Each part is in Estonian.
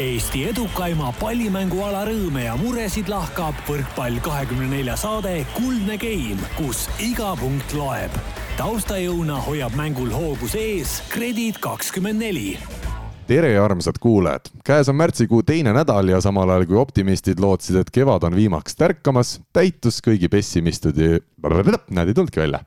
Eesti edukaima pallimänguala rõõme ja muresid lahkab võrkpall kahekümne nelja saade Kuldne Game, kus iga punkt loeb. taustajõuna hoiab mängul hoogus ees Kredit kakskümmend neli tere, armsad kuulajad! käes on märtsikuu teine nädal ja samal ajal kui optimistid lootsid, et kevad on viimaks tärkamas, täitus kõigi pessimistide, näed ei tulnudki välja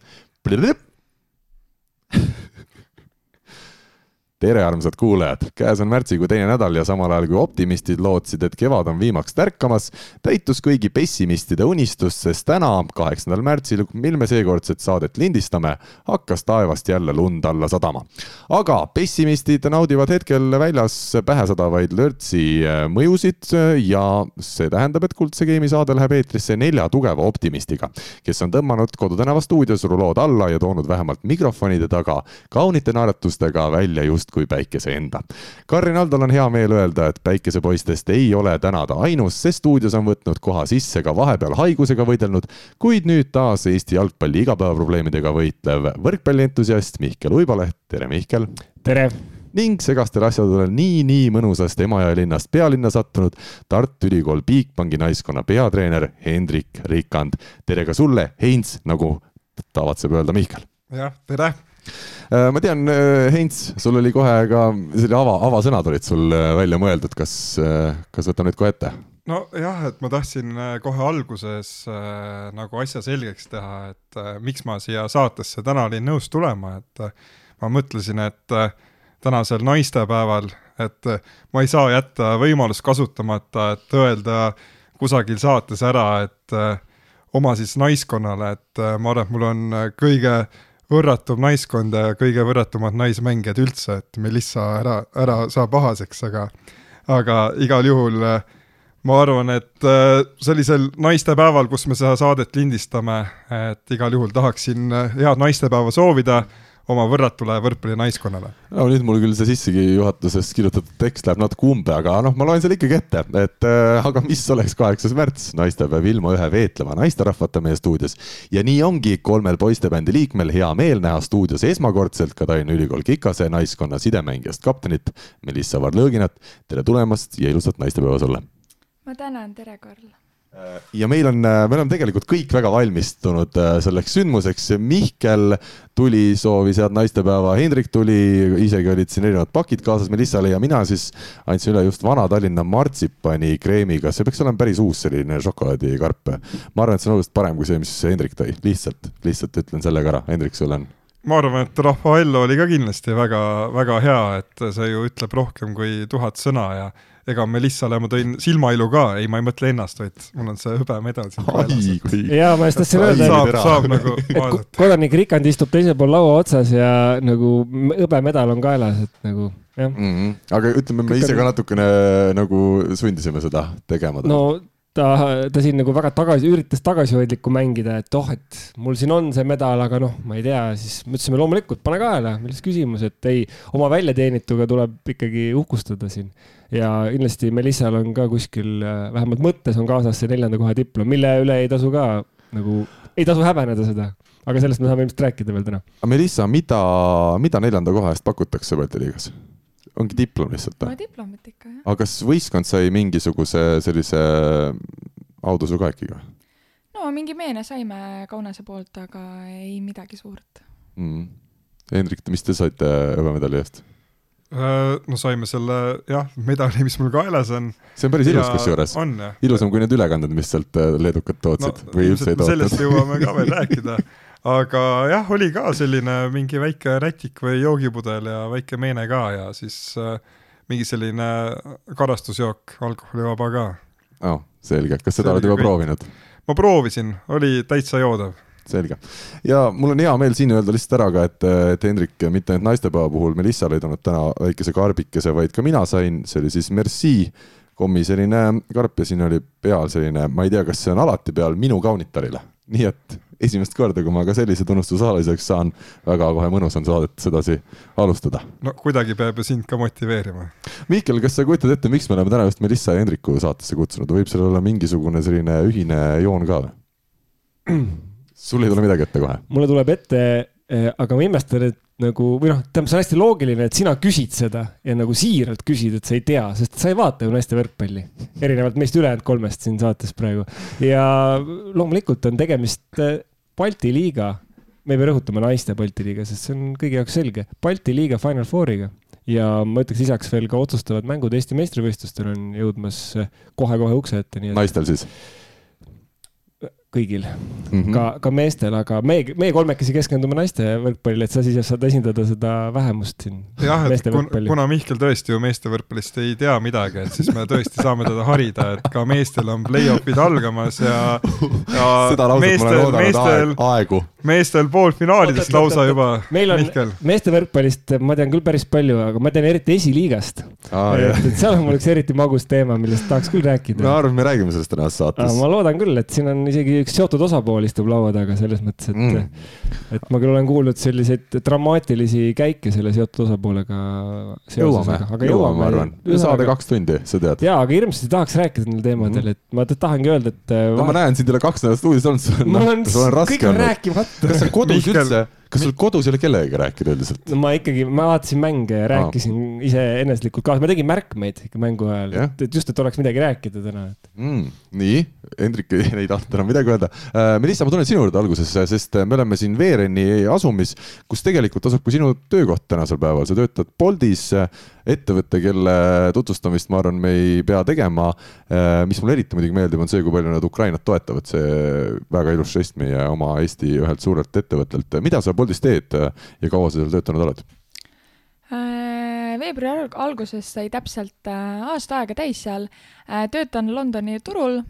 tere, armsad kuulajad! käes on märtsikuu teine nädal ja samal ajal kui optimistid lootsid, et kevad on viimaks tärkamas, täitus kõigi pessimistide unistus, sest täna, kaheksandal märtsil, mil me seekordset saadet lindistame, hakkas taevast jälle lund alla sadama. aga pessimistid naudivad hetkel väljas pähesadavaid lörtsi äh, mõjusid ja see tähendab, et Kuldse Game'i saade läheb eetrisse nelja tugeva optimistiga, kes on tõmmanud Kodutänava stuudios rulood alla ja toonud vähemalt mikrofonide taga kaunite naeratustega välja just kui päikese enda. Karin Aldol on hea meel öelda, et päikesepoistest ei ole täna ta ainus, sest stuudios on võtnud koha sisse ka vahepeal haigusega võidelnud, kuid nüüd taas Eesti jalgpalli igapäevaprobleemidega võitlev võrkpallientusiast Mihkel Uibaleht, tere Mihkel! tere! ning segastel asjadel nii-nii mõnusast Emajõe linnast pealinna sattunud Tartu Ülikool Bigbanki naiskonna peatreener Hendrik Rikand. tere ka sulle, Heinz, nagu tavatseb öelda Mihkel. jah, tere ma tean, äh, Heinz, sul oli kohe ka selline ava, avasõnad olid sul äh, välja mõeldud, kas, kas võtame nüüd kohe ette? nojah, et ma tahtsin kohe alguses äh, nagu asja selgeks teha, et äh, miks ma siia saatesse täna olin nõus tulema, et äh, ma mõtlesin, et äh, tänasel naistepäeval, et äh, ma ei saa jätta võimalust kasutamata, et öelda kusagil saates ära, et äh, oma siis naiskonnale, et äh, ma arvan, et mul on kõige äh, võrratum naiskond ja kõige võrratumad naismängijad üldse, et Melissa ära, ära saa pahaseks, aga, aga igal juhul äh, ma arvan, et äh, sellisel naistepäeval, kus me seda saadet lindistame, et igal juhul tahaksin äh, head naistepäeva soovida oma võrratule võrkpallinaiskonnale. no nüüd mul küll see sissejuhatuses kirjutatud tekst läheb natuke umbe, aga noh, ma loen selle ikkagi ette, et äh, aga mis oleks kaheksas märts, naistepäev ilma ühe veetleva naisterahvata meie stuudios. ja nii ongi kolmel poistebändi liikmel hea meel näha stuudios esmakordselt ka Tallinna Ülikool Kikase naiskonna sidemängijast kaptenit Melissa Varlõginat. tere tulemast ja ilusat naistepäeva sulle! ma tänan, tere, Karl ja meil on, äh, me oleme tegelikult kõik väga valmistunud äh, selleks sündmuseks. Mihkel tuli, soovis head naistepäeva, Hendrik tuli, isegi olid siin erinevad pakid kaasas Melissale ja mina siis andsin üle just Vana-Tallinna martsipani kreemiga, see peaks olema päris uus selline šokolaadikarp. ma arvan, et see on oluliselt parem kui see, mis Hendrik tõi, lihtsalt, lihtsalt ütlen selle ka ära, Hendrik, sul on? Ma arvan, et Rafaello oli ka kindlasti väga-väga hea, et see ju ütleb rohkem kui tuhat sõna ja ega Melissale ma tõin silmailu ka, ei, ma ei mõtle ennast, vaid mul on see hõbemedal siin kaelas. jaa, ma just tahtsin öelda, saab, saab nagu vaadata. kodanik Rikand istub teisel pool laua otsas ja nagu hõbemedal on kaelas, et nagu jah mm. -hmm. aga ütleme, me ise ka natukene nagu sundisime seda tegema. no ta, ta siin nagu väga tagasi, üritas tagasihoidlikku mängida, et oh, et mul siin on see medal, aga noh, ma ei tea, siis me ütlesime loomulikult, pane kaela, milles küsimus, et ei, oma väljateenituga tuleb ikkagi uhkustada siin. ja kindlasti Melissal on ka kuskil, vähemalt mõttes on kaasas see neljanda koha diplom, mille üle ei tasu ka nagu, ei tasu häbeneda seda aga sellest me saame ilmselt rääkida veel täna. Melissa, mida, mida neljanda koha eest pakutakse võrkpalliliigas? Ongi diplom lihtsalt või? diplomit ikka, jah. aga kas võistkond sai mingisuguse sellise autasuu ka ikkagi või? no mingi meene saime Kaunase poolt, aga ei midagi suurt mm.. Hendrik, mis te saite hõbemedali eest? Äh, no saime selle jah, medali, mis mul kaelas on. see on päris ilus kusjuures. ilusam kui need ülekanded, mis sealt äh, leedukad tootsid no, või üldse ei tootnud. sellest jõuame ka veel rääkida aga jah, oli ka selline mingi väike rätik või joogipudel ja väike meene ka ja siis äh, mingi selline karastusjook, alkoholivaba ka. oh,, selge, kas seda oled juba kõik... proovinud? ma proovisin, oli täitsa joodav selge. ja mul on hea meel siin öelda lihtsalt ära ka, et, et Hendrik mitte ainult naistepäeva puhul Melissale ei toonud täna väikese karbikese, vaid ka mina sain, see oli siis Merci kommi selline karp ja siin oli peal selline, ma ei tea, kas see on alati peal minu kaunitarile, nii et esimest korda, kui ma ka sellise tunnustusosaliseks saan, väga kohe mõnus on saadet sedasi alustada. no kuidagi peab ju sind ka motiveerima. Mihkel, kas sa kujutad ette, miks me oleme täna just Melissa ja Hendriku saatesse kutsunud, võib seal olla mingisugune selline ühine joon ka või? sul ei tule midagi ette kohe? mulle tuleb ette aga ma imestan, et nagu või noh, tähendab, see on hästi loogiline, et sina küsid seda ja nagu siiralt küsid, et sa ei tea, sest sa ei vaata ju naiste võrkpalli. erinevalt meist ülejäänud kolmest siin saates praegu. ja loomulikult on tegemist äh, Balti liiga, me ei pea rõhutama naiste Balti liiga, sest see on kõigi jaoks selge, Balti liiga Final Fouriga ja ma ütleks lisaks veel ka otsustavad mängud Eesti meistrivõistlustel on jõudmas kohe-kohe ukse ette, nii et. naistel siis? Kõigil mm, -hmm. ka, ka meestel, aga meie, meie kolmekesi keskendume naiste võrkpallile, et sa siis saad esindada seda vähemust siin. jah, et kun, kuna Mihkel tõesti ju meeste võrkpallist ei tea midagi, et siis me tõesti saame teda harida, et ka meestel on play-off'id algamas ja, ja seda lauset meestel, ma olen oodanud meestel, aegu. meestel poolfinaalidest lausa juba. meil on Mihkel. meeste võrkpallist, ma tean küll päris palju, aga ma tean eriti esiliigast ah,. et, et seal on mul üks eriti magus teema, millest tahaks küll rääkida. ma arvan, me räägime sellest tänases saates. ma loodan küll, et siin on isegi üks seotud osapool istub laua taga selles mõttes, et mm., et ma küll olen kuulnud selliseid dramaatilisi käike selle seotud osapoolega. jõuame, jõuame, jõuame, ma arvan. saade kaks tundi, sa tead. jaa, aga hirmsasti tahaks rääkida nendel teemadel, et ma tahangi öelda, et. no vahet... ma näen sind ole kaks nädalat stuudios olnud, sul on raske olnud. kas sa kodus üldse kas sul kodus ei ole kellegagi rääkida üldiselt? no ma ikkagi, ma vaatasin mänge ja rääkisin ah. iseeneslikult kaasa, ma tegin märkmeid ikka mängu ajal, et, et just, et oleks midagi rääkida täna et... mm,. nii, Hendrik ei tahtnud enam midagi öelda uh,. Melissa, ma tulen sinu juurde alguses, sest me oleme siin Veereni asumis, kus tegelikult asub ka sinu töökoht tänasel päeval, sa töötad Boltis ettevõte, kelle tutvustamist, ma arvan, me ei pea tegema. Äh, mis mulle eriti muidugi meeldib, on see, kui palju nad Ukrainat toetavad, see väga ilus žest meie oma Eesti ühelt suurelt ettevõttelt. mida sa Boltis teed ja kaua sa seal töötanud oled? Äh, veebruari alguses sai täpselt äh, aasta aega täis seal. töötan Londoni turul,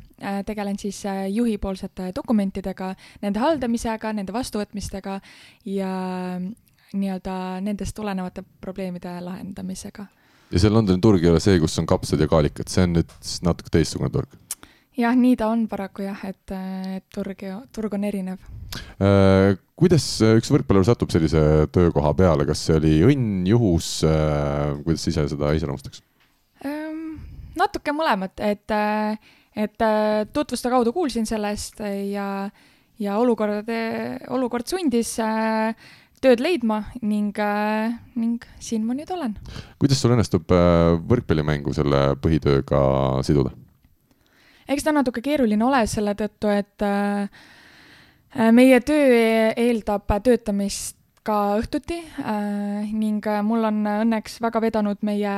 tegelen siis juhipoolsete dokumentidega, nende haldamisega, nende vastuvõtmistega ja nii-öelda nendest tulenevate probleemide lahendamisega. ja see Londoni turg ei ole see, kus on kapsad ja kaalikad, see on nüüd natuke teistsugune turg? jah, nii ta on paraku jah, et, et turg, turg on erinev äh,. kuidas üks võrkpallur satub sellise töökoha peale, kas see oli õnn, juhus äh,, kuidas ise seda iseloomustaks ähm,? natuke mõlemat, et, et tutvuste kaudu kuulsin sellest ja, ja olukord, olukord sundis äh, tööd leidma ning, äh, ning siin ma nüüd olen. kuidas sul õnnestub äh, võrkpallimängu selle põhitööga siduda? eks ta natuke keeruline ole selle tõttu, et äh, meie töö eeldab töötamist ka õhtuti äh, ning mul on õnneks väga vedanud meie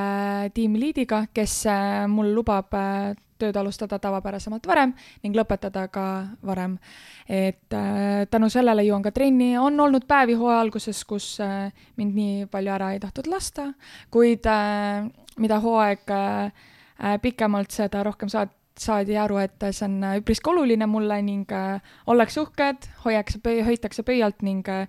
tiimiliidiga, kes mul lubab äh, tööd alustada tavapärasemalt varem ning lõpetada ka varem. et äh, tänu sellele jõuan ka trenni, on olnud päevi hooaja alguses, kus äh, mind nii palju ära ei tahtnud lasta, kuid äh, mida hooaeg äh, pikemalt, seda rohkem saad saadi aru, et see on üpriski oluline mulle ning äh, ollakse uhked, hoiakse, hoitakse pöialt ning äh,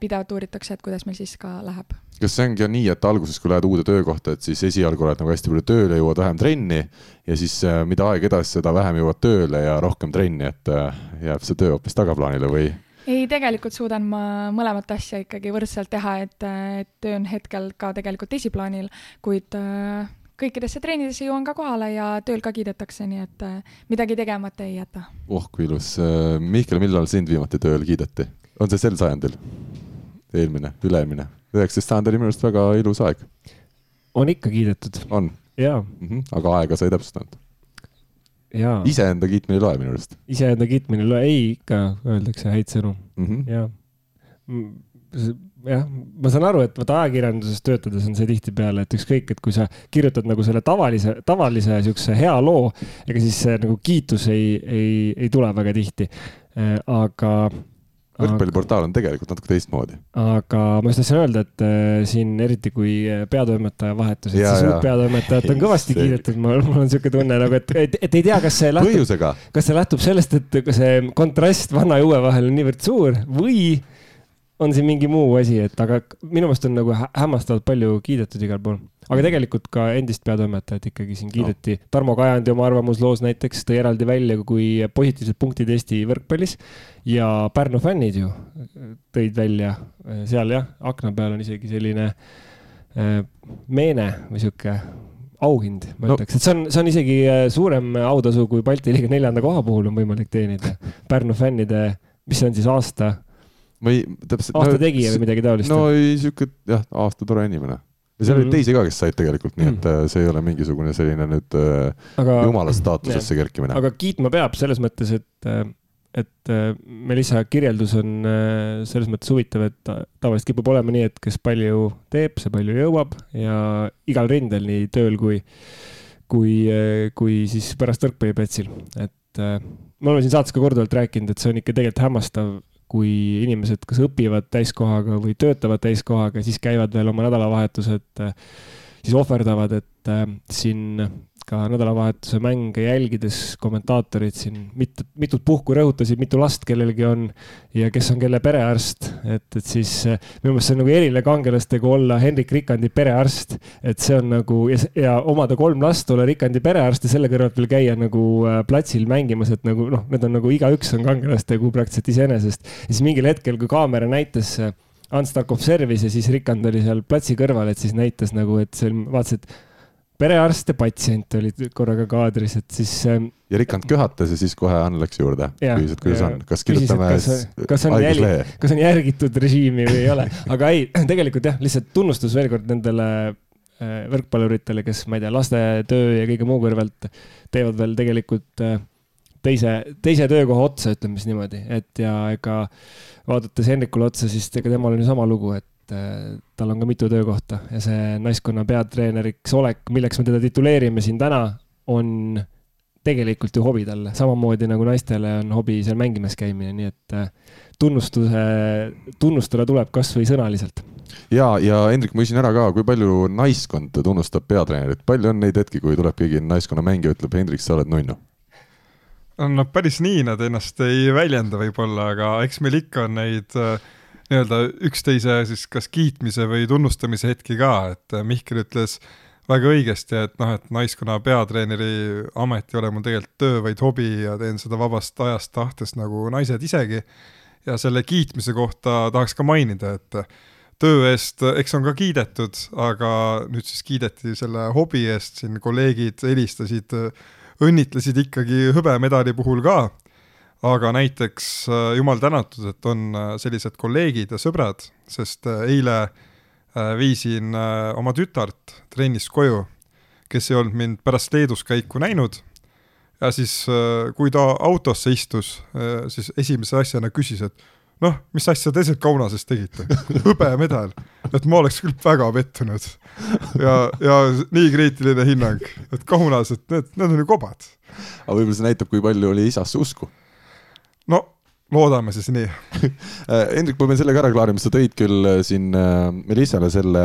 pidevalt uuritakse, et kuidas meil siis ka läheb. kas see ongi nii, et alguses, kui lähed uude töökohta, et siis esialgu oled nagu hästi palju tööle, jõuad vähem trenni ja siis äh, mida aeg edasi, seda vähem jõuad tööle ja rohkem trenni, et jääb see töö hoopis tagaplaanile või? ei, tegelikult suudan ma mõlemat asja ikkagi võrdselt teha, et, et töö on hetkel ka tegelikult esiplaanil, kuid äh, kõikidesse treenidesse jõuan ka kohale ja tööl ka kiidetakse, nii et äh, midagi tegemata ei jäta. oh kui ilus. Äh, Mihkel, millal sind viimati tööl kiideti? on see sel sajandil? eelmine, üle-eelmine? üheksateist sajand oli minu arust väga ilus aeg. on ikka kiidetud. on? jaa mm. -hmm. aga aega sa ei täpsustanud? jaa. iseenda kiitmine ei loe minu arust. iseenda kiitmine ei loe, ei ikka öeldakse häid sõnu mm. -hmm. jaa jah, ma saan aru, et vaata ajakirjanduses töötades on see tihtipeale, et ükskõik, et kui sa kirjutad nagu selle tavalise, tavalise siukse hea loo, ega siis see nagu kiitus ei, ei, ei tule väga tihti. Äh, aga võrkpalliportaal on tegelikult natuke teistmoodi. aga ma just tahtsin öelda, et äh, siin eriti kui äh, peatoimetaja vahetus, et siis uut peatoimetajat on kõvasti see... kiidetud, mul, mul on siuke tunne nagu, et, et, et ei tea, kas see lähtub, kas see lähtub sellest, et see kontrast vana ja uue vahel on niivõrd suur või on siin mingi muu asi, et aga minu meelest on nagu hämmastavalt palju kiidetud igal pool. aga tegelikult ka endist peatoimetajat ikkagi siin kiideti no.. Tarmo Kajandi oma arvamusloos näiteks tõi eraldi välja kui positiivsed punktid Eesti võrkpallis ja Pärnu fännid ju tõid välja seal jah, akna peal on isegi selline äh, meene või sihuke auhind, ma no. ütleks, et see on, see on isegi äh, suurem autasu kui Balti liiga neljanda koha puhul on võimalik teenida. Pärnu fännide, mis see on siis aasta ma ei, täpselt. aasta no, tegija või midagi taolist? no sihuke jah, aasta tore inimene ja seal mm -hmm. oli teisi ka, kes said tegelikult, nii et mm -hmm. see ei ole mingisugune selline nüüd äh, aga, jumala staatusesse kerkimine. aga kiitma peab selles mõttes, et, äh, et Melissa kirjeldus on selles mõttes huvitav, et tavaliselt kipub olema nii, et kes palju teeb, see palju jõuab ja igal rindel, nii tööl kui, kui, kui siis pärast võrkpalliplatsil, et me oleme siin saates ka korduvalt rääkinud, et see on ikka tegelikult hämmastav kui inimesed kas õpivad täiskohaga või töötavad täiskohaga, siis käivad veel oma nädalavahetused, siis ohverdavad, et äh, siin ka nädalavahetuse mänge jälgides kommentaatorid siin mitut, mitut puhku rõhutasid, mitu last kellelgi on ja kes on kelle perearst. et, et siis eh, minu meelest see on nagu eriline kangelastega olla Hendrik Rikandi perearst, et see on nagu ja, ja omada kolm last, olla Rikandi perearst ja selle kõrvalt veel käia nagu eh, platsil mängimas, et nagu noh, need on nagu igaüks on kangelastegu praktiliselt iseenesest. siis mingil hetkel, kui kaamera näitas eh, Ants Tarkov servis ja siis Rikand oli seal platsi kõrval, et siis näitas nagu, et see vaatas, et perearst ja patsient olid korraga kaadris, et siis. Ähm, ja Rikand köhatas ja siis kohe Ann läks juurde. küsis, et kuidas on, kas kirjutame jälg, kas on järgitud režiimi või ei ole, aga ei, tegelikult jah, lihtsalt tunnustus veel kord nendele äh, võrkpalluritele, kes, ma ei tea, lastetöö ja kõige muu kõrvalt teevad veel tegelikult äh, teise, teise töökoha otsa, ütleme siis niimoodi, et ja ega vaadates Henrikule otsa, siis ega temal on ju sama lugu, et et äh, tal on ka mitu töökohta ja see naiskonna peatreeneriks olek, milleks me teda tituleerime siin täna, on tegelikult ju hobi talle, samamoodi nagu naistele on hobi seal mängimas käimine, nii et äh, tunnustuse, tunnustada tuleb kasvõi sõnaliselt. ja, ja Hendrik, ma küsin ära ka, kui palju naiskond tunnustab peatreenerit, palju on neid hetki, kui tuleb keegi naiskonna mängija, ütleb Hendrik, sa oled nunnu? no päris nii nad ennast ei väljenda võib-olla, aga eks meil ikka on neid äh, nii-öelda üksteise siis kas kiitmise või tunnustamise hetki ka, et äh, Mihkel ütles väga õigesti, et noh, et naiskonna peatreeneri amet ei ole mul tegelikult töö, vaid hobi ja teen seda vabast ajast tahtest nagu naised isegi. ja selle kiitmise kohta tahaks ka mainida, et töö eest, eks on ka kiidetud, aga nüüd siis kiideti selle hobi eest, siin kolleegid helistasid, õnnitlesid ikkagi hõbemedali puhul ka aga näiteks äh, jumal tänatud, et on äh, sellised kolleegid ja sõbrad, sest äh, eile viisin oma tütart trennist koju, kes ei olnud mind pärast Leedus käiku näinud. ja siis, kui ta autosse istus, siis esimese asjana küsis, et noh, mis asja te seal Kaunases tegite, hõbemedal, et ma oleks küll väga pettunud. ja, ja nii kriitiline hinnang, et Kaunas, et need, need on ju kobad. aga võib-olla see näitab, kui palju oli isasse usku loodame siis nii. Hendrik, ma pean selle ka ära klaarima, sa tõid küll äh, siin äh, Melissale selle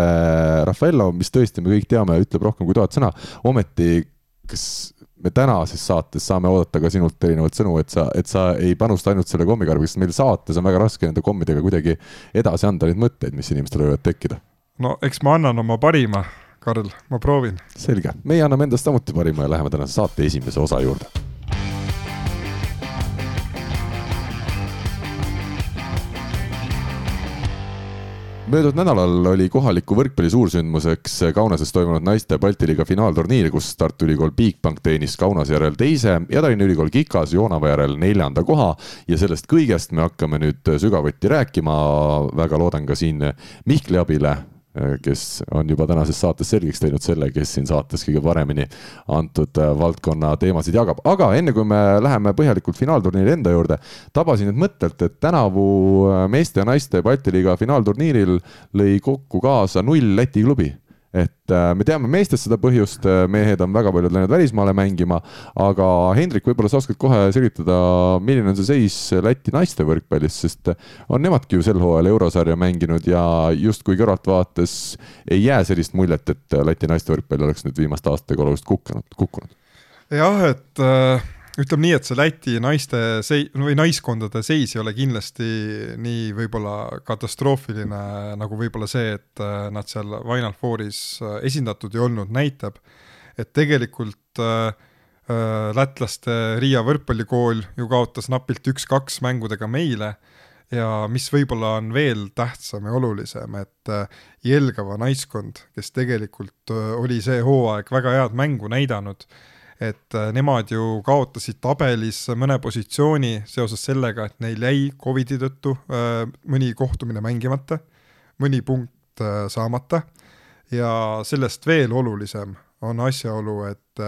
Raffaello, mis tõesti me kõik teame, ütleb rohkem kui tuhat sõna, ometi kas me tänases saates saame oodata ka sinult erinevat sõnu, et sa, et sa ei panusta ainult selle kommikarbiga, sest meil saates on väga raske nende kommidega kuidagi edasi anda neid mõtteid, mis inimestel võivad tekkida. no eks ma annan oma parima, Karl, ma proovin. selge, meie anname endast samuti parima ja läheme tänase saate esimese osa juurde möödunud nädalal oli kohaliku võrkpalli suursündmuseks Kaunases toimunud naiste Balti liiga finaalturniir, kus Tartu Ülikool Bigbank teenis Kaunase järel teise ja Tallinna Ülikool Kikas Joonava järel neljanda koha. ja sellest kõigest me hakkame nüüd sügavuti rääkima. väga loodan ka siin Mihkli abile kes on juba tänases saates selgeks teinud selle, kes siin saates kõige paremini antud äh, valdkonna teemasid jagab. aga enne kui me läheme põhjalikult finaalturniiri enda juurde, tabasin nüüd mõttelt, et tänavu äh, meeste ja naiste Balti liiga finaalturniiril lõi kokku kaasa null Läti klubi et äh, me teame meestest seda põhjust, äh, mehed on väga paljud läinud välismaale mängima, aga Hendrik, võib-olla sa oskad kohe selgitada, milline on see seis Läti naiste võrkpallis, sest on nemadki ju sel hooajal eurosarja mänginud ja justkui kõrvaltvaates ei jää sellist muljet, et Läti naiste võrkpall oleks nüüd viimaste aastatega oluliselt kukkunud, kukkunud. jah, et äh ütleme nii, et see Läti naiste sei- või naiskondade seis ei ole kindlasti nii võib-olla katastroofiline nagu võib-olla see, et äh, nad seal Final Fouris äh, esindatud ei olnud, näitab, et tegelikult äh, äh, lätlaste Riia võrkpallikool ju kaotas napilt üks-kaks mängudega meile ja mis võib-olla on veel tähtsam ja olulisem, et Jelgava naiskond, kes tegelikult oli see hooaeg väga head mängu näidanud et äh, nemad ju kaotasid tabelis mõne positsiooni seoses sellega, et neil jäi Covidi tõttu äh, mõni kohtumine mängimata, mõni punkt äh, saamata. Ja sellest veel olulisem on asjaolu, et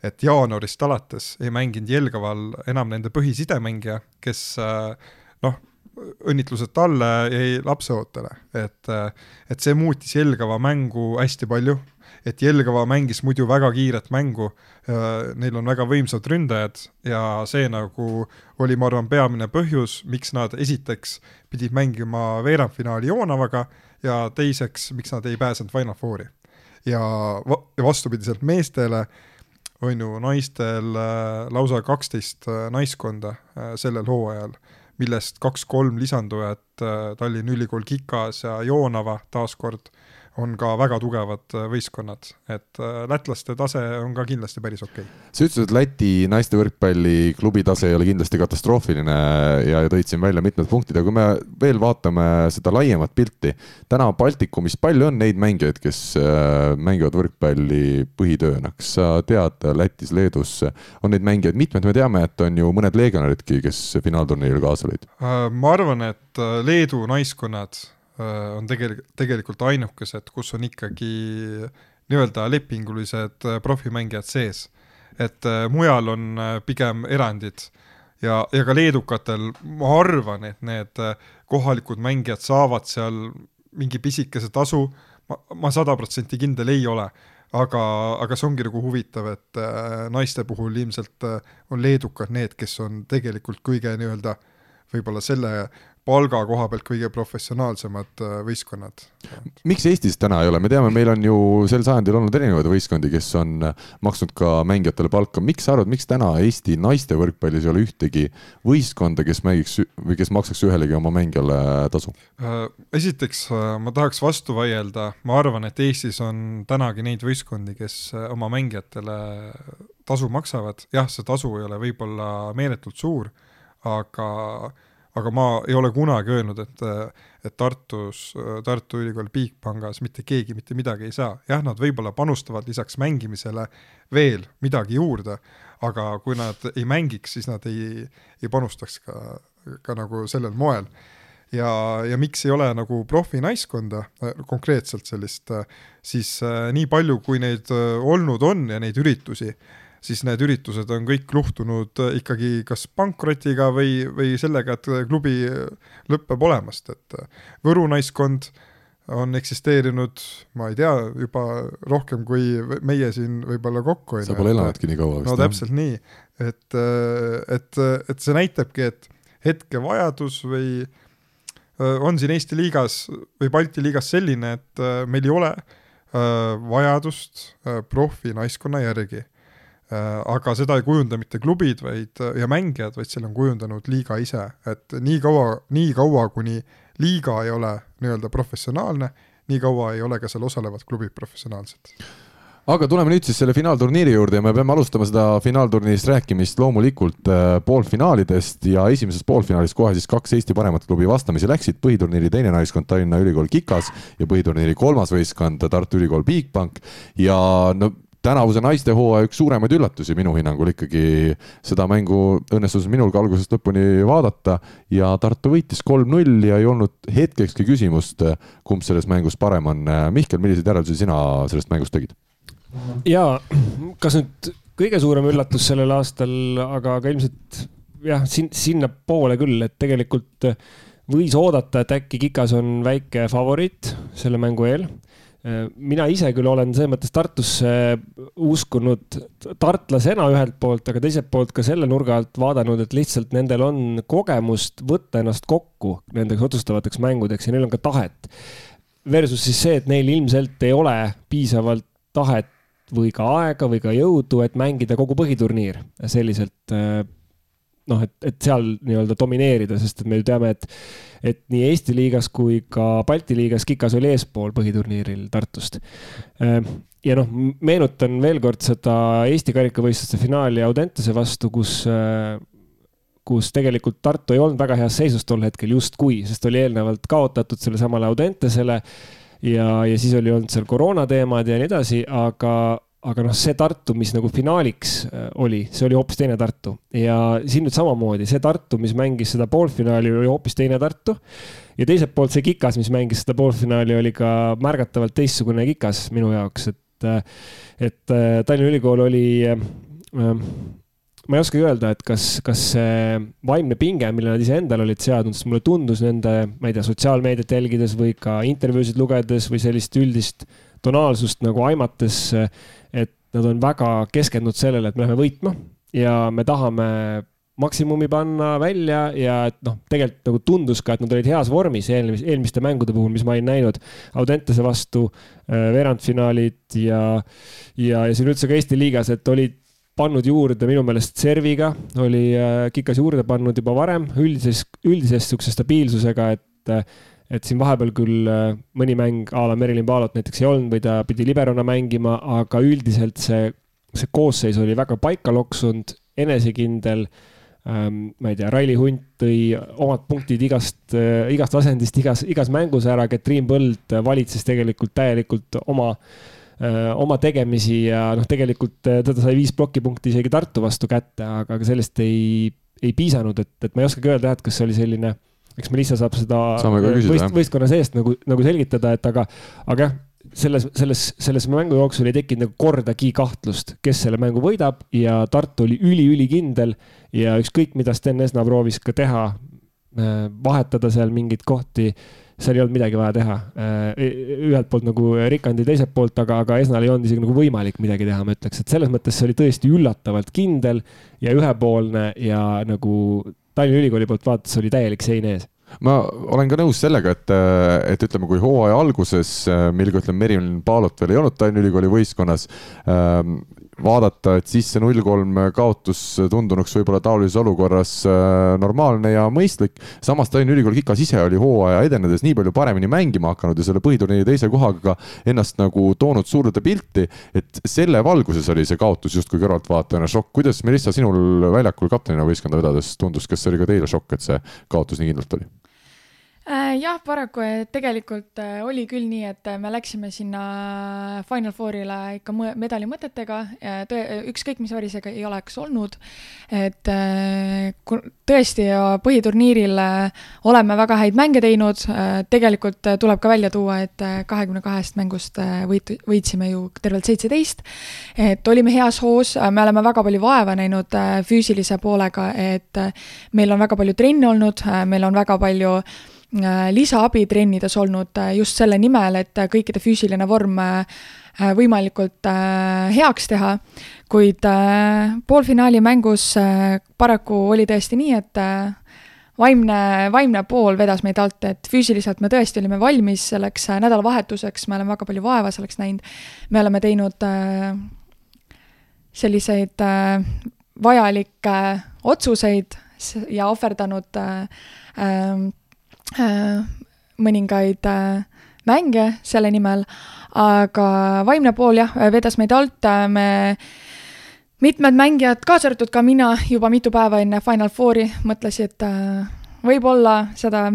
et jaanuarist alates ei mänginud Jelgaval enam nende põhisidemängija, kes noh, õnnitlused talle jäi lapseootele, et, et see muutis Jelgava mängu hästi palju et Jelgava mängis muidu väga kiiret mängu, neil on väga võimsad ründajad ja see nagu oli, ma arvan, peamine põhjus, miks nad esiteks pidid mängima veerandfinaali Joonavaga ja teiseks, miks nad ei pääsenud Final Fouri. ja, ja vastupidiselt meestele on ju naistel äh, lausa kaksteist äh, naiskonda äh, sellel hooajal, millest kaks-kolm lisandujat, Tallinna Ülikool Kikas ja Joonava taaskord on ka väga tugevad äh, võistkonnad, et äh, lätlaste tase on ka kindlasti päris okei. Okay.. sa ütlesid, et Läti naiste võrkpalliklubi tase ei ole kindlasti katastroofiline ja tõid siin välja mitmed punktid, aga kui me veel vaatame seda laiemat pilti, täna Baltikumis palju on neid mängijaid, kes äh, mängivad võrkpalli põhitööna, kas sa tead, Lätis, Leedus on neid mängijaid mitmed, me teame, et on ju mõned legionäridki, kes finaalturniiril kaasa lõid? ma arvan, et Leedu naiskonnad on tegelikult, tegelikult ainukesed, kus on ikkagi nii-öelda lepingulised äh, profimängijad sees. et äh, mujal on pigem erandid. Ja, ja ka leedukatel ma arvan, et need kohalikud mängijad saavad seal mingi pisikese tasu, ma, ma sada protsenti kindel ei ole, aga, aga see ongi nagu huvitav, et naiste puhul ilmselt on leedukad need, kes on tegelikult kõige nii-öelda võib-olla selle palga koha pealt kõige professionaalsemad äh, võistkonnad. miks Eestis täna ei ole, me teame, meil on ju sel sajandil olnud erinevaid võistkondi, kes on äh, maksnud ka mängijatele palka, miks sa arvad, miks täna Eesti naiste võrkpallis ei ole ühtegi võistkonda, kes mängiks või kes maksaks ühelegi oma mängijale tasu? Äh, esiteks ma tahaks vastu vaielda, ma arvan, et Eestis on tänagi neid võistkondi, kes oma mängijatele tasu maksavad, jah, see tasu ei ole võib-olla meeletult suur, aga aga ma ei ole kunagi öelnud, et, et Tartus, Tartu Ülikool Bigpangas mitte keegi mitte midagi ei saa. jah, nad võib-olla panustavad lisaks mängimisele veel midagi juurde, aga kui nad ei mängiks, siis nad ei, ei panustaks ka, ka nagu sellel moel. ja, ja miks ei ole nagu profinaiskonda konkreetselt sellist, siis nii palju, kui neid olnud on ja neid üritusi, siis need üritused on kõik luhtunud äh, ikkagi kas pankrotiga või, või sellega, et klubi lõpeb olemast, et äh, Võru naiskond on eksisteerinud, ma ei tea, juba rohkem kui meie siin võib-olla kokku. sa pole elanudki nii kaua vist. no täpselt nii, et, äh, et, et see näitabki, et hetkevajadus või on siin Eesti liigas või Balti liigas selline, et meil ei ole vajadust profi naiskonna järgi Äh, aga seda ei kujunda mitte klubid, vaid, ja mängijad, vaid selle on kujundanud liiga ise, et nii kaua, nii kaua, kuni liiga ei ole nii-öelda professionaalne, nii kaua ei ole ka seal osalevad klubid professionaalsed. Aga tuleme nüüd siis selle finaalturniiri juurde ja me peame alustama seda finaalturniirist rääkimist loomulikult äh, poolfinaalidest ja esimeses poolfinaalis kohe siis kaks Eesti paremat klubi vastamisi läksid, põhiturniiri teine naiskond Tallinna Ülikool Kikas ja põhiturniiri kolmas võistkond Tartu Ülikool Bigbank. Ja no tänavuse naistehooaja üks suuremaid üllatusi minu hinnangul ikkagi seda mängu õnnestus minul ka algusest lõpuni vaadata ja Tartu võitis kolm-null ja ei olnud hetkekski küsimust, kumb selles mängus parem on. Mihkel, milliseid järeldusi sina sellest mängust tegid? ja kas nüüd kõige suurem üllatus sellel aastal, aga, aga ilmselt jah, sin-, sinnapoole küll, et tegelikult võis oodata, et äkki Kikas on väike favoriit selle mängu eel mina ise küll olen selles mõttes Tartusse uskunud tartlasena ühelt poolt, aga teiselt poolt ka selle nurga alt vaadanud, et lihtsalt nendel on kogemust võtta ennast kokku nendeks otsustavateks mängudeks ja neil on ka tahet. Versus siis see, et neil ilmselt ei ole piisavalt tahet või ka aega või ka jõudu, et mängida kogu põhiturniir selliselt noh, et, et seal nii-öelda domineerida, sest et me ju teame, et, et nii Eesti liigas kui ka Balti liigas Kikas oli eespool põhiturniiril Tartust. Ehm, ja noh, meenutan veel kord seda Eesti karikavõistluste finaali Audentese vastu, kus kus tegelikult Tartu ei olnud väga heas seisus tol hetkel justkui, sest oli eelnevalt kaotatud sellele samale Audentesele ja, ja siis oli olnud seal koroonateemad ja nii edasi, aga aga noh, see Tartu, mis nagu finaaliks äh, oli, see oli hoopis teine Tartu ja siin nüüd samamoodi see Tartu, mis mängis seda poolfinaali, oli hoopis teine Tartu. ja teiselt poolt see Kikas, mis mängis seda poolfinaali, oli ka märgatavalt teistsugune Kikas minu jaoks, et, äh, et äh, Tallinna Ülikool oli ma ei oskagi öelda, et kas, kas see vaimne pinge, mille nad iseendale olid seadnud, sest mulle tundus nende, ma ei tea, sotsiaalmeediat jälgides või ka intervjuusid lugedes või sellist üldist tonaalsust nagu aimates, nad on väga keskendunud sellele, et me läheme võitma ja me tahame maksimumi panna välja ja et noh, tegelikult nagu tundus ka, et nad olid heas vormis eelmis, eelmiste mängude puhul, mis ma olin näinud. Audentese vastu äh, veerandfinaalid ja, ja, ja siin üldse ka Eesti liigas, et olid pannud juurde minu meelest serviga, oli äh, Kikas juurde pannud juba varem üldises, üldises sihukese stabiilsusega, et äh, et siin vahepeal küll äh, mõni mäng a la Merilin Paalot näiteks ei olnud või ta pidi liberona mängima, aga üldiselt see, see koosseis oli väga paika loksunud, enesekindel ähm,. ma ei tea, Raili Hunt tõi omad punktid igast äh,, igast asendist, igas, igas mängus ära, Katriin Põld valitses tegelikult täielikult oma äh, oma tegemisi ja noh, tegelikult äh, teda sai viis plokipunkti isegi Tartu vastu kätte, aga sellest ei, ei piisanud, et, et ma ei oskagi öelda jah, et kas see oli selline äh, eks Melissa saab seda võist, võistkonna seest nagu, nagu selgitada, et aga, aga jah, selles, selles, selles mängu jooksul ei tekkinud nagu kordagi kahtlust, kes selle mängu võidab ja Tartu oli üliülikindel ja ükskõik, mida Sten Esna proovis ka teha, äh, vahetada seal mingeid kohti, seal ei olnud midagi vaja teha. Äh, ühelt poolt nagu Rikandi, teiselt poolt, aga, aga Esnal ei olnud isegi nagu võimalik midagi teha, ma ütleks, et selles mõttes see oli tõesti üllatavalt kindel ja ühepoolne ja nagu Tallinna Ülikooli poolt vaadates oli täielik sein ees ma olen ka nõus sellega, et, et ütleme, kui hooaja alguses, mil ka ütleme, Merilin Paalot veel ei olnud Tallinna Ülikooli võistkonnas ähm,, vaadata, et siis see null kolm kaotus tundunuks võib-olla taolises olukorras äh, normaalne ja mõistlik. samas Tallinna Ülikool Kikas ise oli hooaja edenedes nii palju paremini mängima hakanud ja selle põhiturniiri teise kohaga ennast nagu toonud suurde pilti, et selle valguses oli see kaotus justkui kõrvaltvaatajana šokk. kuidas, Melissa, sinul väljakul kaptenina võistkonda vedades tundus, kas see oli ka teile šokk, et see kaotus nii kindlalt oli? Äh, jah, paraku tegelikult äh, oli küll nii, et äh, me läksime sinna Final Fourile ikka medali mõtetega, ükskõik mis värisega ei oleks olnud. et tõesti põhiturniiril oleme väga häid mänge teinud, tegelikult tuleb ka välja tuua, et kahekümne kahest mängust võit, võitsime ju tervelt seitseteist. et olime heas hoos, me oleme väga palju vaeva näinud füüsilise poolega, et meil on väga palju trenne olnud, meil on väga palju Äh, lisaabi trennides olnud äh, just selle nimel, et äh, kõikide füüsiline vorm võimalikult heaks teha, kuid poolfinaali mängus paraku oli tõesti nii, et vaimne, vaimne pool vedas meid alt, et füüsiliselt me tõesti olime valmis selleks nädalavahetuseks, me oleme väga palju vaeva selleks näinud, me oleme teinud selliseid vajalikke otsuseid ja ohverdanud Äh, mõningaid äh, mänge selle nimel, aga vaimne pool jah, vedas meid alt, me mitmed mängijad, kaasa arvatud ka mina, juba mitu päeva enne Final Fouri mõtlesid äh, võib-olla seda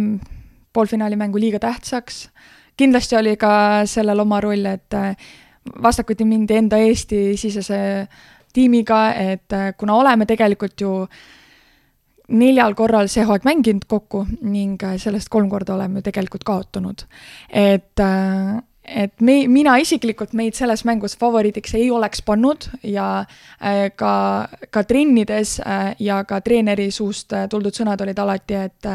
poolfinaali mängu liiga tähtsaks. kindlasti oli ka sellel oma roll, et vastakuti mindi enda Eesti-sisese tiimiga, et kuna oleme tegelikult ju äh, neljal korral see hooaeg mänginud kokku ning äh, sellest kolm korda oleme tegelikult kaotanud. et, äh, et me, mina isiklikult meid selles mängus favoriidiks ei oleks pannud ja äh, ka, ka trennides ja ka treeneri suust tuldud sõnad olid alati, et,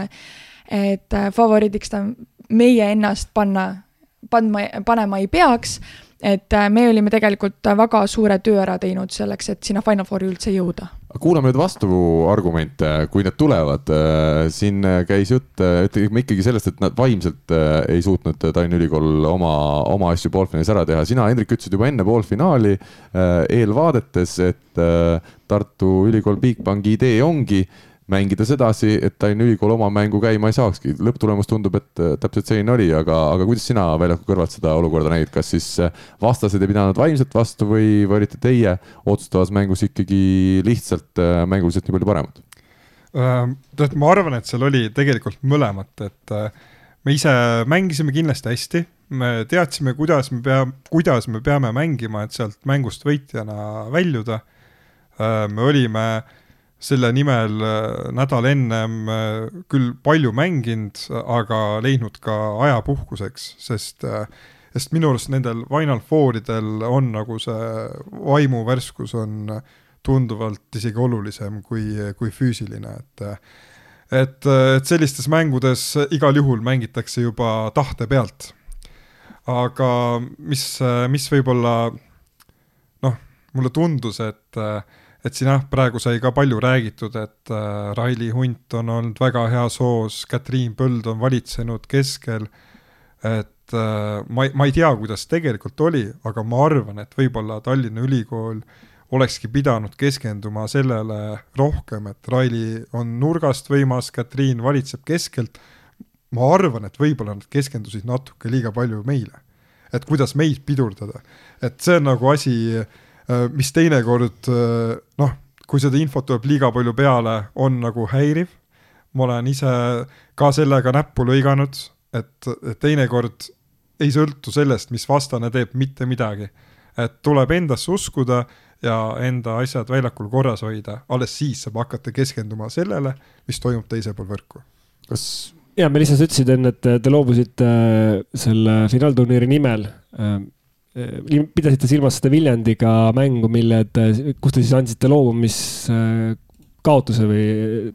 et favoriidiks ta meie ennast panna, pandma, panema ei peaks et me olime tegelikult väga suure töö ära teinud selleks, et sinna Final Fouri üldse jõuda. Kuulame nüüd vastuargumente, kui need tulevad. Äh, siin käis jutt, ütleme ikkagi sellest, et nad vaimselt äh, ei suutnud Tallinna Ülikool oma, oma asju poolfinaalis ära teha. sina, Hendrik, ütlesid juba enne poolfinaali eelvaadetes, et Tartu Ülikool Bigbanki idee ongi mängida sedasi, et Tallinna Ülikool oma mängu käima ei saakski. lõpptulemus tundub, et äh, täpselt selline oli, aga, aga kuidas sina väljaku kõrvalt seda olukorda nägid, kas siis äh, vastased ei pidanud vaimselt vastu või, või olite teie otsustavas mängus ikkagi lihtsalt äh, mänguliselt nii palju paremad? tead, ma arvan, et seal oli tegelikult mõlemat, et me ise mängisime kindlasti hästi, me teadsime, kuidas me pea, kuidas me peame mängima, et sealt mängust võitjana väljuda. me olime selle nimel nädal ennem küll palju mänginud, aga leidnud ka aja puhkuseks, sest sest minu arust nendel Final Fouridel on nagu see vaimuvärskus on tunduvalt isegi olulisem kui, kui füüsiline, et et, et sellistes mängudes igal juhul mängitakse juba tahte pealt. aga mis, mis võib-olla noh, mulle tundus, et et siin jah, praegu sai ka palju räägitud, et äh, Raili Hunt on olnud väga heas hoos, Katriin Põld on valitsenud keskel, et äh, ma ei, ma ei tea, kuidas tegelikult oli, aga ma arvan, et võib-olla Tallinna Ülikool olekski pidanud keskenduma sellele rohkem, et Raili on nurgast võimas, Katriin valitseb keskelt, ma arvan, et võib-olla nad keskendusid natuke liiga palju meile. et kuidas meid pidurdada, et see on nagu asi, mis teinekord äh, noh, kui seda infot tuleb liiga palju peale, on nagu häiriv, ma olen ise ka sellega näppu lõiganud, et, et teinekord ei sõltu sellest, mis vastane teeb, mitte midagi. et tuleb endasse uskuda ja enda asjad väljakul korras hoida, alles siis saab hakata keskenduma sellele, mis toimub teisel pool võrku. kas ja Melissa, sa ütlesid enne, et te loobusite äh, selle finaalturniiri nimel. Äh, äh, pidasite silmas seda Viljandiga mängu, mille te, kus te siis andsite loobumis kaotuse või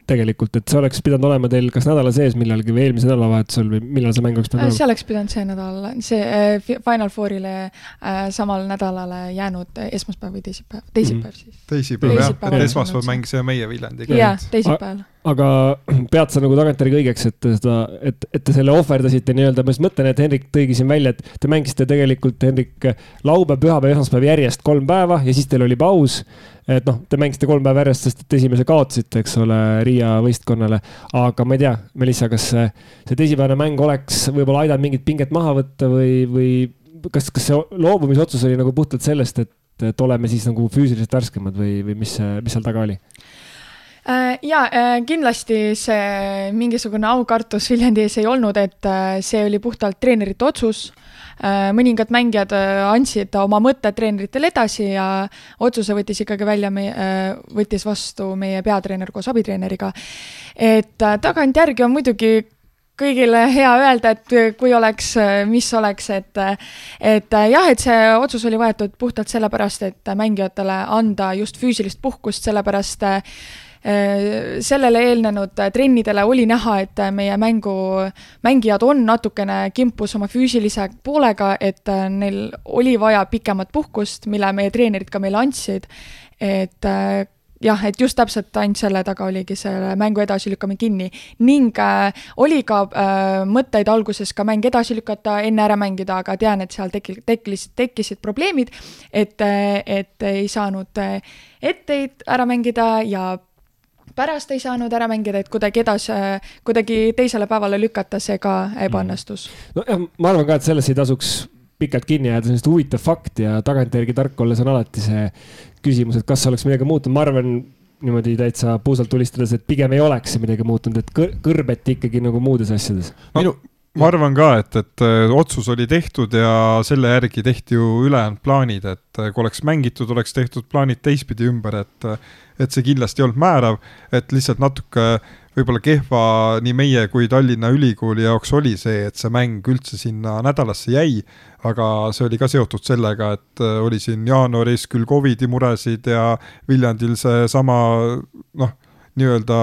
tegelikult, et see oleks pidanud olema teil kas nädala sees millalgi või eelmisel nädalavahetusel või millal see mäng oleks pidanud äh, olema? see oleks pidanud see nädal, see äh, Final Fourile äh, samal nädalale jäänud esmaspäev või teisipäev, teisipäev mm. siis. teisipäev jah, esmaspäev mängisime meie Viljandiga. jah, teisipäeval aga pead sa nagu tagantjärgi õigeks, et seda, et, et te selle ohverdasite nii-öelda, ma just mõtlen, et Hendrik tõigi siin välja, et te mängisite tegelikult, Hendrik, laupäev, pühapäev, esmaspäev järjest kolm päeva ja siis teil oli paus. et noh, te mängisite kolm päeva järjest, sest et esimese kaotasite, eks ole, Riia võistkonnale. aga ma ei tea, Melissa, kas see, see teisipäevane mäng oleks võib-olla aidanud mingit pinget maha võtta või, või kas, kas see loobumisotsus oli nagu puhtalt sellest, et, et oleme siis nagu füüsiliselt värskemad või, või mis, mis seal taga oli? Äh, ja äh, kindlasti see mingisugune aukartus Viljandi ees ei olnud, et äh, see oli puhtalt treenerite otsus. mõningad mängijad andsid oma mõtted treeneritele edasi ja otsuse võttis ikkagi välja võttis vastu meie peatreener koos abitreeneriga. et tagantjärgi on muidugi kõigile hea öelda, et kui oleks, mis oleks, et et jah, et see otsus oli võetud puhtalt sellepärast, et mängijatele anda just füüsilist puhkust, sellepärast sellele eelnenud trennidele oli näha, et meie mängu, mängijad on natukene kimpus oma füüsilise poolega, et neil oli vaja pikemat puhkust, mille meie treenerid ka meile andsid. et äh, jah, et just täpselt ainult selle taga oligi selle mängu edasilükkamine kinni ning äh, oli ka äh, mõtteid alguses ka mäng edasi lükata, enne ära mängida, aga tean, et seal tekil-, tekkis, tekkisid probleemid, et, et ei saanud etteid ära mängida ja pärast ei saanud ära mängida, et kuidagi edasi, kuidagi teisele päevale lükata, see ka ebaõnnestus. Mm. nojah, ma arvan ka, et sellest ei tasuks pikalt kinni jääda, see on huvitav fakt ja tagantjärgi tark olles on alati see küsimus, et kas oleks midagi muutunud, ma arvan niimoodi täitsa puusalt tulistades, et pigem ei oleks see midagi muutunud, et kõr kõrbeti ikkagi nagu muudes asjades no,. minu ma arvan ka, et, et äh, otsus oli tehtud ja selle järgi tehti ju ülejäänud plaanid, et äh, kui oleks mängitud, oleks tehtud plaanid teistpidi ümber, et äh, et see kindlasti ei olnud määrav, et lihtsalt natuke võib-olla kehva nii meie kui Tallinna Ülikooli jaoks oli see, et see mäng üldse sinna nädalasse jäi, aga see oli ka seotud sellega, et oli siin jaanuaris küll Covidi muresid ja Viljandil seesama noh, nii-öelda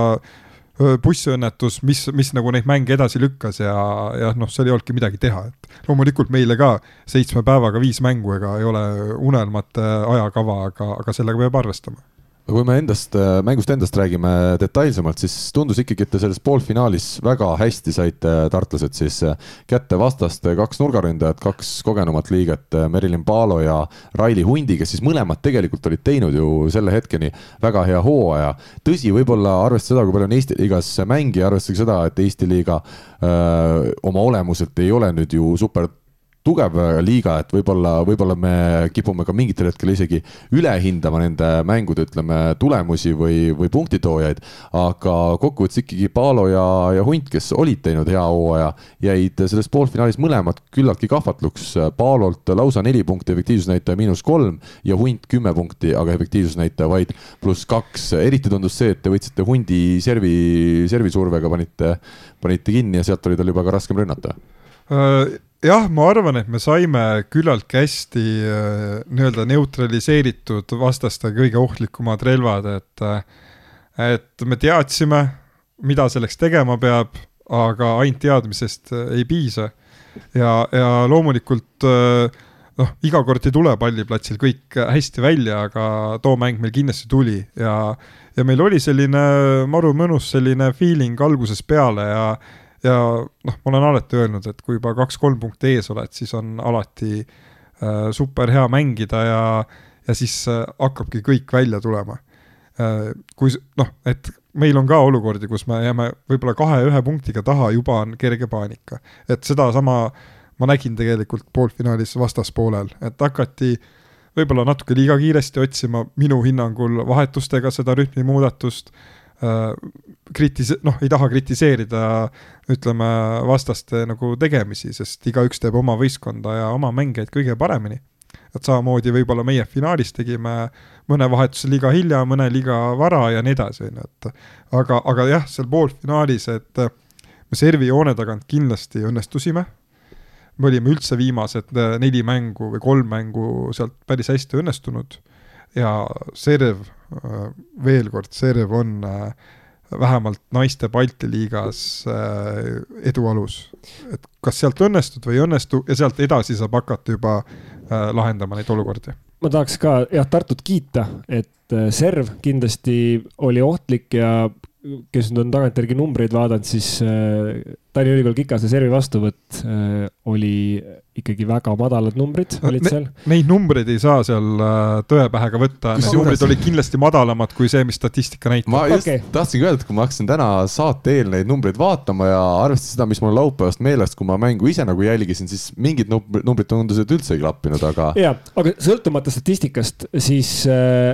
bussiõnnetus, mis, mis nagu neid mänge edasi lükkas ja, ja noh, seal ei olnudki midagi teha, et loomulikult meile ka seitsme päevaga viis mängu, ega ei ole unelmate ajakava, aga, aga sellega peab arvestama aga kui me endast, äh, mängust endast räägime detailsemalt, siis tundus ikkagi, et te selles poolfinaalis väga hästi saite, tartlased siis äh, kätte vastaste kaks nurgaründajat, kaks kogenumat liiget, äh, Merilin Paalo ja Raili Hundi, kes siis mõlemad tegelikult olid teinud ju selle hetkeni väga hea hooaja. tõsi, võib-olla arvestades seda, kui palju on Eesti liigas mänge, arvestage seda, et Eesti liiga öö, oma olemuselt ei ole nüüd ju super tugev liiga, et võib-olla, võib-olla me kipume ka mingitel hetkel isegi üle hindama nende mängude, ütleme, tulemusi või, või punktitoojaid. aga kokkuvõttes ikkagi Paalo ja, ja Hunt, kes olid teinud hea hooaja, jäid selles poolfinaalis mõlemad küllaltki kahvatluks. Paalolt lausa neli punkti, efektiivsusnäitaja miinus kolm ja Hunt kümme punkti, aga efektiivsusnäitaja vaid pluss kaks. eriti tundus see, et te võtsite Hundi servi, servisurvega panite, panite kinni ja sealt oli tal juba ka raskem rünnata äh, jah, ma arvan, et me saime küllaltki hästi äh, nii-öelda neutraliseeritud vastaste kõige ohtlikumad relvad, et äh, et me teadsime, mida selleks tegema peab, aga ainult teadmisest äh, ei piisa. ja, ja loomulikult noh, iga kord ei tule palliplatsil kõik hästi välja, aga too mäng meil kindlasti tuli ja ja meil oli selline maru mõnus selline feeling algusest peale ja ja noh, ma olen alati öelnud, et kui juba kaks-kolm punkti ees oled, siis on alati äh, super hea mängida ja, ja siis äh, hakkabki kõik välja tulema äh,. kui noh, et meil on ka olukordi, kus me jääme võib-olla kahe-ühe punktiga taha, juba on kerge paanika. et sedasama ma nägin tegelikult poolfinaalis vastaspoolel, et hakati võib-olla natuke liiga kiiresti otsima minu hinnangul vahetustega seda rütmimuudatust Äh, kritis-, noh, ei taha kritiseerida, ütleme, vastaste nagu tegemisi, sest igaüks teeb oma võistkonda ja oma mängijaid kõige paremini. et samamoodi võib-olla meie finaalis tegime mõne vahetuse liiga hilja, mõne liiga vara ja nii edasi, on ju, et aga, aga jah, seal poolfinaalis, et me servijoone tagant kindlasti õnnestusime, me olime üldse viimased neli mängu või kolm mängu sealt päris hästi õnnestunud ja serv Äh, veel kord, Serv on äh, vähemalt naiste Balti liigas äh, edu alus. et kas sealt õnnestud või ei õnnestu ja sealt edasi saab hakata juba lahendama neid olukordi. ma tahaks ka jah, Tartut kiita, et serv kindlasti oli ohtlik ja kes nüüd on tagantjärgi numbreid vaadanud, siis äh, Tallinna Ülikool Kikase servi vastuvõtt äh, oli ikkagi väga madalad numbrid olid seal ne,. Neid numbreid ei saa seal äh, tõe pähe ka võtta, need numbrid olid kindlasti madalamad kui see, mis statistika näitab. ma just okay. tahtsingi öelda, et kui ma hakkasin täna saate eel neid numbreid vaatama ja arvestades seda, mis mul laupäevast meelest, kui ma mängu ise nagu jälgisin, siis mingid numbrid tundusid üldse ei klappinud, aga. ja, aga sõltumata statistikast, siis äh,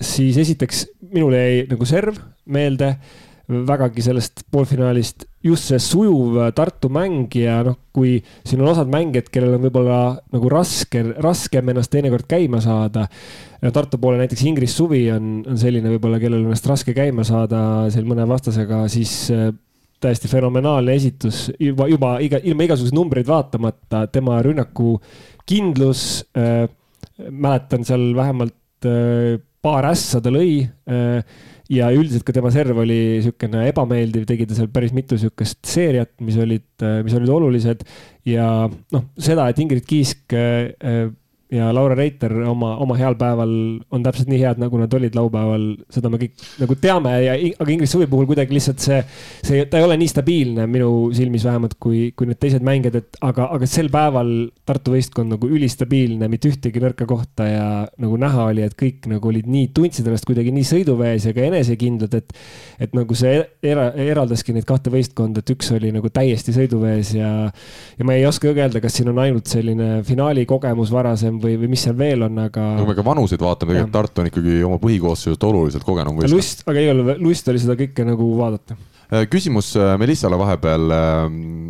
siis esiteks minule jäi nagu serv meelde vägagi sellest poolfinaalist just see sujuv Tartu mäng ja noh, kui siin on osad mängijad, kellel on võib-olla nagu raske, raskem ennast teinekord käima saada. Tartu poole näiteks Ingris Suvi on, on selline võib-olla, kellel on ennast raske käima saada seal mõne vastasega, siis äh, täiesti fenomenaalne esitus juba, juba iga, ilma igasuguseid numbreid vaatamata, tema rünnaku kindlus äh,. mäletan seal vähemalt äh, paar ässa ta lõi. Äh, ja üldiselt ka tema serv oli niisugune ebameeldiv, tegi ta seal päris mitu niisugust seeriat, mis olid, äh, mis olid olulised. ja noh, seda, et Ingrid Kiisk äh, ja Laura Reiter oma, oma heal päeval on täpselt nii head, nagu nad olid laupäeval, seda me kõik nagu teame ja, aga Ingrid Suvi puhul kuidagi lihtsalt see, see, ta ei ole nii stabiilne minu silmis vähemalt kui, kui need teised mängijad, et aga, aga sel päeval Tartu võistkond nagu ülistabiilne, mitte ühtegi nõrka kohta ja nagu näha oli, et kõik nagu olid nii, tundsid ennast kuidagi nii sõiduvees ja ka enesekindlad, et, et nagu see era, eraldaski neid kahte võistkonda, et üks oli nagu täiesti sõiduvees ja, ja ma ei oska öelda, kas siin on ainult selline finaali kogemus varasem või, või mis seal veel on, aga. no kui me ka vanuseid vaatame, tegelikult Tartu on ikkagi oma põhikoosseisust oluliselt kogenum võistkond. lust, aga igal juhul lust oli seda kõike nagu vaadata äh, küsimus äh, Melissale vahepeal. Äh,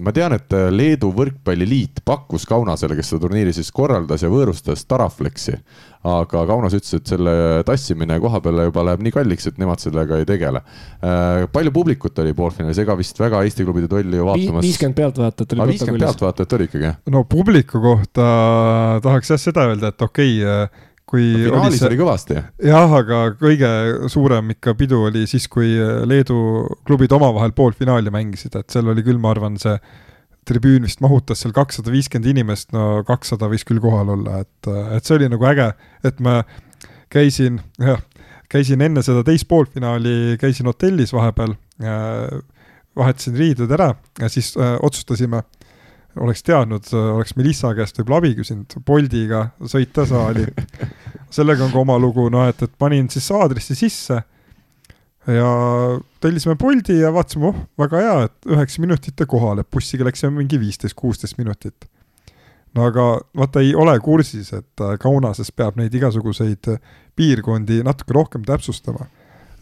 ma tean, et Leedu Võrkpalliliit pakkus Kaunasele, kes seda turniiri siis korraldas ja võõrustas, Taraflexi aga Kaunas ütles, et selle tassimine koha peale juba läheb nii kalliks, et nemad sellega ei tegele. Äh, palju publikut oli poolfinaalis, ega vist väga Eesti klubide tolli ju vaatamas? viiskümmend pealtvaatajat oli. viiskümmend pealtvaatajat oli ikkagi? no publiku kohta tahaks jah seda öelda, et okei okay, kui no, finaalis oli, see... oli kõvasti. jah, aga kõige suurem ikka pidu oli siis, kui Leedu klubid omavahel poolfinaali mängisid, et seal oli küll, ma arvan, see tribüün vist mahutas seal kakssada viiskümmend inimest, no kakssada võis küll kohal olla, et, et see oli nagu äge, et ma käisin, jah, käisin enne seda teist poolfinaali, käisin hotellis vahepeal vahetasin riided ära ja siis äh, otsustasime, oleks teadnud, oleks Melissa käest võib-olla abi küsinud, Boltiga sõita saali. sellega on ka oma lugu, noh, et, et panin siis aadressi sisse ja tellisime Bolti ja vaatasime, oh, väga hea, et üheksa minutit ja kohale, bussiga läksime mingi viisteist, kuusteist minutit. no aga vaata ei ole kursis, et äh, Kaunases peab neid igasuguseid piirkondi natuke rohkem täpsustama.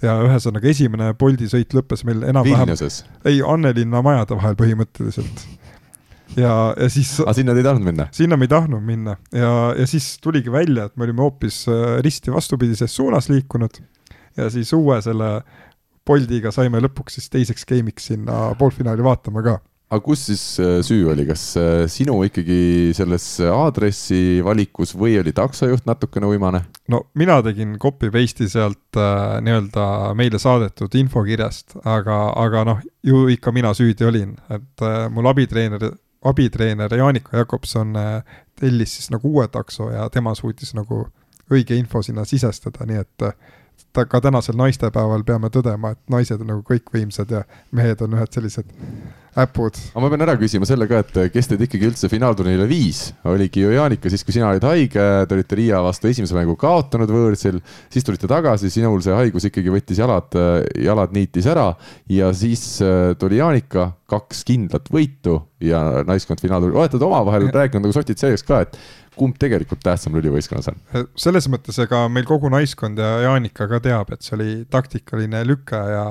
ja ühesõnaga, esimene Bolti sõit lõppes meil enam-vähem, ei, Annelinna majade vahel põhimõtteliselt ja, ja siis. aga sinna te ei tahtnud minna? sinna me ei tahtnud minna ja, ja siis tuligi välja, et me olime hoopis äh, risti vastupidises suunas liikunud ja siis uue selle Boltiga saime lõpuks siis teiseks game'iks sinna poolfinaali vaatama ka. Aga kus siis äh, süü oli, kas äh, sinu ikkagi selles aadressi valikus või oli taksojuht natukene uimane? no mina tegin copy paste'i sealt äh, nii-öelda meile saadetud infokirjast, aga, aga noh, ju ikka mina süüdi olin, et äh, mul abitreener, abitreener Jaanika Jakobson äh, tellis siis nagu uue takso ja tema suutis nagu õige info sinna sisestada, nii et äh, ta ka tänasel naistepäeval peame tõdema, et naised on nagu kõikvõimsad ja mehed on ühed sellised äpud. aga ma pean ära küsima selle ka, et kes teid ikkagi üldse finaalturniirile viis, oligi ju Jaanika siis, kui sina olid haige, te olite Riia vastu esimese mängu kaotanud võõrsil, siis tulite tagasi, sinul see haigus ikkagi võttis jalad, jalad niitis ära ja siis äh, tuli Jaanika, kaks kindlat võitu ja naiskond finaalturniir, olete te omavahel rääkinud nagu sotid selgeks ka, et kumb tegelikult tähtsam lülivõistkonnas on? selles mõttes, ega meil kogu naiskond ja Jaanika ka teab, et see oli taktikaline lüke ja,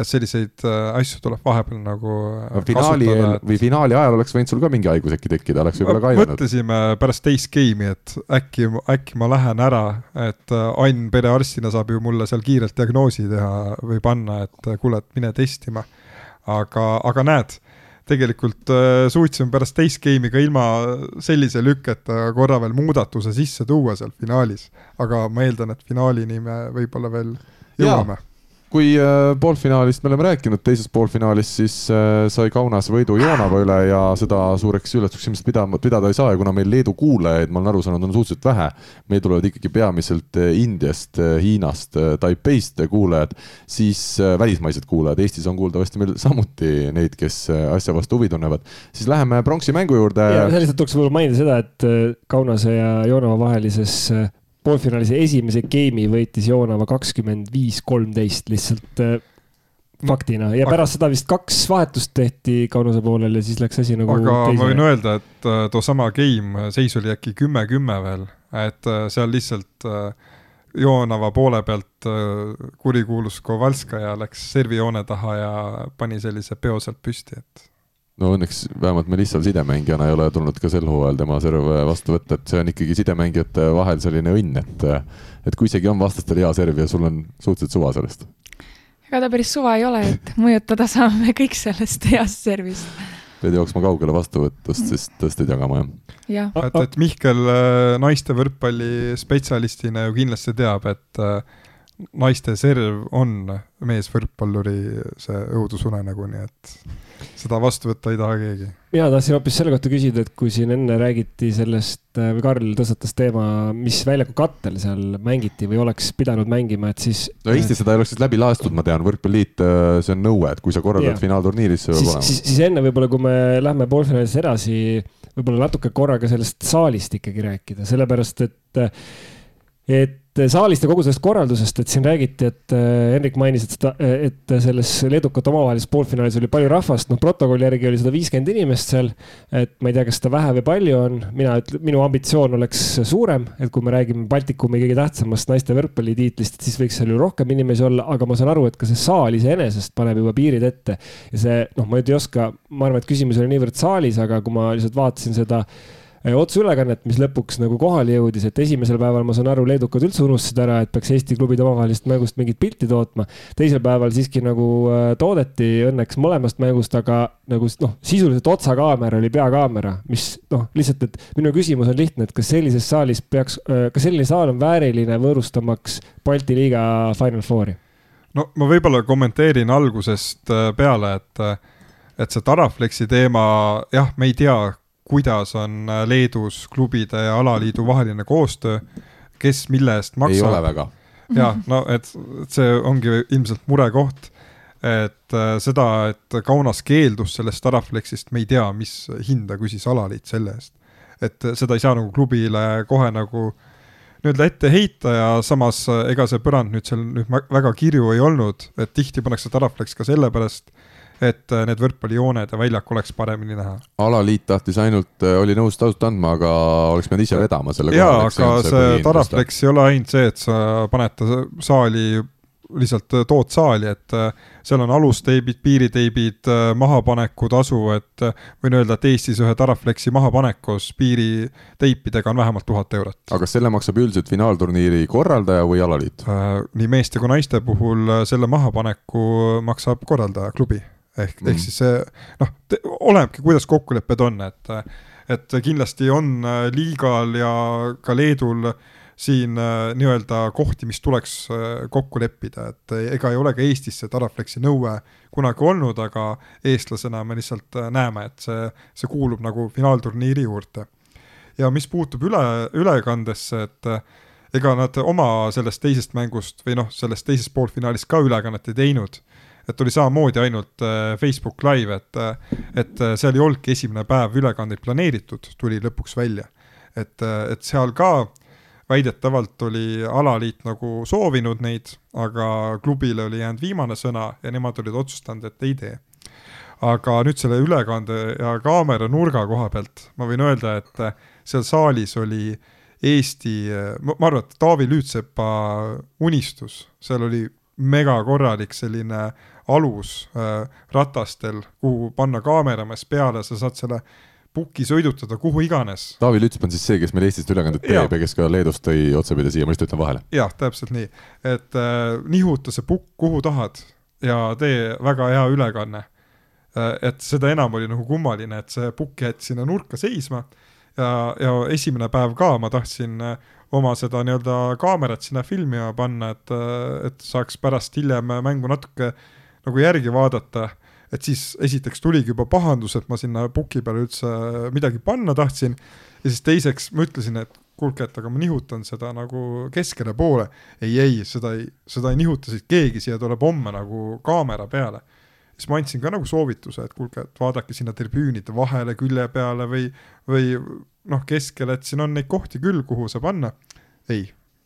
ja selliseid äh, asju tuleb vahepeal nagu no, finaali eel et... või finaali ajal oleks võinud sul ka mingi haigus äkki tekkida, oleks võib-olla ka aidanud. mõtlesime pärast teist game'i, et äkki, äkki ma lähen ära, et äh, Ain perearstina saab ju mulle seal kiirelt diagnoosi teha või panna, et kuule, et mine testima. aga, aga näed tegelikult äh, suutsime pärast teist game'i ka ilma sellise lükketa korra veel muudatuse sisse tuua seal finaalis. aga ma eeldan, et finaalini me võib-olla veel jõuame kui äh, poolfinaalist me oleme rääkinud, teises poolfinaalis siis äh, sai Kaunas võidu Joonava üle ja seda suureks üllatuseks ilmselt pidama, pidada ei saa ja kuna meil Leedu kuulajaid, ma olen aru saanud, on suhteliselt vähe, meil tulevad ikkagi peamiselt äh, Indiast, Hiinast, Taipeist kuulajad, siis välismaised kuulajad, Eestis on kuuldavasti meil samuti neid, kes asja vastu huvi tunnevad, siis läheme pronksi mängu juurde. ja selliselt tuleks võib-olla mainida seda, et Kaunase ja Joonava vahelises poolfinaalis esimese game'i võitis Joonava kakskümmend viis, kolmteist lihtsalt äh, faktina ja pärast seda vist kaks vahetust tehti Kaunase poolel ja siis läks asi nagu. aga teisele. ma võin öelda, et äh, toosama game seis oli äkki kümme-kümme veel, et äh, seal lihtsalt Joonava poole pealt kurikuulus Kovalskaja läks servijoone taha ja pani sellise peo sealt püsti, et no õnneks vähemalt me lihtsalt sidemängijana ei ole tulnud ka sel hooajal tema serve vastu võtta, et see on ikkagi sidemängijate vahel selline õnn, et, et kui isegi on vastastel hea serv ja sul on suhteliselt suva sellest. ega ta päris suva ei ole, et mõjutada saame kõik sellest heast servist. pead jooksma kaugele vastuvõtust, siis tõsteid jagama, jah ja.. et, et Mihkel äh, naiste võrkpalli spetsialistina ju kindlasti teab, et äh, naiste serv on meesvõrkpalluri see õudusunenägu, nii et seda vastu võtta ei taha keegi. mina tahtsin hoopis selle kohta küsida, et kui siin enne räägiti sellest äh, või Karl tõstatas teema, mis väljaku kattel seal mängiti või oleks pidanud mängima, et siis. no Eestis seda ei oleks siis läbi lastud, ma tean, võrkpalliliit, äh, see on nõue, et kui sa korraldad yeah. finaalturniiri, siis see peab olema. siis, siis enne võib-olla, kui me lähme poolfinaalis edasi, võib-olla natuke korraga sellest saalist ikkagi rääkida, sellepärast et et saalist ja kogu sellest korraldusest, et siin räägiti, et äh, Henrik mainis, et seda, et selles leedukate omavahelises poolfinaalis oli palju rahvast, noh, protokolli järgi oli sada viiskümmend inimest seal. et ma ei tea, kas seda vähe või palju on, mina ütlen, minu ambitsioon oleks suurem, et kui me räägime Baltikumi kõige tähtsamast naiste võrkpallitiitlist, siis võiks seal ju rohkem inimesi olla, aga ma saan aru, et ka see saal iseenesest paneb juba piirid ette. ja see, noh, ma nüüd ei oska, ma arvan, et küsimus oli niivõrd saalis, aga kui ma lihtsalt vaatasin seda Äh, otseülekannet, mis lõpuks nagu kohale jõudis, et esimesel päeval ma saan aru, leedukad üldse unustasid ära, et peaks Eesti klubid omavahelisest mängust mingit pilti tootma. teisel päeval siiski nagu äh, toodeti õnneks mõlemast mängust, aga nagu noh, sisuliselt otsakaamera oli peakaamera, mis noh, lihtsalt, et minu küsimus on lihtne, et kas sellises saalis peaks, äh, kas selline saal on vääriline võõrustamaks Balti liiga Final Fouri? no ma võib-olla kommenteerin algusest peale, et, et see Taraflexi teema, jah, me ei tea, kuidas on äh, Leedus klubide ja alaliidu vaheline koostöö, kes mille eest maksab. ei ole väga. ja no, et, et see ongi ilmselt murekoht, et äh, seda, et Kaunas keeldus sellest Staraflexist, me ei tea, mis hinda küsis alaliit selle eest. et seda ei saa nagu klubile kohe nagu nii-öelda ette heita ja samas ega see põrand nüüd seal nüüd väga kirju ei olnud, et tihti pannakse Staraflex ka sellepärast et äh, need võrkpallijooned ja väljak oleks paremini näha. alaliit tahtis ainult, äh, oli nõus tasuta andma, aga oleks pidanud ise vedama selle jaa, aga see, see Taraflex ei ole ainult see, et sa paned ta saali lihtsalt äh, tood saali, et seal on alusteibid, piiriteibid, mahapanekutasu, et võin öelda, et Eestis ühe Taraflexi mahapanek koos piiriteipidega on vähemalt tuhat eurot. aga kas selle maksab üldiselt finaalturniiri korraldaja või alaliit? nii meeste kui naiste puhul selle mahapaneku maksab korraldaja, klubi. Ehk mm., ehk siis see noh, olenebki, kuidas kokkulepped on, et, et kindlasti on liigal ja ka Leedul äh, siin äh, nii-öelda kohti, mis tuleks äh, kokku leppida, et äh, ega ei ole ka Eestis see Taraflexi nõue kunagi olnud, aga eestlasena me lihtsalt näeme, et see, see kuulub nagu finaalturniiri juurde. ja mis puutub üle, ülekandesse, et ega nad oma sellest teisest mängust või noh, sellest teisest poolfinaalist ka ülekannet ei teinud et oli samamoodi ainult Facebook Live, et, et seal ei olnudki esimene päev ülekandeid planeeritud, tuli lõpuks välja. et, et seal ka väidetavalt oli alaliit nagu soovinud neid, aga klubile oli jäänud viimane sõna ja nemad olid otsustanud, et ei tee. aga nüüd selle ülekande ja kaamera nurga koha pealt ma võin öelda, et seal saalis oli Eesti, ma arvan, et Taavi Lüütsepa unistus, seal oli megakorralik selline alus äh, ratastel, kuhu panna kaameramees peale, sa saad selle puki sõidutada kuhu iganes. Taavi Lütsp on siis see, kes meil Eestist ülekandet teeb ja kes ka Leedust tõi otsapidi siia, ma lihtsalt ütlen vahele. jah, täpselt nii, et äh, nihuta see pukk kuhu tahad ja tee väga hea ülekanne äh,. et seda enam oli nagu kummaline, et see pukk jäeti sinna nurka seisma ja, ja esimene päev ka ma tahtsin äh, oma seda nii-öelda kaamerat sinna filmima panna, et, et saaks pärast hiljem mängu natuke nagu järgi vaadata et siis esiteks tuligi juba pahandus, et ma sinna puki peale üldse midagi panna tahtsin ja siis teiseks ma ütlesin, et kuulge, et aga ma nihutan seda nagu keskele poole. ei, ei, seda ei, seda ei nihuta siit keegi, siia tuleb homme nagu kaamera peale. Siis ma andsin ka nagu soovituse, et kuulge, et vaadake sinna tribüünide vahele, külje peale või, või noh, keskele, et siin on neid kohti küll, kuhu saab panna. ei,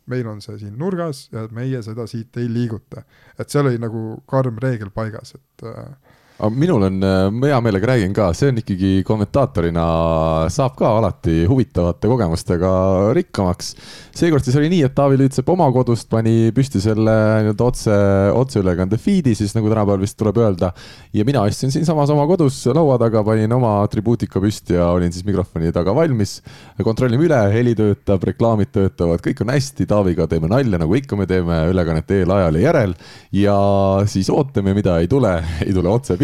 meil on see siin nurgas ja meie seda siit ei liiguta. et seal oli nagu karm reegel paigas, et äh, aga minul on, äh, ma hea meelega räägin ka, see on ikkagi kommentaatorina saab ka alati huvitavate kogemustega rikkamaks. seekord siis oli nii, et Taavi Lüütsepp oma kodust pani püsti selle nii-öelda otse, otseülekande feed'i siis nagu tänapäeval vist tuleb öelda. ja mina istun siinsamas oma kodus laua taga, panin oma atribuutika püsti ja olin siis mikrofoni taga valmis. kontrollime üle, heli töötab, reklaamid töötavad, kõik on hästi, Taaviga teeme nalja, nagu ikka me teeme ülekannet eel, ajal ja järel. ja siis ootame, mida ei tule, ei tule otse pilti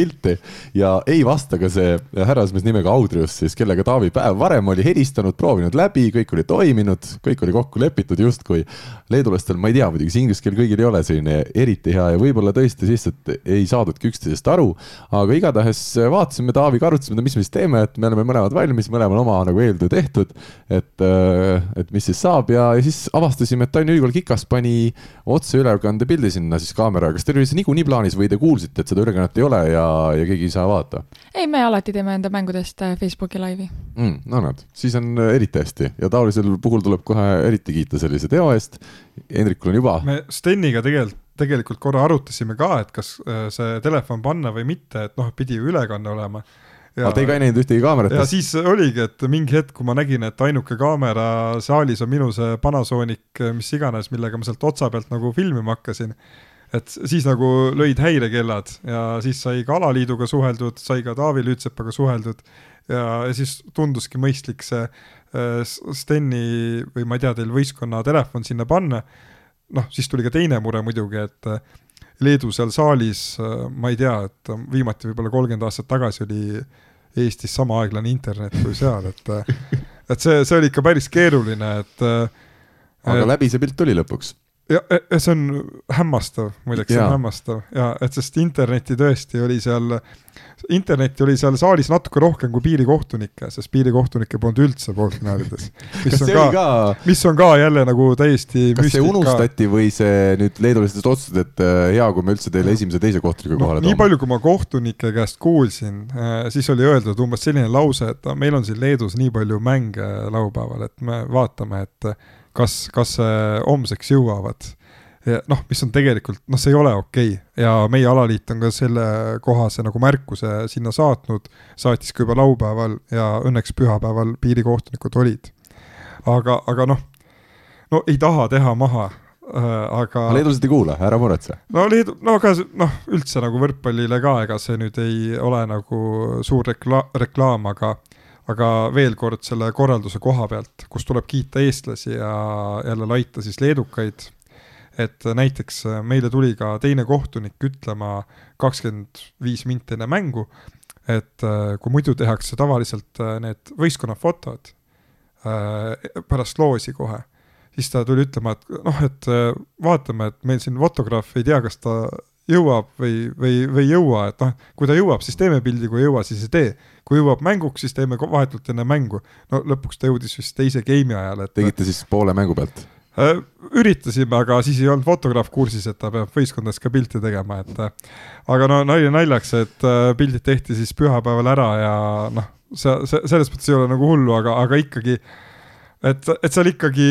ja ei vasta ka see härrasmees nimega Audrius siis, kellega Taavi päev varem oli helistanud, proovinud läbi, kõik oli toiminud, kõik oli kokku lepitud justkui. leedulastel, ma ei tea, muidugi see inglise keel kõigil ei ole selline eriti hea ja võib-olla tõesti lihtsalt ei saadudki üksteisest aru. aga igatahes vaatasime Taaviga, arutasime, mis me siis teeme, et me oleme mõlemad valmis, mõlemal oma nagu eeltöö tehtud. et, et mis siis saab ja, ja siis avastasime, et Tallinna Ülikool Kikas pani otseülekande pildi sinna siis kaameraga. kas teil oli see niikuinii plaanis või te kuulsite, et seda ülekannet ei ole ja ja keegi ei saa vaadata? ei, me alati teeme enda mängudest äh, Facebooki laivi mm,. no näed, siis on äh, eriti hästi ja taolisel puhul tuleb kohe eriti kiita sellise teo eest. Hendrikul on juba. me Steniga tegelikult tegelikult korra arutasime ka, et kas äh, see telefon panna või mitte, et noh, pidi ju ülekanne olema ja, aga te ei ka ei näinud ühtegi kaamerat? ja siis oligi, et mingi hetk, kui ma nägin, et ainuke kaamera saalis on minu see Panasonic, mis iganes, millega ma sealt otsa pealt nagu filmima hakkasin et siis nagu lõid häirekellad ja siis sai ka alaliiduga suheldud, sai ka Taavi Lüütsepaga suheldud ja, ja siis tunduski mõistlik see äh, Steni või ma ei tea, teil võistkonna telefon sinna panna. noh, siis tuli ka teine mure muidugi, et äh, Leedu seal saalis, äh, ma ei tea, et viimati võib-olla kolmkümmend aastat tagasi oli Eestis sama aeglane internet kui seal, et et see, see oli ikka päris keeruline, et aga et, läbi see pilt tuli lõpuks ja, ja see on hämmastav, muideks see on hämmastav ja et sest internetti tõesti oli seal, internetti oli seal saalis natuke rohkem kui piirikohtunikke, sest piirikohtunikke polnud üldse poolfinaalides. mis on ka, ka, mis on ka jälle nagu täiesti kas see unustati või see nüüd leedulased otsustasid, et äh, hea, kui me üldse teile esimese, teise kohtunikuga no, kohale toome? nii palju, kui ma kohtunike käest kuulsin, äh, siis oli öeldud umbes selline lause, et meil on siin Leedus nii palju mänge laupäeval, et me vaatame, et kas, kas homseks jõuavad. noh, mis on tegelikult, noh, see ei ole okei okay. ja meie alaliit on ka selle kohase nagu märkuse sinna saatnud, saatis ka juba laupäeval ja õnneks pühapäeval piirikohtunikud olid. aga, aga noh, no ei taha teha maha äh, aga. leedulased ei kuula, ära muretse. no Leedu, no aga noh, üldse nagu võrkpallile ka, ega see nüüd ei ole nagu suur rekla-, reklaam, aga aga veel kord selle korralduse koha pealt, kus tuleb kiita eestlasi ja jälle laita siis leedukaid. Et näiteks äh, meile tuli ka teine kohtunik ütlema kakskümmend viis minti enne mängu, et äh, kui muidu tehakse tavaliselt äh, need võistkonnafotod pärast loosi kohe, siis ta tuli ütlema, et noh, et vaatame, et meil siin fotograaf ei tea, kas ta jõuab või, või, või ei jõua, et noh, kui ta jõuab, siis teeme pildi, kui ei jõua, siis ei tee. kui jõuab mänguks, siis teeme vahetult enne mängu. no lõpuks ta jõudis vist teise game'i ajal, et. tegite siis poole mängu pealt? Äh, üritasime, aga siis ei olnud fotograaf kursis, et ta peab võistkondades ka pilte tegema, et äh, aga no nalja naljaks, et äh, pildid tehti siis pühapäeval ära ja noh, see, see selles mõttes ei ole nagu hullu, aga, aga ikkagi et, et seal ikkagi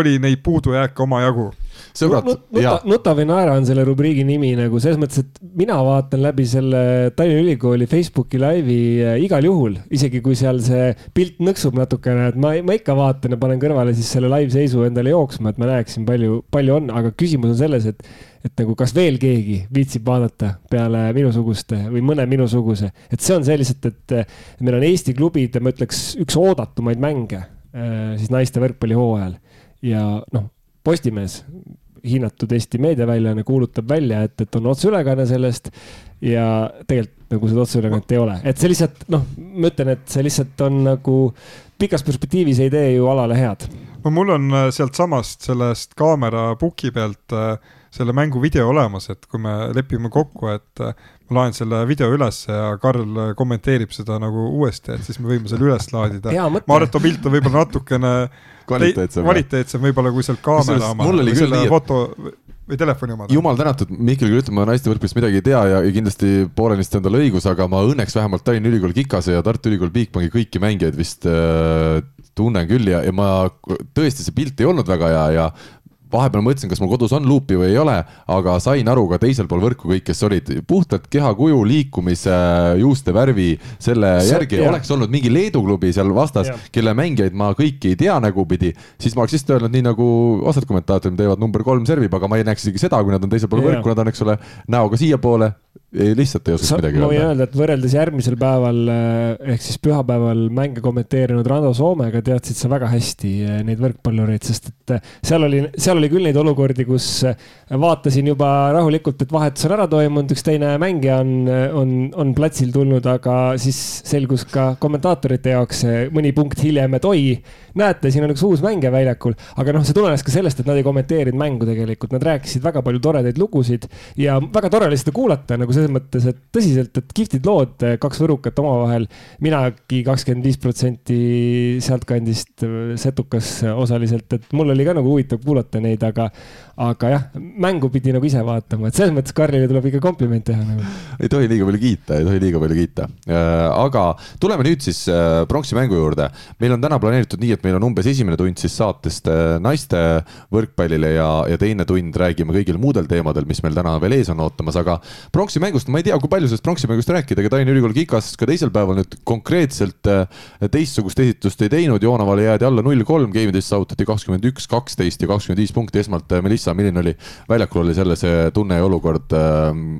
oli neid puudujääke omajagu sõbrad nut, nuta, nuta või naera on selle rubriigi nimi nagu selles mõttes, et mina vaatan läbi selle Tallinna Ülikooli Facebooki laivi äh, igal juhul, isegi kui seal see pilt nõksub natukene, et ma, ma ikka vaatan ja panen kõrvale siis selle live-seisu endale jooksma, et ma näeksin, palju, palju on, aga küsimus on selles, et et nagu kas veel keegi viitsib vaadata peale minusuguste või mõne minusuguse, et see on see lihtsalt, et meil on Eesti klubide, ma ütleks, üks oodatumaid mänge äh, siis naiste võrkpallihooajal. Ja noh, Postimees hinnatud Eesti meediaväljaanne kuulutab välja, et, et on otseülekanne sellest ja tegelikult nagu seda otseülekannet ei ole, et see lihtsalt noh, ma ütlen, et see lihtsalt on nagu pikas perspektiivis ei tee ju alale head. no mul on äh, sealtsamast sellest kaamera puki pealt äh, selle mängu video olemas, et kui me lepime kokku, et äh, ma laen selle video üles ja Karl kommenteerib seda nagu uuesti, et siis me võime selle üles laadida. ma arvan, et too pilt on võib-olla natukene kvaliteetsem, kvaliteetsem võib-olla kui sealt kaamera oma või selle nii, foto või telefoni oma. jumal tänatud, Mihkel küll ütleb, ma naiste võrkpallist midagi ei tea ja, ja kindlasti poolenisti on tal õigus, aga ma õnneks vähemalt Tallinna Ülikool Kikase ja Tartu Ülikool Bigbanki kõiki mängijaid vist äh, tunnen küll ja, ja ma tõesti, see pilt ei olnud väga hea ja vahepeal mõtlesin, kas mul kodus on luupi või ei ole, aga sain aru ka teisel pool võrku kõik, kes olid puhtalt kehakuju, liikumise, juuste värvi, selle See, järgi. jah. oleks olnud mingi Leedu klubi seal vastas, kelle mängijaid ma kõiki ei tea nägupidi, siis ma oleks lihtsalt öelnud nii nagu osad kommentaatorid teevad number kolm servib, aga ma ei näeks isegi seda, kui nad on teisel pool võrku, nad on, eks ole, näoga siiapoole ei, lihtsalt ei oska midagi öelda. ma võin öelda, et võrreldes järgmisel päeval eh, ehk siis pühapäeval mänge kommenteerinud Rando Soomega teadsid sa väga hästi eh, neid võrkpallureid, sest et eh, seal oli, seal oli küll neid olukordi, kus vaatasin juba rahulikult, et vahetus on ära toimunud, üks teine mängija on, on, on platsil tulnud, aga siis selgus ka kommentaatorite jaoks mõni punkt hiljem, et oi, näete, siin on üks uus mängija väljakul. aga noh, see tulenes ka sellest, et nad ei kommenteerinud mängu tegelikult, nad rääkisid väga palju toredaid lugusid ja väga tore oli seda kuulata nagu selles mõttes, et tõsiselt, et kihvtid lood, kaks võrukat omavahel. minagi kakskümmend viis protsenti sealtkandist setukas osaliselt, et mul oli ka nagu huvitav kuulata neid, aga, aga jah, mängu pidi nagu ise vaatama, et selles mõttes Karlile tuleb ikka kompliment teha nagu. ei tohi liiga palju kiita, ei tohi liiga palju kiita. Äh, aga tuleme nüüd siis äh, pronksi mängu juurde. meil on täna planeeritud nii, et meil on umbes esimene tund siis saatest äh, naiste võrkpallile ja, ja teine tund räägime kõigil muudel teemadel, mis meil täna veel ees on ootamas, aga pronksi mängust, ma ei tea, kui palju sellest pronksi mängust rääkida, aga Tallinna Ülikool Kikas ka teisel päeval nüüd konkreetselt teistsugust esitust ei teinud, Joonavale jäädi alla null kolm, game'idest saavutati kakskümmend üks, kaksteist ja kakskümmend viis punkti, esmalt Melissa, milline oli, väljakul oli jälle see tunne ja olukord,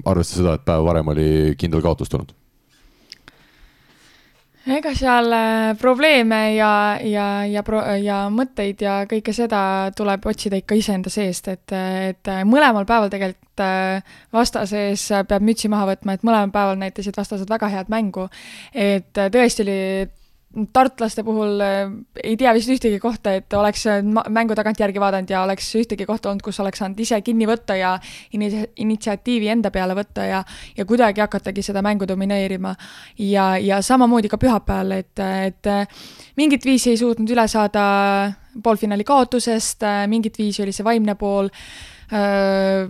arvestades seda, et päev varem oli kindel kaotus tulnud? ega seal äh, probleeme ja, ja, ja pro-, ja mõtteid ja kõike seda tuleb otsida ikka iseenda seest, et, et mõlemal päeval tegelikult äh, vastases peab mütsi maha võtma, et mõlemal päeval näitasid vastased väga head mängu. et tõesti oli tartlaste puhul äh, ei tea vist ühtegi kohta, et oleks äh, mängu tagantjärgi vaadanud ja oleks ühtegi kohta olnud, kus oleks saanud ise kinni võtta ja initsiatiivi enda peale võtta ja, ja kuidagi hakatagi seda mängu domineerima. ja, ja samamoodi ka pühapäeval, et, et mingit viisi ei suutnud üle saada poolfinaali kaotusest, mingit viisi oli see vaimne pool äh,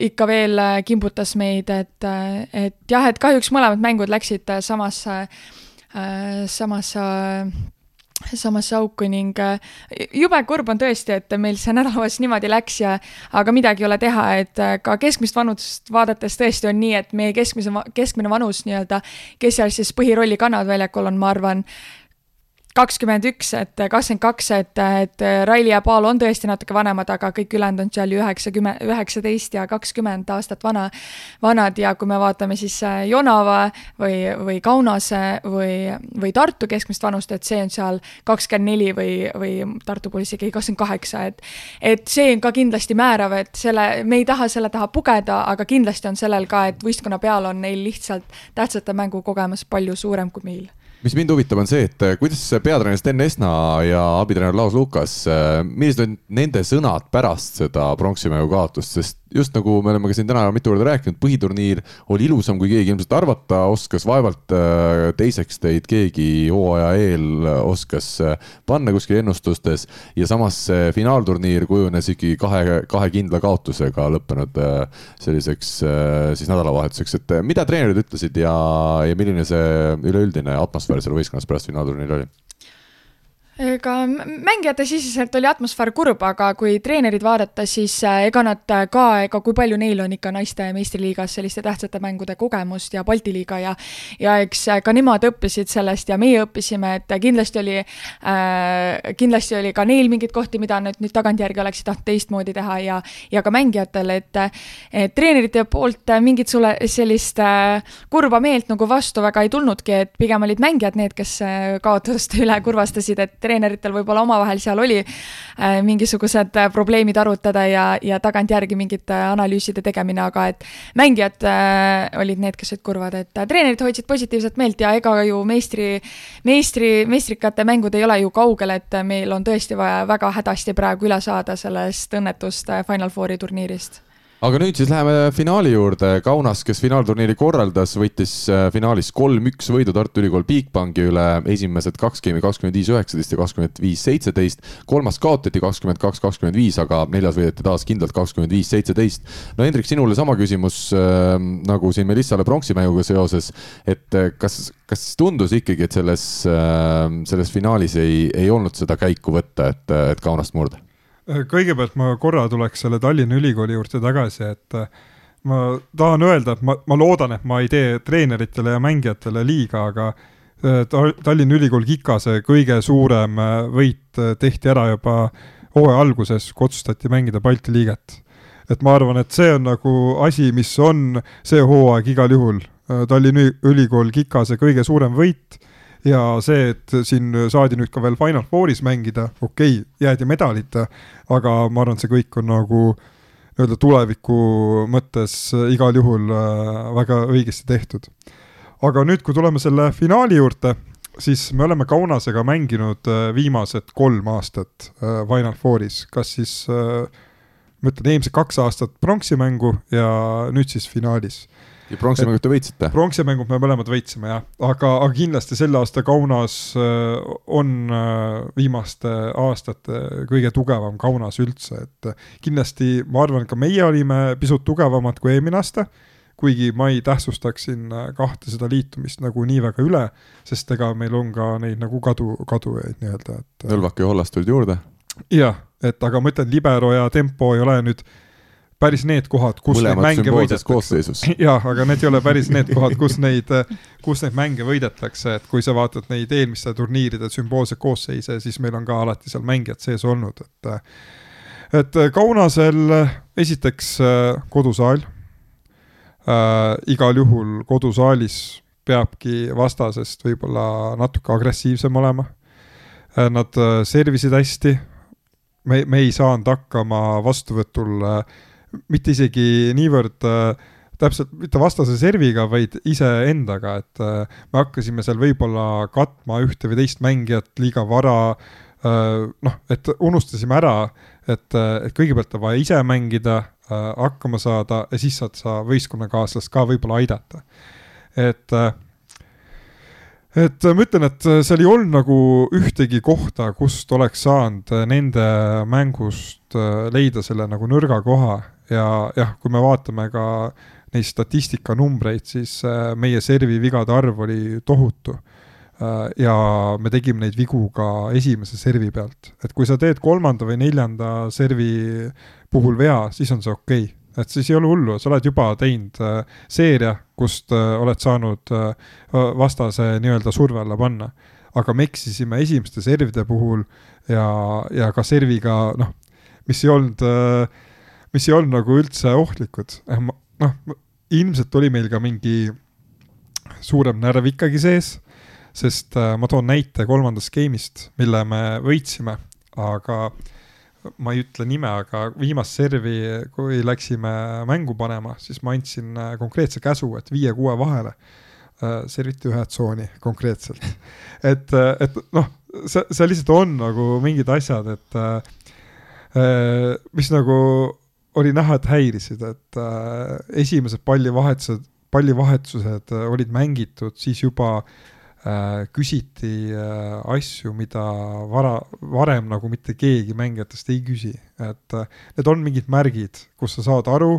ikka veel kimbutas meid, et, et jah, et kahjuks mõlemad mängud läksid samasse Äh, samas samasse auku ning äh, jube kurb on tõesti, et meil see nädalavahetus niimoodi läks ja aga midagi ei ole teha, et äh, ka keskmist vanust vaadates tõesti on nii, et meie keskmise, keskmine vanus nii-öelda, kes seal siis põhirolli kannavad väljakul, on, ma arvan, kakskümmend üks, et kakskümmend kaks, et, et Raili ja Paul on tõesti natuke vanemad, aga kõik ülejäänud on seal ju üheksakümmend, üheksateist ja kakskümmend aastat vana, vanad. Ja kui me vaatame siis Jonava või, või Kaunase või, või Tartu keskmist vanust, et see on seal kakskümmend neli või, või Tartu puhul isegi kakskümmend kaheksa, et et see on ka kindlasti määrav, et selle, me ei taha selle taha pugeda, aga kindlasti on sellel ka, et võistkonna peal on neil lihtsalt tähtsate mängukogemus palju suurem kui meil mis mind huvitab, on see, et äh, kuidas peatreener Sten Esna ja abitreener Laos Lukas, äh, millised on nende sõnad pärast seda pronksimägu kaotust, sest just nagu me oleme ka siin täna mitu korda rääkinud, põhiturniir oli ilusam, kui keegi ilmselt arvata oskas, vaevalt äh, teiseks teid keegi hooaja eel oskas panna kuskil ennustustes. Ja samas see finaalturniir kujunes ikkagi kahe, kahe kindla kaotusega lõppenud selliseks siis nädalavahetuseks, et mida treenerid ütlesid ja, ja milline see üleüldine atmosfäär seal võistkonnas pärast finaalturniiri oli? Ega mängijate siseselt oli atmosfäär kurb, aga kui treenerid vaadata, siis äh, ega nad äh, ka, ega kui palju neil on ikka naiste meistriliigas selliste tähtsate mängude kogemust ja Balti liiga ja ja eks äh, ka nemad õppisid sellest ja meie õppisime, et kindlasti oli äh,, kindlasti oli ka neil mingeid kohti, mida nüüd, nüüd tagantjärgi oleksid tahtnud teistmoodi teha ja ja ka mängijatel, et et treenerite poolt mingit sulle sellist äh, kurba meelt nagu vastu väga ei tulnudki, et pigem olid mängijad need, kes kaotuste üle kurvastasid, et treeneritel võib-olla omavahel seal oli äh, mingisugused äh, probleemid arutada ja, ja tagantjärgi mingite analüüside tegemine, aga et mängijad äh, olid need, kes olid kurvad, et treenerid hoidsid positiivset meelt ja ega ju meistri, meistri, meistrikate mängud ei ole ju kaugel, et meil on tõesti vaja väga hädasti praegu üle saada sellest õnnetust Final Fouri turniirist aga nüüd siis läheme finaali juurde. Kaunas, kes finaalturniiri korraldas, võitis äh, finaalis kolm-üks võidu Tartu Ülikool Bigbanki üle. esimesed kaks geimi kakskümmend viis, üheksateist ja kakskümmend viis, seitseteist. kolmas kaotati kakskümmend kaks, kakskümmend viis, aga neljas võideti taas kindlalt kakskümmend viis, seitseteist. no Hendrik, sinule sama küsimus äh, nagu siin Melissale pronksimänguga seoses, et äh, kas, kas tundus ikkagi, et selles äh,, selles finaalis ei, ei olnud seda käiku võtta, et, et Kaunast murda? Äh, kõigepealt ma korra tuleks selle Tallinna Ülikooli juurde tagasi, et äh, ma tahan öelda, et ma, ma loodan, et ma ei tee treeneritele ja mängijatele liiga, aga äh, Tallinna Ülikool Kikase kõige suurem võit tehti ära juba hooaja alguses, kui otsustati mängida Balti liiget. et ma arvan, et see on nagu asi, mis on see hooaeg igal juhul Tallinna Ülikool Kikase kõige suurem võit ja see, et siin saadi nüüd ka veel Final Fouris mängida, okei okay,, jäädi medalita, aga ma arvan, et see kõik on nagu nii-öelda tuleviku mõttes igal juhul äh, väga õigesti tehtud. aga nüüd, kui tuleme selle finaali juurde, siis me oleme Kaunasega mänginud äh, viimased kolm aastat äh, Final Fouris, kas siis ma ütlen, eelmised kaks aastat pronksimängu ja nüüd siis finaalis ja pronksimängud te võitsite? pronksimängud me mõlemad võitsime jah, aga, aga kindlasti selle aasta Kaunas äh, on äh, viimaste aastate kõige tugevam Kaunas üldse, et äh, kindlasti ma arvan, ka meie olime pisut tugevamad kui eelmine aasta kuigi ma ei tähtsustaks siin kahte seda liitumist nagu nii väga üle, sest ega meil on ka neid nagu kadu, kadujaid nii-öelda, et. Nõlvak ja Hollas tulid juurde? jah, et aga ma ütlen, libero ja tempo ei ole nüüd päris need kohad, kus Mõlemad neid mänge võidetakse. jah, aga need ei ole päris need kohad, kus neid, kus neid mänge võidetakse, et kui sa vaatad neid eelmiste turniiride sümboolseid koosseise, siis meil on ka alati seal mängijad sees olnud, et et Kaunasel esiteks kodusaal. Äh,, igal juhul kodusaalis peabki vastasest võib-olla natuke agressiivsem olema. Äh, nad äh, servisid hästi, me, me ei saanud hakkama vastuvõtul äh, mitte isegi niivõrd äh, täpselt mitte vastase serviga, vaid iseendaga, et äh, me hakkasime seal võib-olla katma ühte või teist mängijat liiga vara äh,. noh, et unustasime ära, et, äh, et kõigepealt on vaja ise mängida äh,, hakkama saada ja siis saad sa võistkonnakaaslast ka võib-olla aidata. et äh, et ma ütlen, et seal ei olnud nagu ühtegi kohta, kust oleks saanud nende mängust leida selle nagu nõrga koha ja jah, kui me vaatame ka neid statistikanumbreid, siis äh, meie servi vigade arv oli tohutu. ja me tegime neid vigu ka esimese servi pealt, et kui sa teed kolmanda või neljanda servi puhul vea, siis on see okei okay et siis ei ole hullu, sa oled juba teinud äh, seeria, kust äh, oled saanud äh, vastase nii-öelda surve alla panna. aga me eksisime esimeste servide puhul ja, ja ka serviga, noh, mis ei olnud äh,, mis ei olnud nagu üldse ohtlikud. Eh, noh, ilmselt oli meil ka mingi suurem närv ikkagi sees, sest äh, ma toon näite kolmandast game'ist, mille me võitsime, aga ma ei ütle nime, aga viimast servi, kui läksime mängu panema, siis ma andsin äh, konkreetse käsu, et viie-kuue vahele serviti ühe tsooni konkreetselt. et, et noh, see, see lihtsalt on nagu mingid asjad, et mis nagu oli näha, et häirisid, et äh, esimesed pallivahetused, pallivahetused äh, olid mängitud, siis juba äh, küsiti äh, asju, mida vara, varem nagu mitte keegi mängijatest ei küsi, et äh, need on mingid märgid, kus sa saad aru,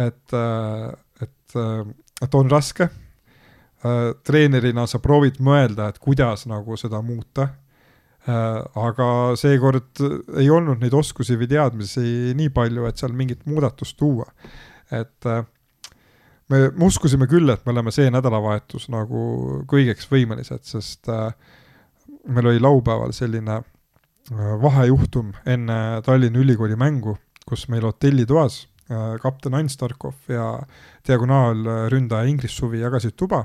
et äh,, et äh,, et on raske äh,. treenerina sa proovid mõelda, et kuidas nagu seda muuta aga seekord ei olnud neid oskusi või teadmisi nii palju, et seal mingit muudatust tuua. et äh, me, me uskusime küll, et me oleme see nädalavahetus nagu kõigeks võimelised, sest äh, meil oli laupäeval selline vahejuhtum enne Tallinna Ülikooli mängu, kus meil hotellitoas kapten Ain Starkov ja diagonaalründaja Ingris Suvi jagasid tuba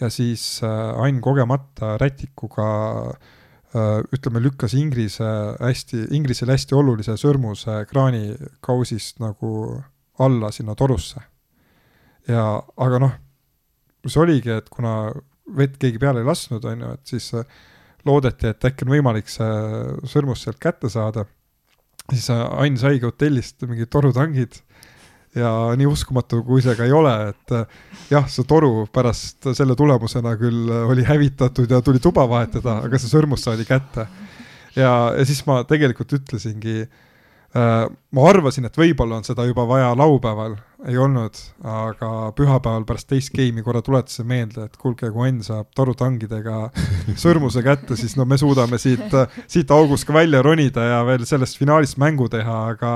ja siis Ain kogemata rätikuga äh, Äh, ütleme, lükkas Ingrise hästi, Ingrisele hästi olulise sõrmuse kraanikausist nagu alla sinna torusse. ja, aga noh, see oligi, et kuna vett keegi peale ei lasknud, on ju, et siis äh, loodeti, et äkki on võimalik see sõrmus sealt kätte saada, siis äh, Ain saigi hotellist mingid torutangid ja nii uskumatu, kui see ka ei ole, et eh, jah, see toru pärast selle tulemusena küll oli hävitatud ja tuli tuba vahetada, aga see sõrmus saadi kätte. ja, ja siis ma tegelikult ütlesingi äh, Äh, ma arvasin, et võib-olla on seda juba vaja laupäeval, ei olnud, aga pühapäeval pärast teist game'i korra tuletasin meelde, et kuulge, kui Enn saab torutangidega sõrmuse kätte, siis no me suudame siit, siit august ka välja ronida ja veel sellest finaalist mängu teha, aga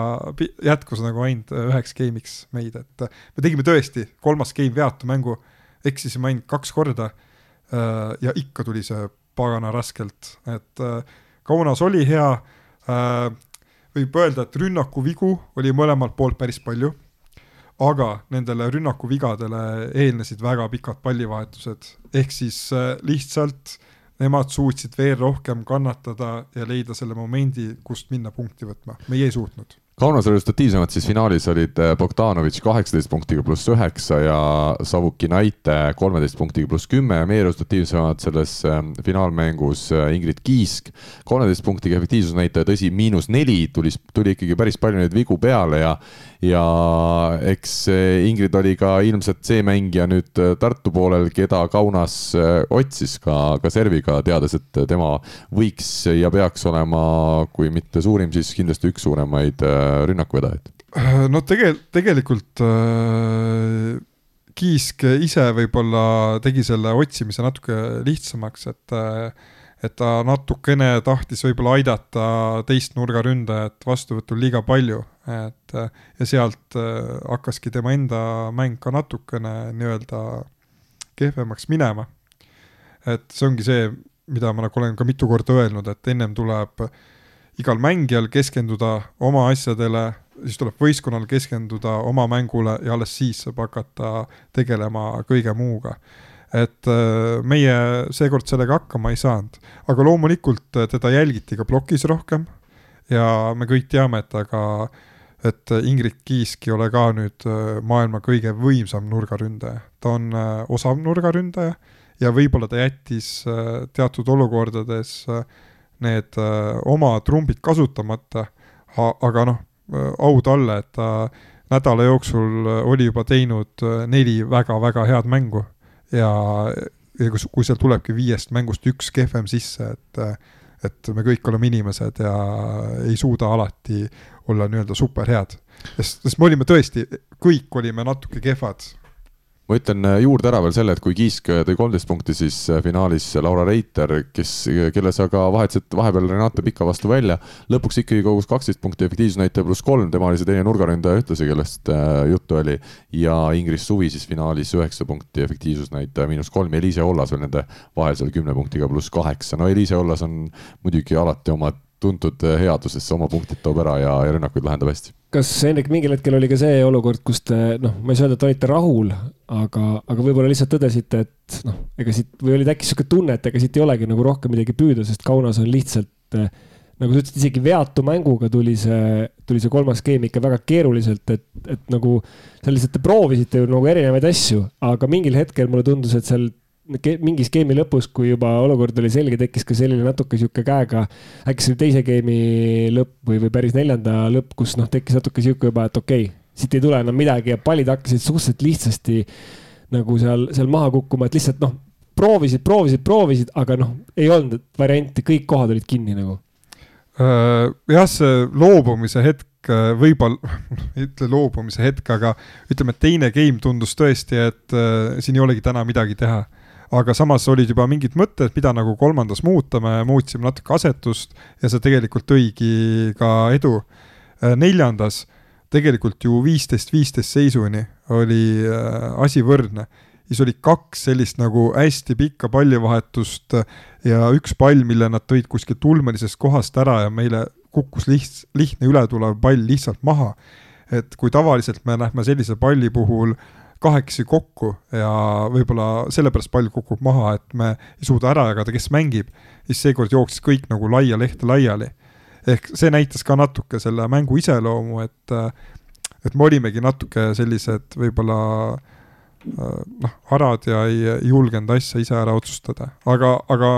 jätkus nagu ainult üheks game'iks meid, et me tegime tõesti kolmas game veatu mängu, eksisime ainult kaks korda äh, ja ikka tuli see pagana raskelt, et äh, Kaunas oli hea võib öelda, et rünnakuvigu oli mõlemalt poolt päris palju, aga nendele rünnakuvigadele eelnesid väga pikad pallivahetused, ehk siis äh, lihtsalt nemad suutsid veel rohkem kannatada ja leida selle momendi, kust minna punkti võtma, meie ei suutnud. Kaunas resultatiivsemad siis finaalis olid äh, Bogdanovitš kaheksateist punktiga pluss üheksa ja Savuki Naite kolmeteist punktiga pluss kümme ja meie resultatiivsemad selles ähm, finaalmängus äh, Ingrid Kiisk kolmeteist punktiga efektiivsusnäitaja, tõsi, miinus neli, tuli, tuli ikkagi päris palju neid vigu peale ja ja eks äh, Ingrid oli ka ilmselt see mängija nüüd Tartu poolel, keda Kaunas otsis ka, ka serviga, teades, et tema võiks ja peaks olema, kui mitte suurim, siis kindlasti üks suuremaid rünnakuvedajaid? no tegel-, tegelikult äh, Kiisk ise võib-olla tegi selle otsimise natuke lihtsamaks, et äh, et ta natukene tahtis võib-olla aidata teist nurgaründajat vastuvõtul liiga palju, et ja sealt äh, hakkaski tema enda mäng ka natukene nii-öelda kehvemaks minema. et see ongi see, mida ma nagu olen ka mitu korda öelnud, et ennem tuleb igal mängijal keskenduda oma asjadele, siis tuleb võistkonnal keskenduda oma mängule ja alles siis saab hakata tegelema kõige muuga. Et äh, meie seekord sellega hakkama ei saanud, aga loomulikult äh, teda jälgiti ka plokis rohkem ja me kõik teame, et aga et Ingrid Kiisk ei ole ka nüüd äh, maailma kõige võimsam nurgaründaja, ta on osav nurgaründaja ja võib-olla ta jättis teatud olukordades need oma trumbid kasutamata, aga noh, au talle, et ta nädala jooksul oli juba teinud neli väga-väga head mängu ja, ja kui, kui seal tulebki viiest mängust üks kehvem sisse, et et me kõik oleme inimesed ja ei suuda alati olla nii-öelda superhead. sest, sest me olime tõesti, kõik olime natuke kehvad ma ütlen äh, juurde ära veel selle, et kui Kiisk tõi kolmteist punkti, siis äh, finaalis Laura Reiter, kes, kelle sa ka vahetasid vahepeal Renate Pika vastu välja, lõpuks ikkagi kogus kaksteist punkti efektiivsusnäitaja pluss kolm, tema oli see teine nurgaründaja ühtlasi, kellest äh, juttu oli. ja Ingris Suvi siis finaalis üheksa punkti efektiivsusnäitaja miinus kolm ja Eliise Ollas veel nende vahel seal kümne punktiga pluss kaheksa, no Eliise Ollas on muidugi alati oma tuntud headusesse, oma punktid toob ära ja, ja rünnakuid lahendab hästi. Kas Hendrik mingil hetkel oli ka see olukord, kus te noh, ma ei saa öelda, et olite rahul, aga, aga võib-olla lihtsalt tõdesite, et noh, ega siit või oli äkki sihuke tunne, et ega siit ei olegi nagu rohkem midagi püüda, sest Kaunas on lihtsalt nagu sa ütlesid, isegi veatu mänguga tuli see, tuli see kolmas skeem ikka väga keeruliselt, et, et nagu sa lihtsalt te proovisite ju nagu erinevaid asju, aga mingil hetkel mulle tundus, et seal mingi skeemi lõpus, kui juba olukord oli selge, tekkis ka selline natuke sihuke käega, äkki see oli teise geimi lõpp või, või päris neljanda lõpp, kus noh, tekkis natuke sihuke juba, et okei okay,, siit ei tule enam midagi ja pallid hakkasid suhteliselt lihtsasti nagu seal, seal maha kukkuma, et lihtsalt noh, proovisid, proovisid, proovisid, aga noh, ei olnud varianti, kõik kohad olid kinni nagu. Äh, jah, see loobumise hetk äh, võib-olla, ei ütle loobumise hetk, aga ütleme, et teine game tundus tõesti, et äh, siin ei olegi täna midagi teha aga samas olid juba mingid mõtted, mida nagu kolmandas muuta, me muutsime natuke asetust ja see tegelikult tõigi ka edu. Äh, neljandas tegelikult ju viisteist, viisteist seisuni oli äh, asi võrdne. siis oli kaks sellist nagu hästi pikka pallivahetust ja üks pall, mille nad tõid kuskilt ulmelisest kohast ära ja meile kukkus liht-, lihtne ületulev pall lihtsalt maha. et kui tavaliselt me lähme sellise palli puhul äh, kahekesi kokku ja võib-olla sellepärast pall kukub maha, et me ei suuda ära jagada, kes mängib, siis seekord jooksis kõik nagu laia lehte laiali. ehk see näitas ka natuke selle mängu iseloomu, et, et me olimegi natuke sellised võib-olla noh, arad ja ei, ei julgenud asja ise ära otsustada, aga, aga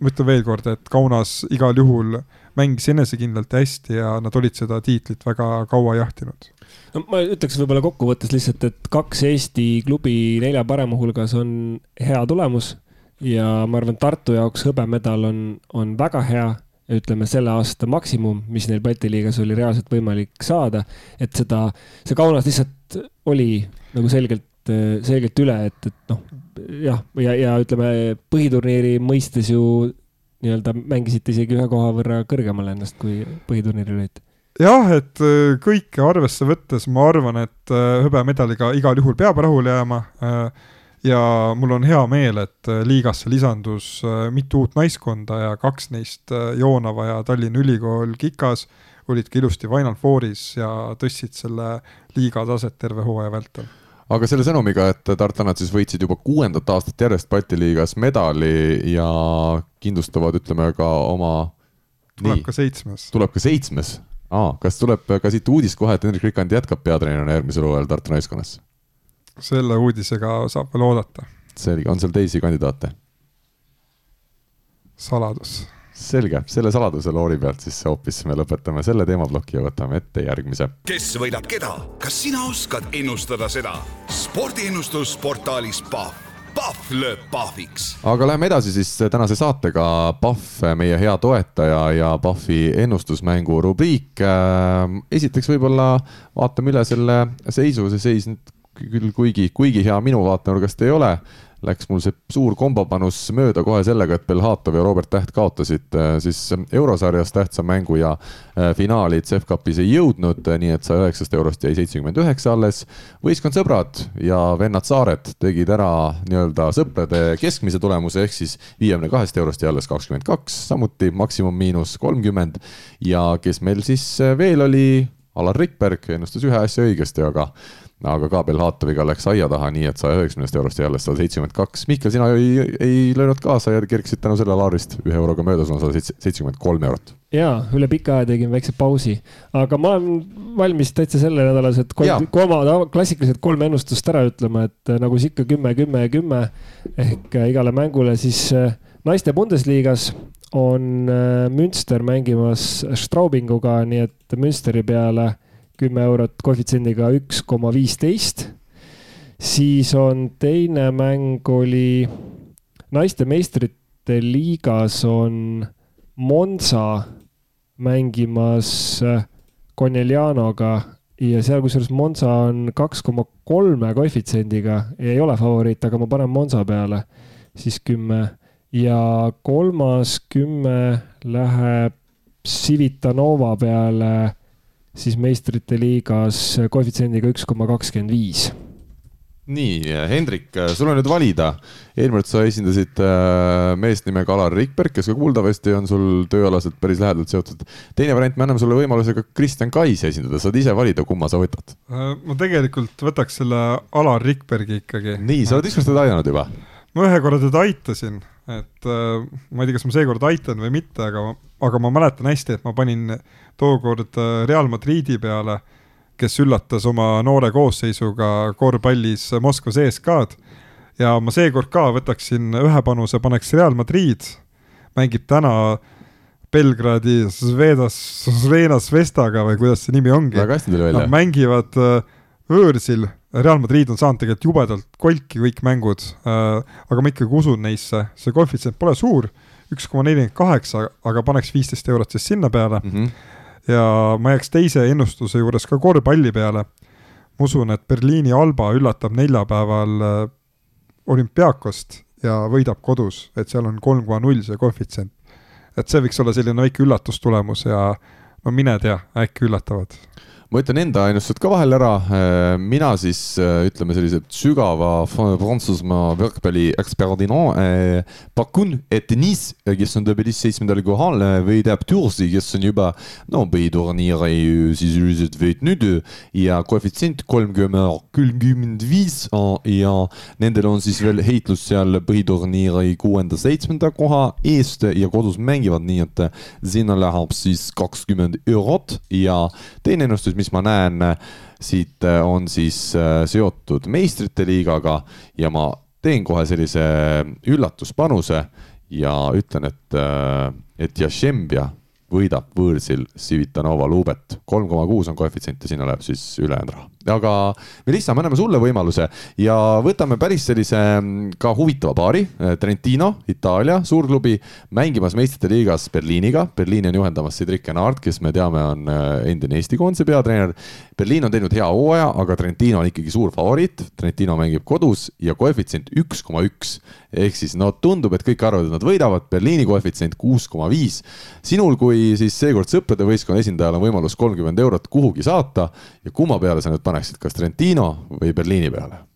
ma ütlen veelkord, et Kaunas igal juhul mängis enesekindlalt ja hästi ja nad olid seda tiitlit väga kaua jahtinud no ma ütleks võib-olla kokkuvõttes lihtsalt, et kaks Eesti klubi nelja parema hulgas on hea tulemus ja ma arvan, Tartu jaoks hõbemedal on, on väga hea ütleme, selle aasta maksimum, mis neil Balti liigas oli reaalselt võimalik saada, et seda, see Kaunas lihtsalt oli nagu selgelt, selgelt üle, et, et noh, jah, ja, ja ütleme, põhiturniiri mõistes ju nii-öelda mängisite isegi ühe koha võrra kõrgemale ennast, kui põhiturniiril olite jah, et äh, kõike arvesse võttes ma arvan, et äh, hõbemedaliga igal juhul peab rahule jääma. Äh, ja mul on hea meel, et liigasse lisandus mitu uut naiskonda ja kaks neist, Joonava ja Tallinna Ülikool KIKAS, olid ka ilusti Final Fouris ja tõstsid selle liiga taset terve hooaja vältel aga selle sõnumiga, et tartlanad siis võitsid juba kuuendat aastat järjest Balti liigas medali ja kindlustavad, ütleme ka oma. tuleb ka seitsmes. tuleb ka seitsmes aa, kas tuleb ka siit uudis kohe, et Hendrik Rikand jätkab peatreenerina järgmisel hooajal Tartu naiskonnas? selle uudisega saab veel oodata. selge, on seal teisi kandidaate? saladus. selge, selle saladuse loori pealt siis hoopis me lõpetame selle teemaploki ja võtame ette järgmise. kes võidab keda, kas sina oskad ennustada seda? spordiennustus portaalis Pahv Pahv lööb pahviks. aga läheme edasi siis tänase saatega. Pahv, meie hea toetaja ja Pahvi ennustusmängu rubriik. Äh, esiteks võib-olla vaatame üle selle seisu, see seis nüüd küll kuigi, kuigi hea minu vaatenurgast ei ole läks mul see suur kombopanus mööda kohe sellega, et Belhatov ja Robert Täht kaotasid äh, siis eurosarjas tähtsa mängu ja äh, finaali CEF Cupis ei jõudnud, äh, nii et saja üheksast eurost jäi seitsekümmend üheksa alles. võistkond sõbrad ja vennad Saared tegid ära nii-öelda sõprade keskmise tulemuse ehk siis viiekümne kahest eurost jäi alles kakskümmend kaks, samuti maksimum miinus kolmkümmend ja kes meil siis veel oli, Alar Rikberg ennustas ühe asja õigesti, aga aga ka Belhatoviga läks aia taha, nii et saja üheksakümnest eurost jäi alles sada seitsekümmend kaks. Mihkel, sina ei, ei löönud kaasa ja kerkisid tänu sellele Laarist ühe euroga mööda, sul on sada seitsekümmend kolm eurot. jaa, üle pika aja tegin väikse pausi, aga ma olen valmis täitsa sellenädalased kolm, oma klassikalised kolm ennustust ära ütlema, et äh, nagu siis ikka kümme, kümme ja kümme ehk äh, igale mängule siis äh, naiste Bundesliga's on Münster mängimas Straubinguga, nii et Münsteri peale kümme eurot koefitsiendiga üks koma viisteist. siis on teine mäng oli naiste meistrite liigas on Monza mängimas Cornelianoga ja seal kusjuures Monza on kaks koma kolme koefitsiendiga ja ei ole favoriit, aga ma panen Monza peale siis kümme ja kolmas kümme läheb Civitanova peale siis meistrite liigas koefitsiendiga üks koma kakskümmend viis nii, Hendrik, sul on nüüd valida. eelmine kord sa esindasid äh, meest nimega Alar Rikberg, kes ka kuuldavasti on sul tööalaselt päris lähedalt seotud. teine variant, me anname sulle võimaluse ka Kristjan Kaisi esindada, saad ise valida, kumma sa võtad. Äh, ma tegelikult võtaks selle Alar Rikbergi ikkagi. nii, sa oled ükskord teda aidanud juba? ma ühe korra teda aitasin, et äh, ma ei tea, kas ma seekord aitan või mitte, aga, aga ma mäletan hästi, et ma panin tookord Real Madridi peale äh, kes üllatas oma noore koosseisuga korvpallis Moskva CSKA-d. ja ma seekord ka võtaksin ühe panuse, paneks Real Madrid, mängib täna Belgradi Zvedas, Zvenas Vestaga või kuidas see nimi ongi. väga hästi tuli välja. Nad mängivad äh, võõrsil, Real Madrid on saanud tegelikult jubedalt kolki kõik mängud, äh, aga ma ikkagi usun neisse, see koefitsient pole suur, üks koma nelikümmend kaheksa, aga paneks viisteist eurot siis sinna peale mm. -hmm ja ma jääks teise ennustuse juures ka korvpalli peale. ma usun, et Berliini Alba üllatab neljapäeval äh, olümpiaakost ja võidab kodus, et seal on kolm koma null see koefitsient. et see võiks olla selline väike üllatustulemus ja no mine tea, äkki üllatavad ma ütlen enda ennustused ka vahel ära. Äh, mina siis äh, ütleme sellise sügava Prantsusmaa võrkpallieksperdina äh, pakun, et Nice, kes on tabelis seitsmendal kohal, võidab Tursi, kes on juba no põhiturniiri sisuliselt võitnud ja koefitsient kolmkümmend, kolmkümmend viis ja nendel on siis veel heitlus seal põhiturniiri kuuenda-seitsmenda koha eest ja kodus mängivad, nii et sinna läheb siis kakskümmend eurot ja teine ennustus, mis ma näen äh, siit, äh, on siis äh, seotud meistrite liigaga ja ma teen kohe sellise üllatuspanuse ja ütlen, et, et Jašembja võidab võõrsil Civitanova Lubet. kolm koma kuus on koefitsient ja sinna läheb siis ülejäänud raha. Aga Melissa, me anname sulle võimaluse ja võtame päris sellise mm, ka huvitava paari. Trentino, Itaalia suurklubi, mängimas meistrite liigas Berliiniga. Berliini on juhendamas Cedric Enard, kes me teame, on äh, endine Eesti koondise peatreener. Berliin on teinud hea hooaja, aga Trentino on ikkagi suur favoriit. Trentino mängib kodus ja koefitsient üks koma üks ehk siis no tundub, et kõik arvavad, et nad võidavad. Berliini koefitsient kuus koma viis. sinul kui siis seekord sõprade võistkonna esindajal on võimalus kolmkümmend eurot kuhugi saata ja kumma peale sa nüüd paneksid, kas Trentino või Berliini peale?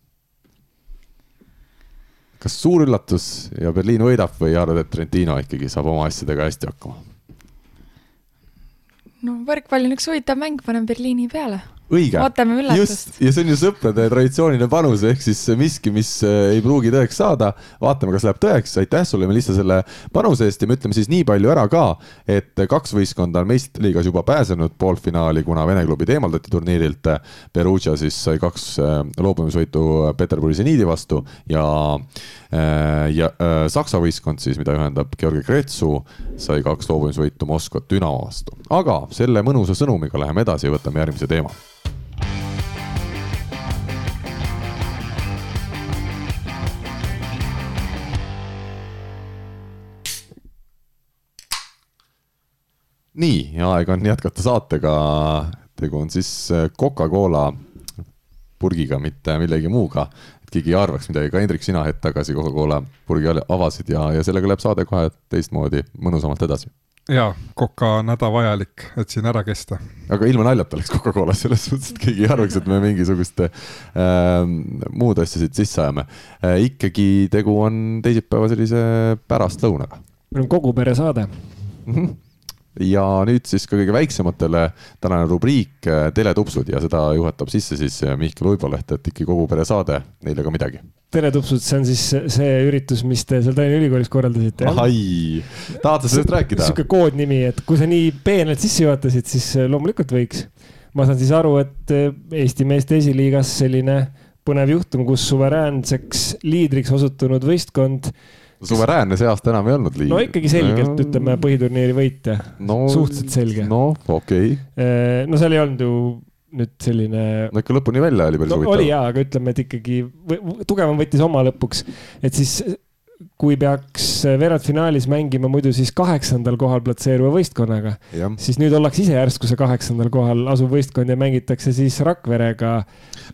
kas suur üllatus ja Berliin võidab või arvad, et Trentino ikkagi saab oma asjadega hästi hakkama? no võrkpall on üks huvitav mäng, panen Berliini peale õige. ootame üllatust. just, ja see on ju sõprade traditsiooniline panus, ehk siis miski, mis äh, ei pruugi tõeks saada. vaatame, kas läheb tõeks, aitäh sulle, Melissa, selle panuse eest ja me ütleme siis nii palju ära ka, et kaks võistkonda on meistrite liigas juba pääsenud poolfinaali, kuna Vene klubid eemaldati turniirilt. Perugia siis sai kaks äh, loobumisvõitu Peterburi seniidi vastu ja äh, ja Saksa võistkond siis, mida ühendab Georgi Kretsu, sai kaks loobumisvõitu Moskva Dünamo vastu. aga selle mõnusa sõnumiga läheme edasi ja võtame järgmise teema nii, aeg on jätkata saatega. tegu on siis äh, Coca-Cola purgiga, mitte millegi muuga. et keegi ei arvaks midagi, ka Hendrik, sina hetk tagasi Coca-Cola purgi avasid ja, ja sellega läheb saade kohe teistmoodi, mõnusamalt edasi. jaa, Coca on hädavajalik, et siin ära kesta. aga ilma naljata oleks Coca-Cola selles mõttes, et keegi ei arvaks, et me mingisugust äh, muud asja siit sisse ajame äh,. ikkagi tegu on teisipäeva sellise pärastlõunaga. meil on kogu pere saade mm. -hmm ja nüüd siis ka kõige väiksematele tänane rubriik äh, Teletupsud ja seda juhatab sisse siis äh, Mihkel Uiboleht, et ikka kogu pere saade, neile ka midagi. teletupsud, see on siis see üritus, mis te seal Tallinna Ülikoolis korraldasite? ai, tahad sa sellest rääkida? sihuke koodnimi, et kui sa nii peenelt sisse juhatasid, siis äh, loomulikult võiks. ma saan siis aru, et Eesti meeste esiliigas selline põnev juhtum, kus suveräänseks liidriks osutunud võistkond suveräänne see aasta enam ei olnud liiga. no ikkagi selgelt no, ütleme põhiturniiri võitja no,. suhteliselt selge. no okei okay.. no seal ei olnud ju nüüd selline. no ikka lõpuni välja oli päris no, huvitav. oli jaa, aga ütleme, et ikkagi tugevam võttis oma lõpuks, et siis kui peaks veerandfinaalis mängima muidu siis kaheksandal kohal platseeruva võistkonnaga, siis nüüd ollakse ise järsku see kaheksandal kohal asuv võistkond ja mängitakse siis Rakverega.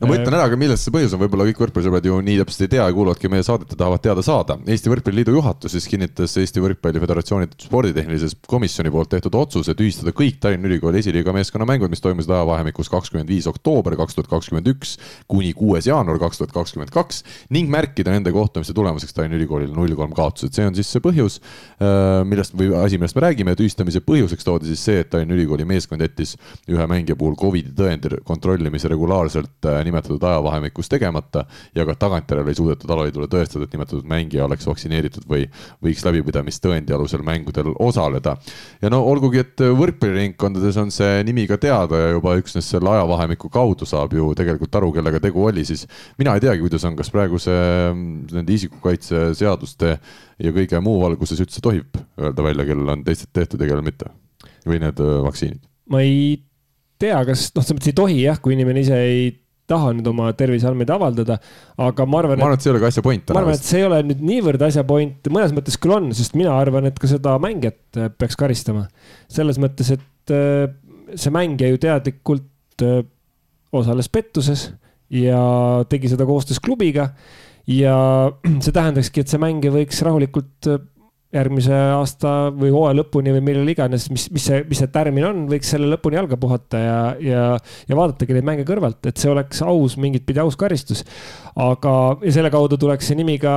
no ma ütlen ära ka, milles see põhjus on, võib-olla kõik võrkpallisõbrad ju nii täpselt ei tea ja kuulavadki meie saadet ja tahavad teada saada. Eesti Võrkpalliliidu juhatus siis kinnitas Eesti Võrkpalli Föderatsiooni sporditehnilises komisjoni poolt tehtud otsuse tühistada kõik Tallinna Ülikooli esiliiga meeskonna mängud, mis toimusid ajavahemikus kakskümmend viis oktoober kaks tuhat kakskümmend üks kuni kuues jaanuar kaks tuhat kakskümmend kaks ning märkida nende kohtumiste tulemuseks Tallinna Ülikoolile null kolm kaotused, see on siis see põhjus, äh, millest või asi, millest me räägime, tühistamise põhjuseks toodi siis see, et Tallinna Ülikooli meeskond jättis ühe mängija puhul Covidi tõendi kontrollimise regulaarselt äh, nimetatud ajavahemikus tegemata ja ka tagantjärele ei suudetud alaliidule tõestada, et nimetatud mängija oleks vaktsineeritud või võiks läbipidamistõendi alusel mängudel osaleda. ja no olgugi, et võrkpalliringkondades on see nimi ka teada ja juba üksnes selle ajavahemiku kaudu saab ju tegelikult aru, kellega tegu oli, siis mina ei teagi, kuidas on, kas praeguse nende isikukaitseseaduste ja kõige muu valguses üldse tohib öelda välja, kellel on testid tehtud ja kellel mitte või need vaktsiinid? ma ei tea, kas noh, selles mõttes ei tohi jah, kui inimene ise ei taha nüüd oma terviseandmeid avaldada, aga ma arvan. ma arvan, et see ei ole ka asja point. ma arvan, et see ei ole nüüd niivõrd asja point, mõnes mõttes küll on, sest mina arvan, et ka seda mängijat peaks karistama. selles mõttes, et see mängija ju teadlikult osales pettuses ja tegi seda koostöös klubiga ja see tähendakski, et see mängija võiks rahulikult äh, järgmise aasta või hooaja lõpuni või millal iganes, mis, mis see, mis see tärmin on, võiks selle lõpuni jalga puhata ja, ja, ja vaadatagi neid mänge kõrvalt, et see oleks aus, mingit pidi aus karistus. aga, ja selle kaudu tuleks see nimi ka,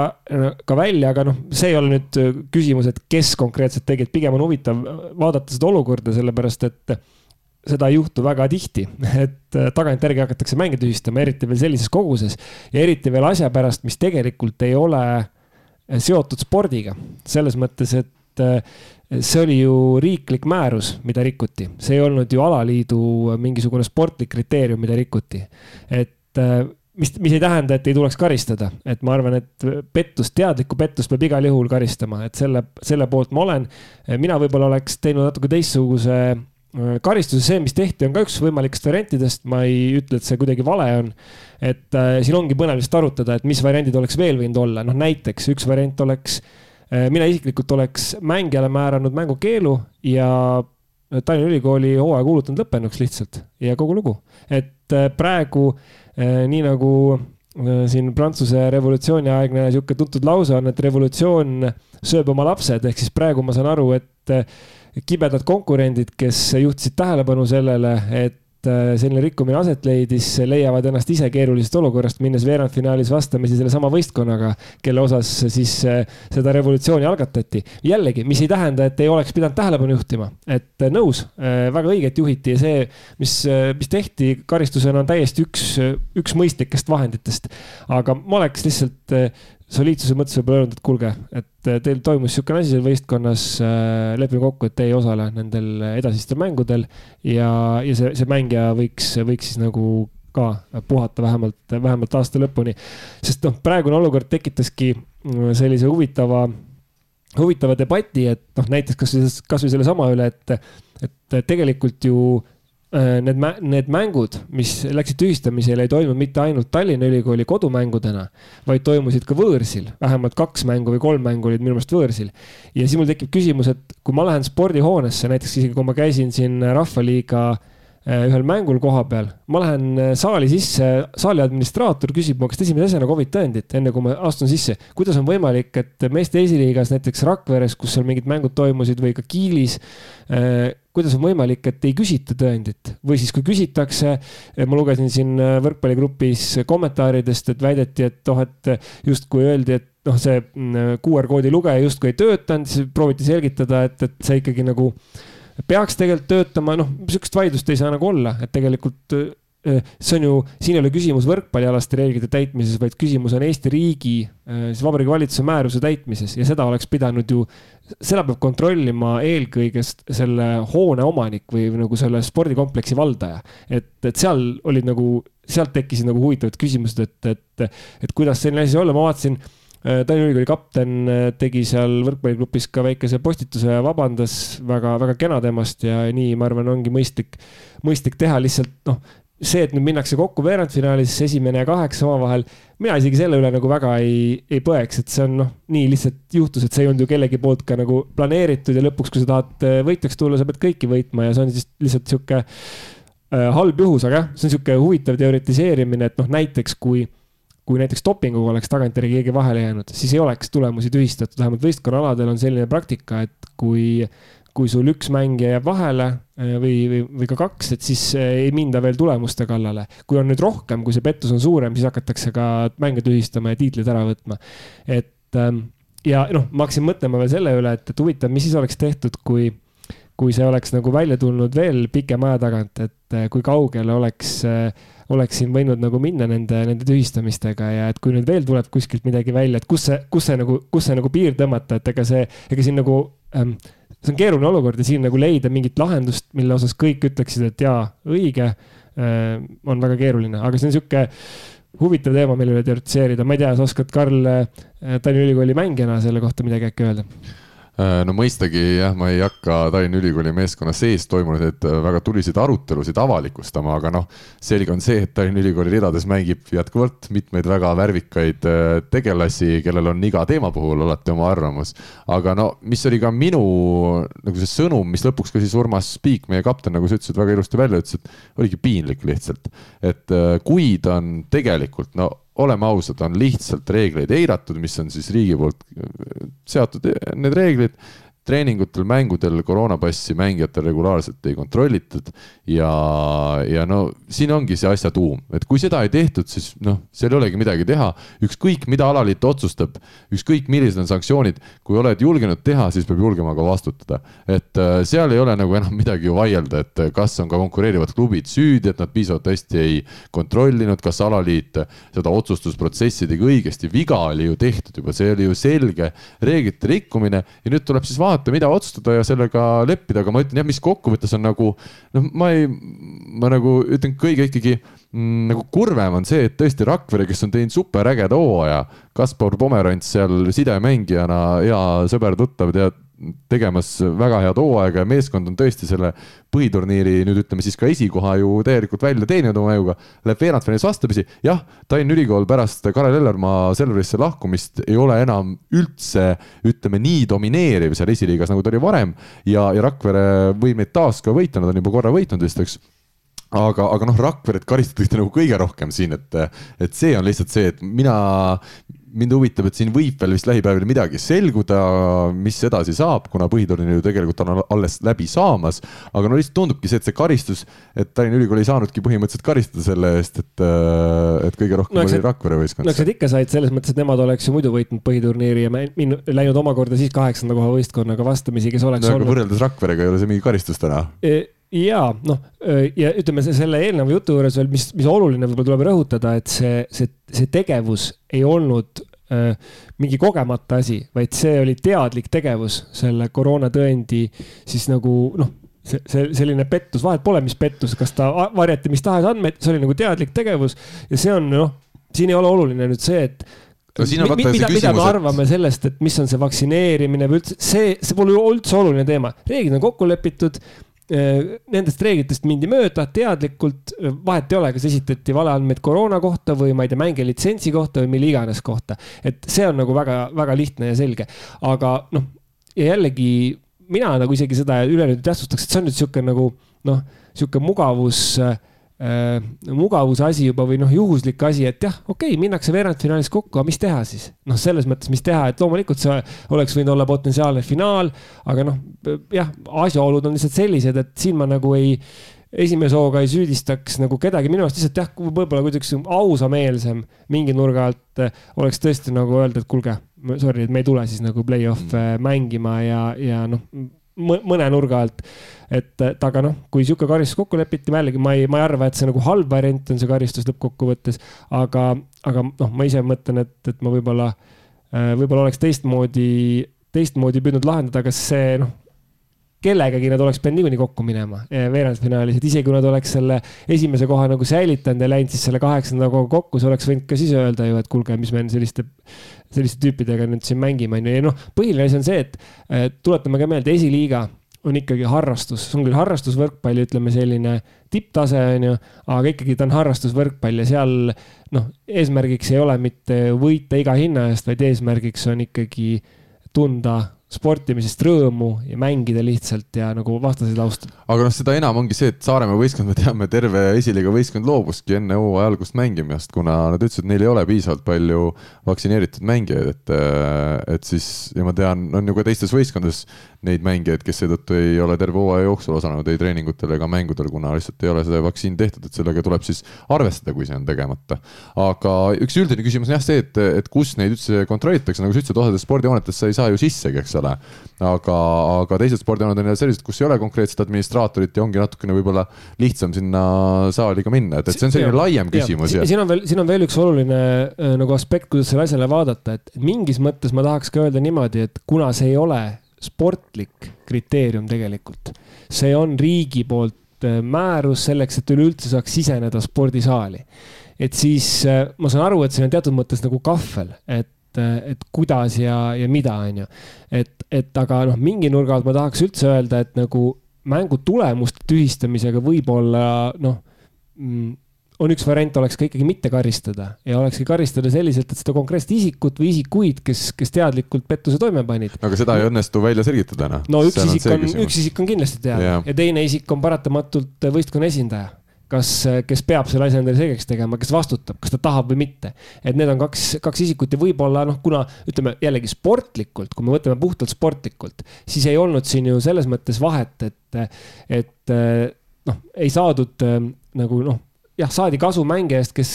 ka välja, aga noh, see ei ole nüüd küsimus, et kes konkreetselt tegi, et pigem on huvitav vaadata seda olukorda, sellepärast et seda ei juhtu väga tihti, et äh, tagantjärgi hakatakse mänge tühistama, eriti veel sellises koguses ja eriti veel asja pärast, mis tegelikult ei ole äh, seotud spordiga. selles mõttes, et äh, see oli ju riiklik määrus, mida rikuti, see ei olnud ju alaliidu mingisugune sportlik kriteerium, mida rikuti. et mis, mis ei tähenda, et ei tuleks karistada, et ma arvan, et pettust, teadlikku pettust peab igal juhul karistama, et selle, selle poolt ma olen. mina võib-olla oleks teinud natuke teistsuguse karistuse, see, mis tehti, on ka üks võimalikest variantidest, ma ei ütle, et see kuidagi vale on. et äh, siin ongi põnev lihtsalt arutada, et mis variandid oleks veel võinud olla, noh näiteks üks variant oleks äh,, mina isiklikult oleks mängijale määranud mängukeelu ja Tallinna Ülikooli hooaja kuulutanud lõppenuks lihtsalt ja kogu lugu. et äh, praegu äh, nii nagu äh, siin Prantsuse revolutsiooni aegne sihuke tuntud lause on, et revolutsioon sööb oma lapsed, ehk siis praegu ma saan aru, et kibedad konkurendid, kes juhtisid tähelepanu sellele, et äh, selline rikkumine aset leidis, leiavad ennast ise keerulisest olukorrast, minnes veerandfinaalis vastamisi sellesama võistkonnaga, kelle osas siis äh, seda revolutsiooni algatati. jällegi, mis ei tähenda, et ei oleks pidanud tähelepanu juhtima, et äh, nõus, väga õiget juhiti ja see, mis, mis tehti karistusena, on täiesti üks, üks mõistlikest vahenditest. aga ma oleks lihtsalt soliidsuse mõttes võib-olla öelnud, et kuulge, et äh, teil toimus niisugune asi seal võistkonnas, äh, lepime kokku, et te ei osale nendel edasistel mängudel ja, ja see, see mängija võiks, võiks siis nagu ka puhata vähemalt, vähemalt aasta lõpuni. sest noh, praegune olukord tekitaski äh, sellise huvitava, huvitava debati, et noh, näiteks kasvõi, kasvõi sellesama üle, et, et tegelikult ju need, need mängud, mis läksid tühistamisele, ei toimunud mitte ainult Tallinna Ülikooli kodumängudena, vaid toimusid ka võõrsil, vähemalt kaks mängu või kolm mängu olid minu meelest võõrsil. ja siis mul tekib küsimus, et kui ma lähen spordihoonesse, näiteks isegi kui ma käisin siin Rahvaliiga äh, Äh, ühel mängul koha peal, ma lähen äh, saali sisse, saali administraator küsib mu käest esimese asjana Covid tõendit, enne kui ma astun sisse. kuidas on võimalik, et meeste esiliigas näiteks Rakveres, kus seal mingid mängud toimusid või ka Kiilis äh,, kuidas on võimalik, et ei küsita tõendit. Või siis, kui küsitakse, ma lugesin siin võrkpalligrupis kommentaaridest, et väideti, et noh, et justkui öeldi, et noh, see mm, QR koodi lugeja justkui ei töötanud, siis prooviti selgitada, et, et see ikkagi nagu peaks tegelikult töötama, noh, sihukest vaidlust ei saa nagu olla, et tegelikult äh, see on ju, siin ei ole küsimus võrkpallialaste reeglite täitmises, vaid küsimus on Eesti riigi, äh, siis Vabariigi Valitsuse määruse täitmises ja seda oleks pidanud ju, seda peab kontrollima eelkõige selle hoone omanik või nagu selle spordikompleksi valdaja. et, et seal olid nagu, sealt tekkisid nagu huvitavad küsimused, et, et, et kuidas selline asi olla, ma vaatasin Äh, Tallinna Ülikooli kapten äh, tegi seal võrkpalliklubis ka väikese postituse ja vabandas väga-väga kena temast ja nii, ma arvan, ongi mõistlik, mõistlik teha lihtsalt noh, see, et nüüd minnakse kokku veerandfinaalis, esimene ja kaheksa omavahel, mina isegi selle üle nagu väga ei, ei põeks, et see on noh, nii lihtsalt juhtus, et see ei olnud ju kellegi poolt ka nagu planeeritud ja lõpuks, kui sa tahad äh, võitjaks tulla, sa pead kõiki võitma ja see on siis lihtsalt sihuke äh, halb juhus, aga jah, see on sihuke huvitav teoritiseerimine, et noh, näiteks kui kui näiteks dopinguga oleks tagantjärgi keegi vahele jäänud, siis ei oleks tulemusi tühistatud, vähemalt võistkonnaaladel on selline praktika, et kui kui sul üks mängija jääb vahele äh, või, või, või ka kaks, et siis äh, ei minda veel tulemuste kallale. kui on nüüd rohkem, kui see pettus on suurem, siis hakatakse ka mänge tühistama ja tiitleid ära võtma. et ähm, ja noh, ma hakkasin mõtlema veel selle üle, et, et huvitav, mis siis oleks tehtud, kui, kui see oleks nagu välja tulnud veel pikema aja tagant, et äh, kui kaugele oleks oleks siin võinud nagu minna nende, nende tühistamistega ja et kui nüüd veel tuleb kuskilt midagi välja, et kus see, kus see nagu, kus see nagu piir tõmmata, et ega see, ega siin nagu ähm, see on keeruline olukord ja siin nagu leida mingit lahendust, mille osas kõik ütleksid, et jaa, õige äh,, on väga keeruline, aga see on sihuke huvitav teema, mille üle teoritiseerida, ma ei tea, sa oskad, Karl äh,, Tallinna Ülikooli mängijana selle kohta midagi äkki öelda? Äh, no mõistagi jah, ma ei hakka Tallinna Ülikooli meeskonna sees toimunud äh, väga tuliseid arutelusid avalikustama, aga noh, selge on see, et Tallinna Ülikooli ridades mängib jätkuvalt mitmeid väga värvikaid äh, tegelasi, kellel on iga teema puhul alati oma arvamus. aga no mis oli ka minu nagu see sõnum, mis lõpuks ka siis Urmas Piik, meie kapten, nagu sa ütlesid, väga ilusti välja ütles, et oligi piinlik lihtsalt. et kui ta on tegelikult no oleme ausad, on lihtsalt reegleid eiratud, mis on siis riigi poolt äh, seatud need reeglid treeningutel, mängudel koroonapassi mängijatel regulaarselt ei kontrollitud ja, ja no siin ongi see asja tuum, et kui seda ei tehtud, siis noh, seal ei olegi midagi teha. ükskõik, mida alaliit otsustab, ükskõik, millised on sanktsioonid, kui oled julgenud teha, siis peab julgema ka vastutada. et äh, seal ei ole nagu enam midagi ju vaielda, et kas on ka konkureerivad klubid süüdi, et nad piisavalt hästi ei kontrollinud, kas alaliit seda otsustusprotsessi tegi õigesti, viga oli ju tehtud juba, see oli ju selge reeglite rikkumine ja nüüd tuleb siis vaadata vaadata, mida otsustada ja sellega leppida, aga ma ütlen jah, mis kokkuvõttes on nagu noh, ma ei, ma nagu ütlen kõige ikkagi mm, nagu kurvem on see, et tõesti Rakvere, kes on teinud superägeda hooaja, Kaspar Pomerants seal sidemängijana, hea sõber-tuttav, tead, tegemas väga head hooaega ja meeskond on tõesti selle põhiturniiri nüüd ütleme siis ka esikoha ju täielikult välja teeninud oma mõjuga. Läheb veerandfinaalis vastupidi, jah, Tallinna Ülikool pärast Karel Ellermaa Selverisse lahkumist ei ole enam üldse ütleme nii domineeriv seal esiliigas, nagu ta oli varem ja, ja Rakvere võib neid taas ka võita, nad on juba korra võitnud vist, eks aga, aga noh, Rakveret karistatakse nagu kõige rohkem siin, et, et see on lihtsalt see, et mina, mind huvitab, et siin võib veel vist lähipäevil midagi selguda, mis edasi saab, kuna põhiturniir ju tegelikult on alles läbi saamas. aga no lihtsalt tundubki see, et see karistus, et Tallinna Ülikool ei saanudki põhimõtteliselt karistada selle eest, et, et kõige rohkem no, oli Rakvere võistkond. no eks nad ikka said selles mõttes, et nemad oleks ju muidu võitnud põhiturniiri ja minnud, läinud omakorda siis kaheksanda koha võistkonnaga vastamisi, kes oleks no, olnud. võrreldes Rakverega ei ole see mingi karistus täna e ja noh, ja ütleme selle eelneva jutu juures veel, mis, mis oluline võib-olla tuleb rõhutada, et see, see, see tegevus ei olnud äh, mingi kogemata asi, vaid see oli teadlik tegevus selle koroonatõendi siis nagu noh, see, see selline pettus, vahet pole, mis pettus, kas ta varjati mis tahes andmeid, see oli nagu teadlik tegevus ja see on noh, siin ei ole oluline nüüd see, et no siin on vaata see küsimus, mida me arvame sellest, et mis on see vaktsineerimine või üldse, see, see pole üldse oluline teema. reeglid on kokku lepitud, nendest reeglitest mindi mööda teadlikult, vahet ei ole, kas esitati valeandmeid koroona kohta või ma ei tea, mänge litsentsi kohta või mille iganes kohta. et see on nagu väga-väga lihtne ja selge, aga noh, ja jällegi mina nagu isegi seda üle nüüd tähtsustaks, et see on nüüd sihuke nagu noh, sihuke mugavus äh, äh, mugavuse asi juba või noh, juhuslik asi, et jah, okei okay,, minnakse veerandfinaalis kokku, aga mis teha siis? noh, selles mõttes, mis teha, et loomulikult see oleks võinud olla potentsiaalne finaal, aga noh, jah, asjaolud on lihtsalt sellised, et siin ma nagu ei, esimese hooga ei süüdistaks nagu kedagi, minu arust lihtsalt jah, võib-olla kuidagi ausameelsem mingi nurga alt eh, oleks tõesti nagu öelda, et kuulge, sorry, et me ei tule siis nagu play-off'e mm. mängima ja, ja noh mõne nurga alt. et, et aga noh, kui sihuke karistus kokku lepiti, ma jällegi, ma ei, ma ei arva, et see nagu halb variant on see karistus lõppkokkuvõttes, aga, aga noh, ma ise mõtlen, et, et ma võib-olla, äh, võib-olla oleks teistmoodi, teistmoodi püüdnud lahendada, kas see noh kellegagi nad oleks pidanud niikuinii kokku minema eh, veerandfinaalis, et isegi kui nad oleks selle esimese koha nagu säilitanud ja läinud siis selle kaheksanda koha kokku, siis oleks võinud ka siis öelda ju, et kuulge, mis me selliste, selliste tüüpidega nüüd siin mängime, on ju, ja noh, põhiline asi on see, et tuletame ka meelde, esiliiga on ikkagi harrastus, see on küll harrastusvõrkpall, ütleme selline tipptase, on ju, aga ikkagi ta on harrastusvõrkpall ja seal noh, eesmärgiks ei ole mitte võita iga hinna eest, vaid eesmärgiks on ikkagi tunda sportimisest rõõmu ja mängida lihtsalt ja nagu vastaseid austada. aga noh, seda enam ongi see, et Saaremaa võistkond, me teame, terve esiliiga võistkond loobuski enne hooaja algust mängimast, kuna nad ütlesid, et neil ei ole piisavalt palju vaktsineeritud mängijaid, et, et siis ja ma tean, on ju ka teistes võistkondades neid mängijaid, kes seetõttu ei ole terve hooaja jooksul osalenud ei treeningutel ega mängudel, kuna lihtsalt ei ole seda vaktsiin tehtud, et sellega tuleb siis arvestada, kui see on tegemata. aga üks üldine küsimus on jah see, et, et kus neid üldse kontrollitakse, nagu sa ütlesid, osades spordihoonetes sa ei saa ju sissegi, eks ole ole. aga, aga teised spordialad on jälle sellised, kus ei ole konkreetset administraatorit ja ongi natukene võib-olla lihtsam sinna saali ka minna, et, et see on selline ja, laiem küsimus. siin on veel, siin on veel üks oluline äh, nagu aspekt, kuidas sellele asjale vaadata, et mingis mõttes ma tahaks ka öelda niimoodi, et kuna see ei ole sportlik kriteerium tegelikult, see on riigi poolt äh, määrus selleks, et üleüldse saaks siseneda spordisaali. et siis äh, ma saan aru, et siin on teatud mõttes nagu kahvel, et et, et kuidas ja, ja mida, on ju. et, et aga noh, mingi nurga alt ma tahaks üldse öelda, et nagu mängu tulemuste tühistamisega võib-olla noh mm, on üks variant, oleks ka ikkagi mitte karistada ja olekski karistada selliselt, et seda konkreetset isikut või isikuid, kes, kes teadlikult pettuse toime panid. aga seda ei õnnestu välja selgitada, noh. no üks isik on, üks isik on kindlasti teada ja. ja teine isik on paratamatult võistkonna esindaja kas, kes peab selle asja endale selgeks tegema, kes vastutab, kas ta tahab või mitte. et need on kaks, kaks isikut ja võib-olla noh, kuna ütleme jällegi sportlikult, kui me võtame puhtalt sportlikult, siis ei olnud siin ju selles mõttes vahet, et, et noh, ei saadud nagu noh jah, saadi kasu mängijast, kes,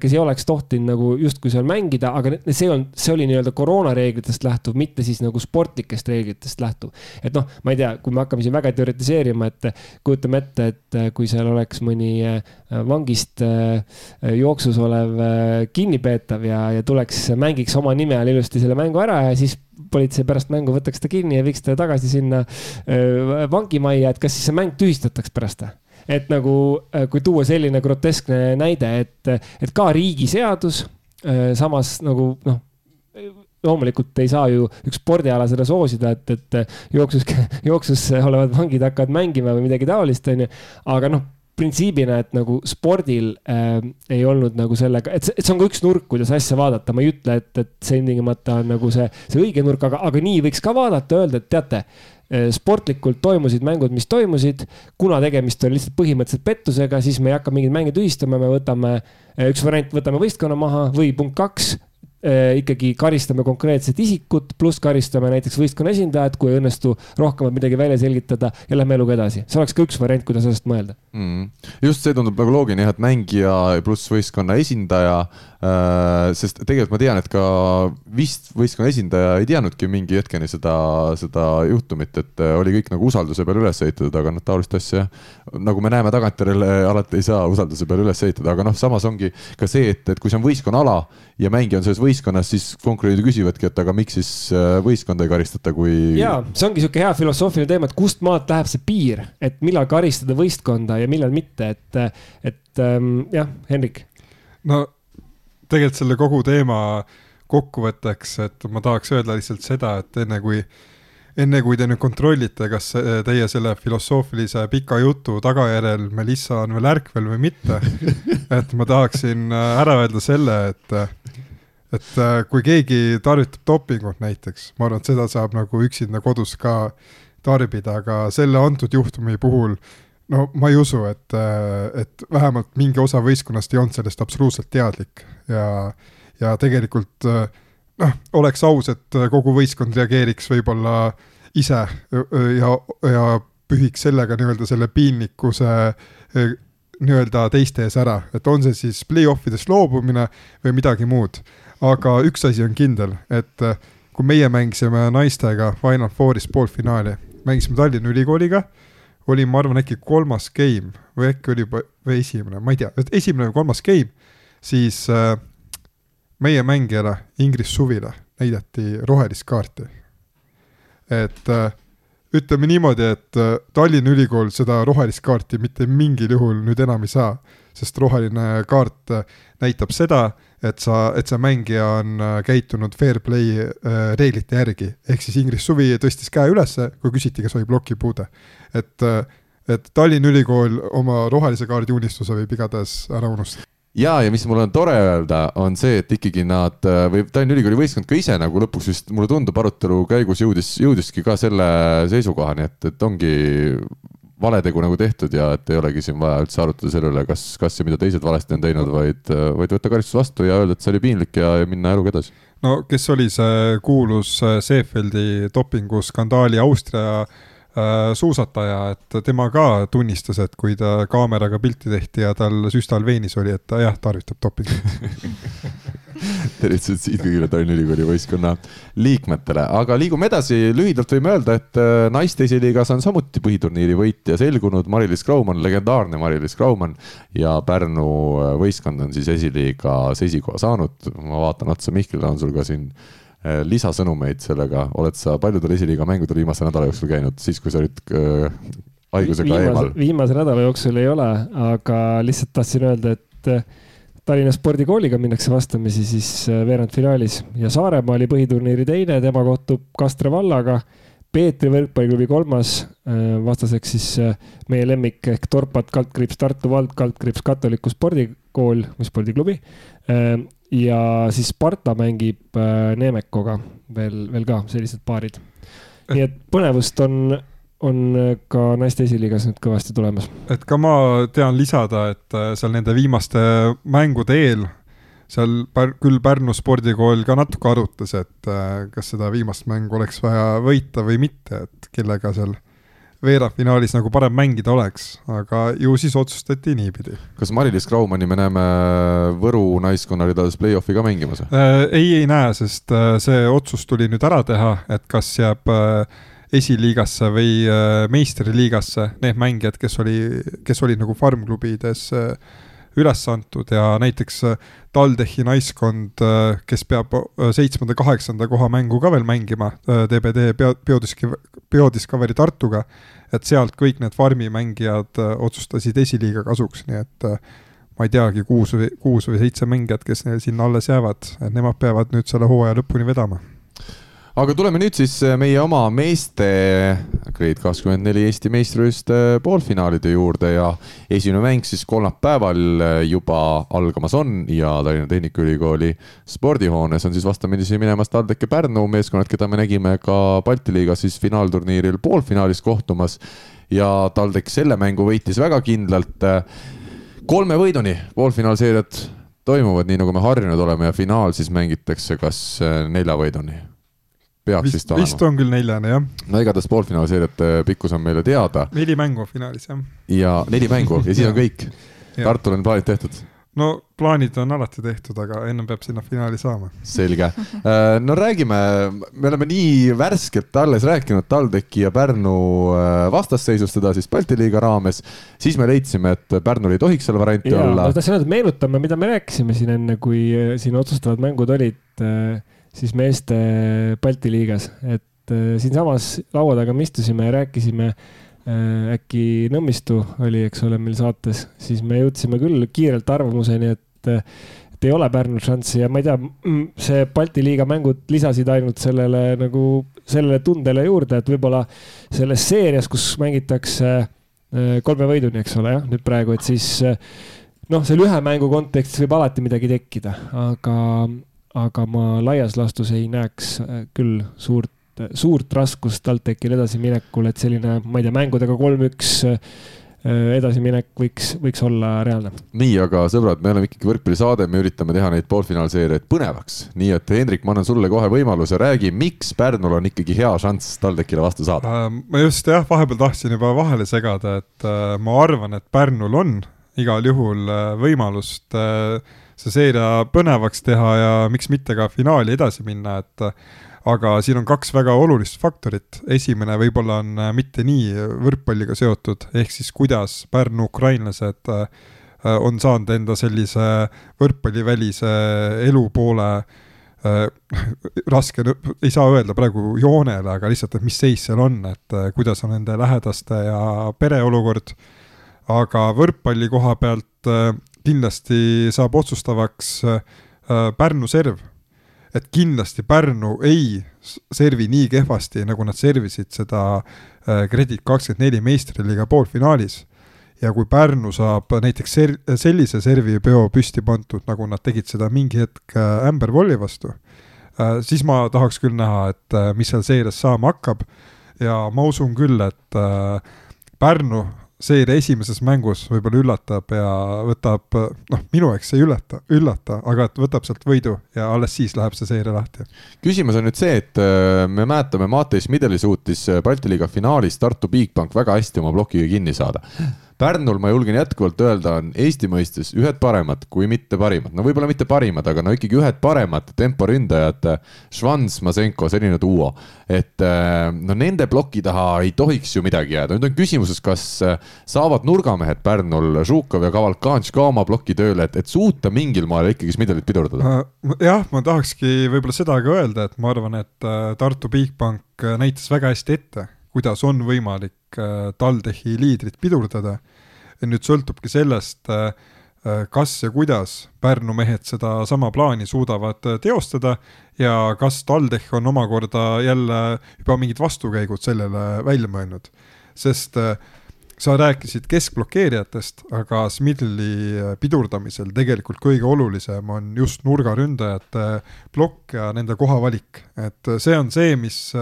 kes ei oleks tohtinud nagu justkui seal mängida, aga see on, see oli nii-öelda koroonareeglitest lähtuv, mitte siis nagu sportlikest reeglitest lähtuv. et noh, ma ei tea, kui me hakkame siin väga teoritiseerima, et kujutame ette, et kui seal oleks mõni äh, vangist äh, jooksus olev äh, kinnipeetav ja, ja tuleks, mängiks oma nime all ilusti selle mängu ära ja siis politsei pärast mängu võtaks ta kinni ja viiks ta tagasi sinna vangimajja, et kas siis see mäng tühistataks pärast või? Et nagu, äh, kui tuua selline groteskne näide, et, et ka riigiseadus, äh, samas nagu noh loomulikult ei saa ju üks spordiala seda soosida, et, et jooksus, jooksus olevad vangid hakkavad mängima või midagi taolist, onju. aga noh, printsiibina, et nagu spordil äh, ei olnud nagu sellega, et see, on ka üks nurk, kuidas asja vaadata, ma ei ütle, et, et see ilmtingimata on nagu see, see õige nurk, aga, aga nii võiks ka vaadata, öelda, et teate Äh, sportlikult toimusid mängud, mis toimusid. kuna tegemist oli lihtsalt põhimõtteliselt pettusega, siis me ei hakka mingeid mänge tühistama, me võtame, äh, üks variant, võtame võistkonna maha või punkt kaks Äh, ikkagi karistame konkreetset isikut, pluss karistame näiteks võistkonna esindajat, kui ei õnnestu rohkemat midagi välja selgitada ja lähme eluga edasi. see oleks ka üks variant, kuidas asjast mõelda mm.. just see tundub nagu loogiline jah, et mängija pluss võistkonna esindaja äh,. sest tegelikult ma tean, et ka vist võistkonna esindaja ei teadnudki mingi hetkeni seda, seda juhtumit, et äh, oli kõik nagu usalduse peale üles ehitatud, aga noh, taolist asja nagu me näeme tagantjärele, alati ei saa usalduse peale üles ehitada, aga noh, samas ongi ka see, et, et kui see on võistkonnaala ja mängija on selles võistkonnas, siis konkurendid küsivadki, et aga miks siis äh, võistkonda ei karistata, kui. ja see ongi sihuke hea filosoofiline teema, et kust maalt läheb see piir, et millal karistada võistkonda ja millal mitte, et, et ähm, jah, Henrik. no tegelikult selle kogu teema kokkuvõtteks, et ma tahaks öelda lihtsalt seda, et enne kui enne kui te nüüd kontrollite, kas teie selle filosoofilise pika jutu tagajärjel Melissa on veel ärkvel või mitte, et ma tahaksin äh, ära öelda selle, et et äh, kui keegi tarvitab dopingut näiteks, ma arvan, et seda saab nagu üksinda kodus ka tarbida, aga selle antud juhtumi puhul no ma ei usu, et, äh, et vähemalt mingi osa võistkonnast ei olnud sellest absoluutselt teadlik ja, ja tegelikult noh, oleks aus, et kogu võistkond reageeriks võib-olla ise ja, ja pühiks sellega nii-öelda selle piinlikkuse nii-öelda teiste ees ära, et on see siis play-off idest loobumine või midagi muud. Aga üks asi on kindel, et äh, kui meie mängisime naistega Final Fouris poolfinaali, mängisime Tallinna Ülikooliga, oli, ma arvan, äkki kolmas game või äkki oli juba, või esimene, ma ei tea, esimene või kolmas game, siis äh, meie mängijale Ingris Suvile näidati rohelist kaarti. et äh, ütleme niimoodi, et äh, Tallinna Ülikool seda rohelist kaarti mitte mingil juhul nüüd enam ei saa, sest roheline kaart äh, näitab seda, et sa, et see mängija on äh, käitunud fair play äh, reeglite järgi, ehk siis Ingrid Suvi tõstis käe ülesse, kui küsiti, kas oli plokipuude. et äh, et Tallinna Ülikool oma rohelise kaardi unistuse võib igatahes ära unustada ja, ja mis mul on tore öelda, on see, et ikkagi nad või Tallinna Ülikooli võistkond ka ise nagu lõpuks vist mulle tundub, arutelu käigus jõudis, jõudiski ka selle seisukohani, et, et ongi valetegu nagu tehtud ja et ei olegi siin vaja üldse arutada selle üle, kas, kas ja mida teised valesti on teinud, vaid, vaid võtta karistus vastu ja öelda, et see oli piinlik ja, ja minna eluga edasi. no kes oli see kuulus Seefeldi dopinguskandaali Austria Äh, suusataja, et tema ka tunnistas, et kui ta kaameraga pilti tehti ja tal süstal veenis oli, et ta jah, tarvitab dopingut tervitused siit kõigile Tallinna Ülikooli võistkonna liikmetele, aga liigume edasi, lühidalt võime öelda, et äh, naiste esiliigas on samuti põhiturniiri võitja selgunud Mari-Liis Kraumann, legendaarne Mari-Liis Kraumann ja Pärnu äh, võistkond on siis esiliigas esikoha saanud, ma vaatan otsa Mihklile, on sul ka siin Äh, lisasõnumeid sellega, oled sa paljudel esiliiga mängudel viimase nädala jooksul käinud, siis kui sa olid haigusega viimase, eemal? viimase nädala jooksul ei ole, aga lihtsalt tahtsin öelda, et Tallinna spordikooliga minnakse vastamisi siis äh, veerandfinaalis ja Saaremaa oli põhiturniiri teine, tema kohtub Kastre vallaga. Peetri võrkpalliklubi kolmas, vastaseks siis meie lemmik ehk Torpat kaldkriips Tartu vald kaldkriips katoliku spordikool või spordiklubi ja siis Sparta mängib äh, Nemekoga veel, veel ka sellised paarid. nii et põnevust on, on ka naiste esiliigas nüüd kõvasti tulemas. et ka ma tean lisada, et äh, seal nende viimaste mängude eel seal Pär-, küll Pärnu spordikool ka natuke arutas, et äh, kas seda viimast mängu oleks vaja võita või mitte, et kellega seal veerandfinaalis nagu parem mängida oleks, aga ju siis otsustati niipidi. kas Mari-Liis Graumanni me näeme Võru naiskonna ridades play-off'i ka mängimas äh,? ei, ei näe, sest äh, see otsus tuli nüüd ära teha, et kas jääb äh, esiliigasse või äh, meistriliigasse need mängijad, kes oli, kes olid nagu farmklubides äh, üles antud ja näiteks äh, TalTechi naiskond, kes peab äh, seitsmenda, kaheksanda koha mängu ka veel mängima, DBD Biodiscovery, Biodiscovery Tartuga, et sealt kõik need farmi mängijad otsustasid esiliiga kasuks, nii et ma ei teagi, kuus või, kuus või seitse mängijat, kes neil sinna alles jäävad, et nemad peavad nüüd selle hooaja lõpuni vedama aga tuleme nüüd siis äh, meie oma meeste Grade kakskümmend neli Eesti meistrivõistluste poolfinaalide juurde ja esimene mäng siis kolmapäeval äh, juba algamas on ja Tallinna Tehnikaülikooli spordihoones on siis vastamisi minemas TalTech ja Pärnu meeskonnad, keda me nägime ka Balti liigas siis finaalturniiril poolfinaalis kohtumas. Ja TalTech selle mängu võitis väga kindlalt. Äh, kolme võiduni. Poolfinaalseeriad toimuvad nii, nagu me harjunud oleme ja finaal siis mängitakse kas nelja võiduni peaks vist, vist olema. vist on küll neljane, jah. no igatahes poolfinaalseeriate pikkus on meile teada. neli mängu finaalis, jah. ja neli mängu ja siis on kõik. Tartul on plaanid tehtud? no plaanid on alati tehtud, aga ennem peab sinna finaali saama. selge. Äh, no räägime, me oleme nii värskelt alles rääkinud TalTechi ja Pärnu äh, vastasseisust, seda siis Balti liiga raames. siis me leidsime, et Pärnul ei tohiks seal varianti ja, olla. ma tahtsin öelda, meenutame, mida me rääkisime siin enne, kui äh, siin otsustavad mängud olid siis meeste Balti liigas, et äh, siinsamas laua taga me istusime ja rääkisime äh, äkki Nõmmistu oli, eks ole, meil saates, siis me jõudsime küll kiirelt arvamuseni, et, et ei ole Pärnul šanssi ja ma ei tea, see Balti liiga mängud lisasid ainult sellele nagu, sellele tundele juurde, et võib-olla selles seerias, kus mängitakse äh, kolme võiduni, eks ole, jah, nüüd praegu, et siis noh, seal ühe mängu kontekstis võib alati midagi tekkida, aga, aga ma laias laastus ei näeks äh, küll suurt, suurt raskust TalTechil edasiminekul, et selline, ma ei tea, mängudega kolm-üks äh, edasiminek võiks, võiks olla reaalne. nii, aga sõbrad, me oleme ikkagi võrkpallisaade, me üritame teha neid poolfinaalseeriaid põnevaks, nii et Hendrik, ma annan sulle kohe võimaluse, räägi, miks Pärnul on ikkagi hea šanss TalTechile vastu saada äh,? ma just jah, vahepeal tahtsin juba vahele segada, et ma arvan, et Pärnul on igal juhul võimalust äh, see seeria põnevaks teha ja miks mitte ka finaali edasi minna, et aga siin on kaks väga olulist faktorit, esimene võib-olla on äh, mitte nii võrkpalliga seotud, ehk siis kuidas Pärnu ukrainlased äh, on saanud enda sellise võrkpallivälise elupoole äh, raske, ei saa öelda praegu joonele, aga lihtsalt, et mis seis seal on, et kuidas on nende lähedaste ja pere olukord. aga võrkpalli koha pealt kindlasti saab otsustavaks äh, äh, Pärnu serv. et kindlasti Pärnu ei servi nii kehvasti, nagu nad servisid seda äh, Credit kakskümmend neli meistriliiga poolfinaalis ja kui Pärnu saab näiteks ser-, sellise servipeo püsti pandud, nagu nad tegid seda mingi hetk äh, Amber Volli vastu, äh, siis ma tahaks küll näha, et äh, mis seal seires saama hakkab ja ma usun küll, et Pärnu seeria esimeses mängus võib-olla üllatab ja võtab, noh, minu eks ei üllata, üllata, aga et võtab sealt võidu ja alles siis läheb see seeria lahti. küsimus on nüüd see, et äh, me mäletame, Matei Schmideli suutis äh, Balti liiga finaalis Tartu Bigbank väga hästi oma plokiga kinni saada Pärnul ma julgen jätkuvalt öelda, on Eesti mõistes ühed paremad, kui mitte parimad, no võib-olla mitte parimad, aga no ikkagi ühed paremad temporündajad. Švans, Masenko, selline duo, et äh, no nende ploki taha ei tohiks ju midagi jääda, nüüd on küsimuses, kas äh, saavad nurgamehed Pärnul, Žukov ja Kavalkanš ka oma ploki tööle, et, et suuta mingil moel ikkagi Smidelit pidurdada? jah, ma tahakski võib-olla seda ka öelda, et ma arvan, et äh, Tartu Bigbank näitas väga hästi ette, kuidas on võimalik Äh, TalTechi liidrit pidurdada. nüüd sõltubki sellest, äh, äh, kas ja kuidas Pärnu mehed sedasama plaani suudavad teostada ja kas TalTech on omakorda jälle juba mingid vastukäigud sellele välja mõelnud. sest sa rääkisid keskblokeerijatest, aga Smidli pidurdamisel tegelikult kõige olulisem on just nurgaründajate plokk ja nende kohavalik, et see on see, mis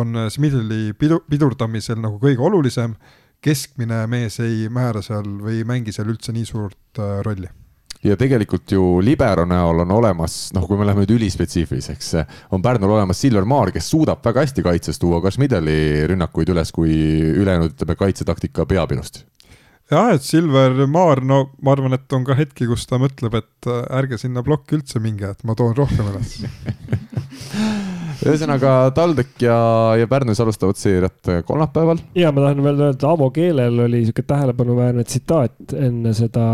on Smithli pidu-, pidurdamisel nagu kõige olulisem, keskmine mees ei määra seal või ei mängi seal üldse nii suurt äh, rolli. Ja tegelikult ju libero näol on olemas, noh, kui me läheme nüüd ülispetsiifiliseks, on Pärnul olemas Silver Maar, kes suudab väga hästi kaitses tuua ka Schmideli rünnakuid üles, kui ülejäänud, ütleme, kaitsetaktika peab inust. jah, et Silver Maar, no ma arvan, et on ka hetki, kus ta mõtleb, et äh, ärge sinna plokki üldse minge, et ma toon rohkem üles ühesõnaga TalTech ja, ja Pärnus alustavad seeriat kolmapäeval. ja ma tahan veel öelda, Avo Keelel oli sihuke tähelepanuväärne tsitaat enne seda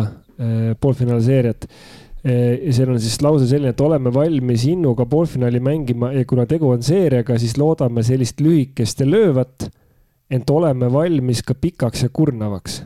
poolfinaali seeriat äh, ja seal on siis lause selline, et oleme valmis innuga poolfinaali mängima ja kuna tegu on seeriaga, siis loodame sellist lühikest ja löövat. ent oleme valmis ka pikaks ja kurnavaks.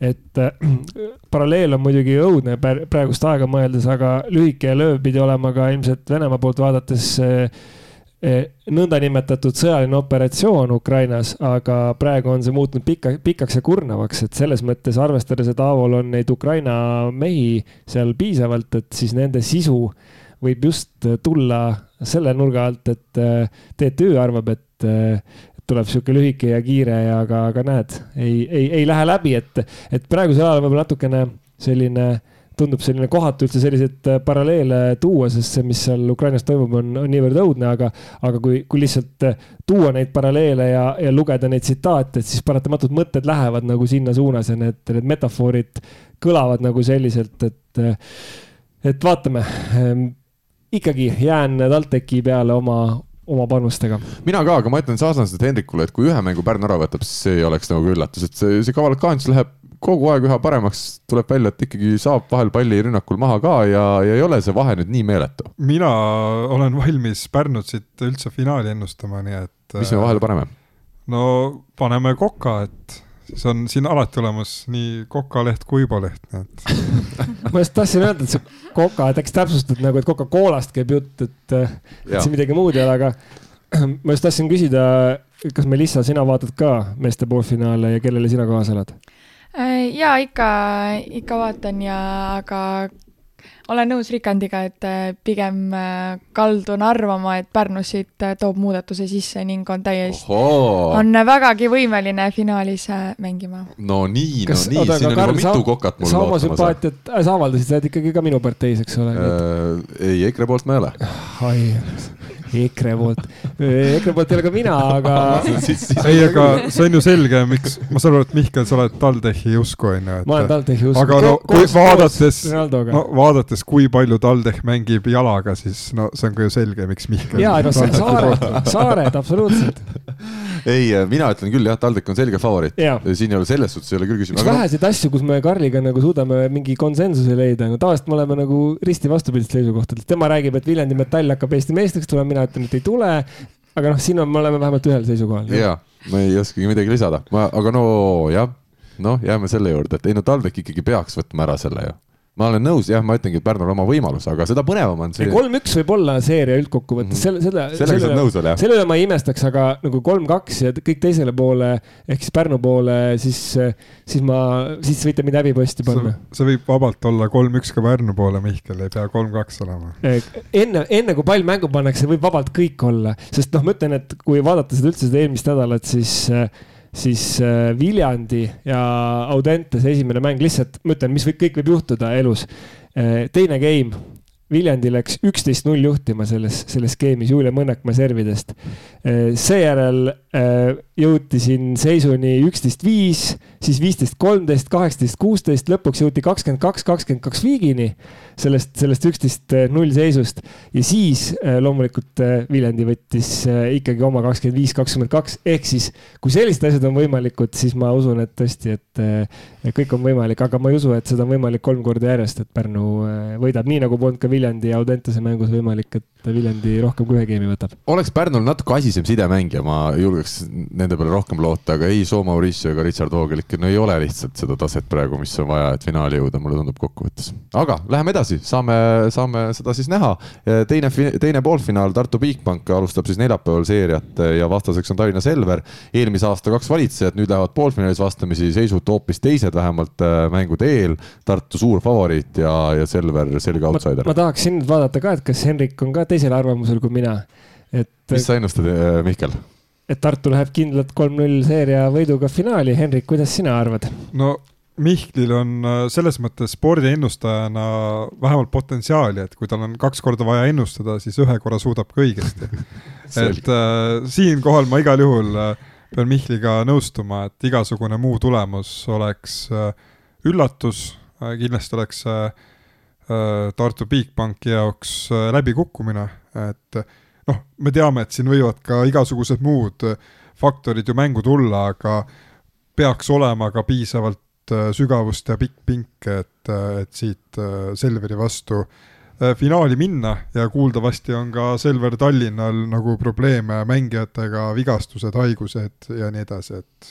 et äh, paralleel on muidugi õudne praegust aega mõeldes, aga lühike ja lööv pidi olema ka ilmselt Venemaa poolt vaadates äh, Eh, nõndanimetatud sõjaline operatsioon Ukrainas, aga praegu on see muutunud pika, pikaks ja kurnavaks, et selles mõttes arvestades, et Aavol on neid Ukraina mehi seal piisavalt, et siis nende sisu võib just tulla selle nurga alt, et eh, TTÜ arvab, et eh, tuleb sihuke lühike ja kiire ja aga, aga näed, ei, ei, ei lähe läbi, et, et praegusel ajal võib-olla natukene selline äh, tundub selline kohatu üldse selliseid äh, paralleele tuua, sest see, mis seal Ukrainas toimub, on, on niivõrd õudne, aga, aga kui, kui lihtsalt äh, tuua neid paralleele ja, ja lugeda neid tsitaate, siis paratamatult mõtted lähevad nagu sinna suunas ja need, need metafoorid kõlavad nagu selliselt, et, äh, et vaatame. Ähm, ikkagi jään TalTechi peale oma, oma panustega. mina ka, aga ma ütlen sarnaselt Hendrikule, et kui ühe mängu Pärnu ära võtab, siis see oleks nagu üllatus, et see, see kavalkants läheb kogu aeg üha paremaks, tuleb välja, et ikkagi saab vahel palli rünnakul maha ka ja, ja ei ole see vahe nüüd nii meeletu. mina olen valmis Pärnut siit üldse finaali ennustama, nii et. mis me vahele paneme? no paneme Koka, et siis on siin alati olemas nii Kokaleht kui Ibaleht, nii et ma just tahtsin öelda, et see Koka, et äkki täpsustad nagu, et Coca-Colast käib jutt, et, et siin midagi muud ei ole, aga ma just tahtsin küsida, kas Melissa, sina vaatad ka meeste poolfinaale ja kellele sina kaasa elad? Äh, jaa, ikka, ikka vaatan ja, aga olen nõus Rikandiga, et äh, pigem äh, kaldun arvama, et Pärnus siit toob muudatuse sisse ning on täiesti, on vägagi võimeline finaalis mängima. no nii, no nii, siin on juba mitu kokat mul sa oma sümpaatiat, sa avaldasid seda ikkagi ka minu parteis, eks ole äh,? ei, EKRE poolt ma ei ole. EKRE poolt, EKRE poolt ei ole ka mina, aga ei, aga see on ju selge, miks, ma saan aru, et Mihkel, sa oled TalTechi usku, on ju. ma olen TalTechi usku. aga no kui vaadates, no vaadates, kui palju TalTech mängib jalaga, siis no see on ka ju selge, miks Mihkel. jaa, no saared, saared, absoluutselt ei, mina ütlen küll jah, TalTech on selge favoriit. siin ei ole selles suhtes ei ole küll küsimus. üks väheseid asju, kus me Karliga nagu suudame mingi konsensuse leida, no tavaliselt me oleme nagu risti vastupidistel seisukohtadel. tema räägib, et Viljandi Metall hakkab Eesti meistriks tulema, mina ütlen, et ei tule. aga noh, siin on, me oleme vähemalt ühel seisukohal. ja, ma ei oskagi midagi lisada, ma, aga no jah, noh, jääme selle juurde, et ei no TalTech ikkagi peaks võtma ära selle ju ma olen nõus, jah, ma ütlengi, et Pärnul oma võimalus, aga seda põnevam on see. kolm-üks võib olla seeria üldkokkuvõttes mm, -hmm. selle, selle. sellega saab nõus olla, jah. selle üle ma ei imestaks, aga nagu kolm-kaks ja kõik teisele poole ehk siis Pärnu poole, siis, siis ma, siis võite mind häbiposti panna. see võib vabalt olla kolm-üks ka Pärnu poole, Mihkel, ei pea kolm-kaks olema. enne, enne kui pall mängu pannakse, võib vabalt kõik olla, sest noh, ma ütlen, et kui vaadata seda üldse seda eelmist nädalat, siis siis Viljandi ja Audentese esimene mäng. Lihtsalt, ma ütlen, mis võib, kõik võib juhtuda elus. Äh, teine game, Viljandi läks üksteist null juhtima selles, selles skeemis Julia Mõnnekmaa servidest. Äh, seejärel äh, jõuti siin seisuni üksteist viis, siis viisteist kolmteist, kaheksateist kuusteist, lõpuks jõuti kakskümmend kaks, kakskümmend kaks viigini sellest, sellest üksteist null seisust. ja siis loomulikult Viljandi võttis ikkagi oma kakskümmend viis, kakskümmend kaks, ehk siis kui sellised asjad on võimalikud, siis ma usun, et tõesti, et kõik on võimalik, aga ma ei usu, et seda on võimalik kolm korda järjest, et Pärnu võidab, nii nagu polnud ka Viljandi Viljandi ja Audentese mängus võimalik, et Viljandi rohkem kui ühe geimi võtab. oleks Pärnul natuke asisem sidemängija, ma julgeks nende peale rohkem loota, aga ei Soo Mauricio ega Richard Voogel ikka, no ei ole lihtsalt seda taset praegu, mis on vaja, et finaali jõuda, mulle tundub kokkuvõttes. aga läheme edasi, saame, saame seda siis näha. teine, teine poolfinaal, Tartu Bigbank alustab siis neljapäeval seeriat ja vastaseks on Tallinna Selver. eelmise aasta kaks valitsejat, nüüd lähevad poolfinaalis vastamisi, seisud hoopis teised, vähemalt äh, mängude eel. Tartu suur favoriit ja, ja Selver selge outsider. ma tahaksin nüüd vaadata ka, et kas Henrik on ka teisel arvamusel kui mina. et. mis sa ennustad, äh, Mihkel? et Tartu läheb kindlalt kolm-null seeria võiduga finaali. Henrik, kuidas sina arvad? no Mihklil on äh, selles mõttes spordiennustajana vähemalt potentsiaali, et kui tal on kaks korda vaja ennustada, siis ühe korra suudab ka õigesti et äh, siinkohal ma igal juhul äh, pean Mihkliga nõustuma, et igasugune muu tulemus oleks äh, üllatus äh,, kindlasti oleks Äh, Tartu Bigbanki jaoks äh, läbikukkumine, et noh, me teame, et siin võivad ka igasugused muud faktorid ju mängu tulla, aga peaks olema ka piisavalt äh, sügavust ja pikk pink, et, et siit Selveri vastu finaali minna. Ja kuuldavasti on ka Selver Tallinnal nagu probleeme mängijatega, vigastused, haigused ja nii edasi, et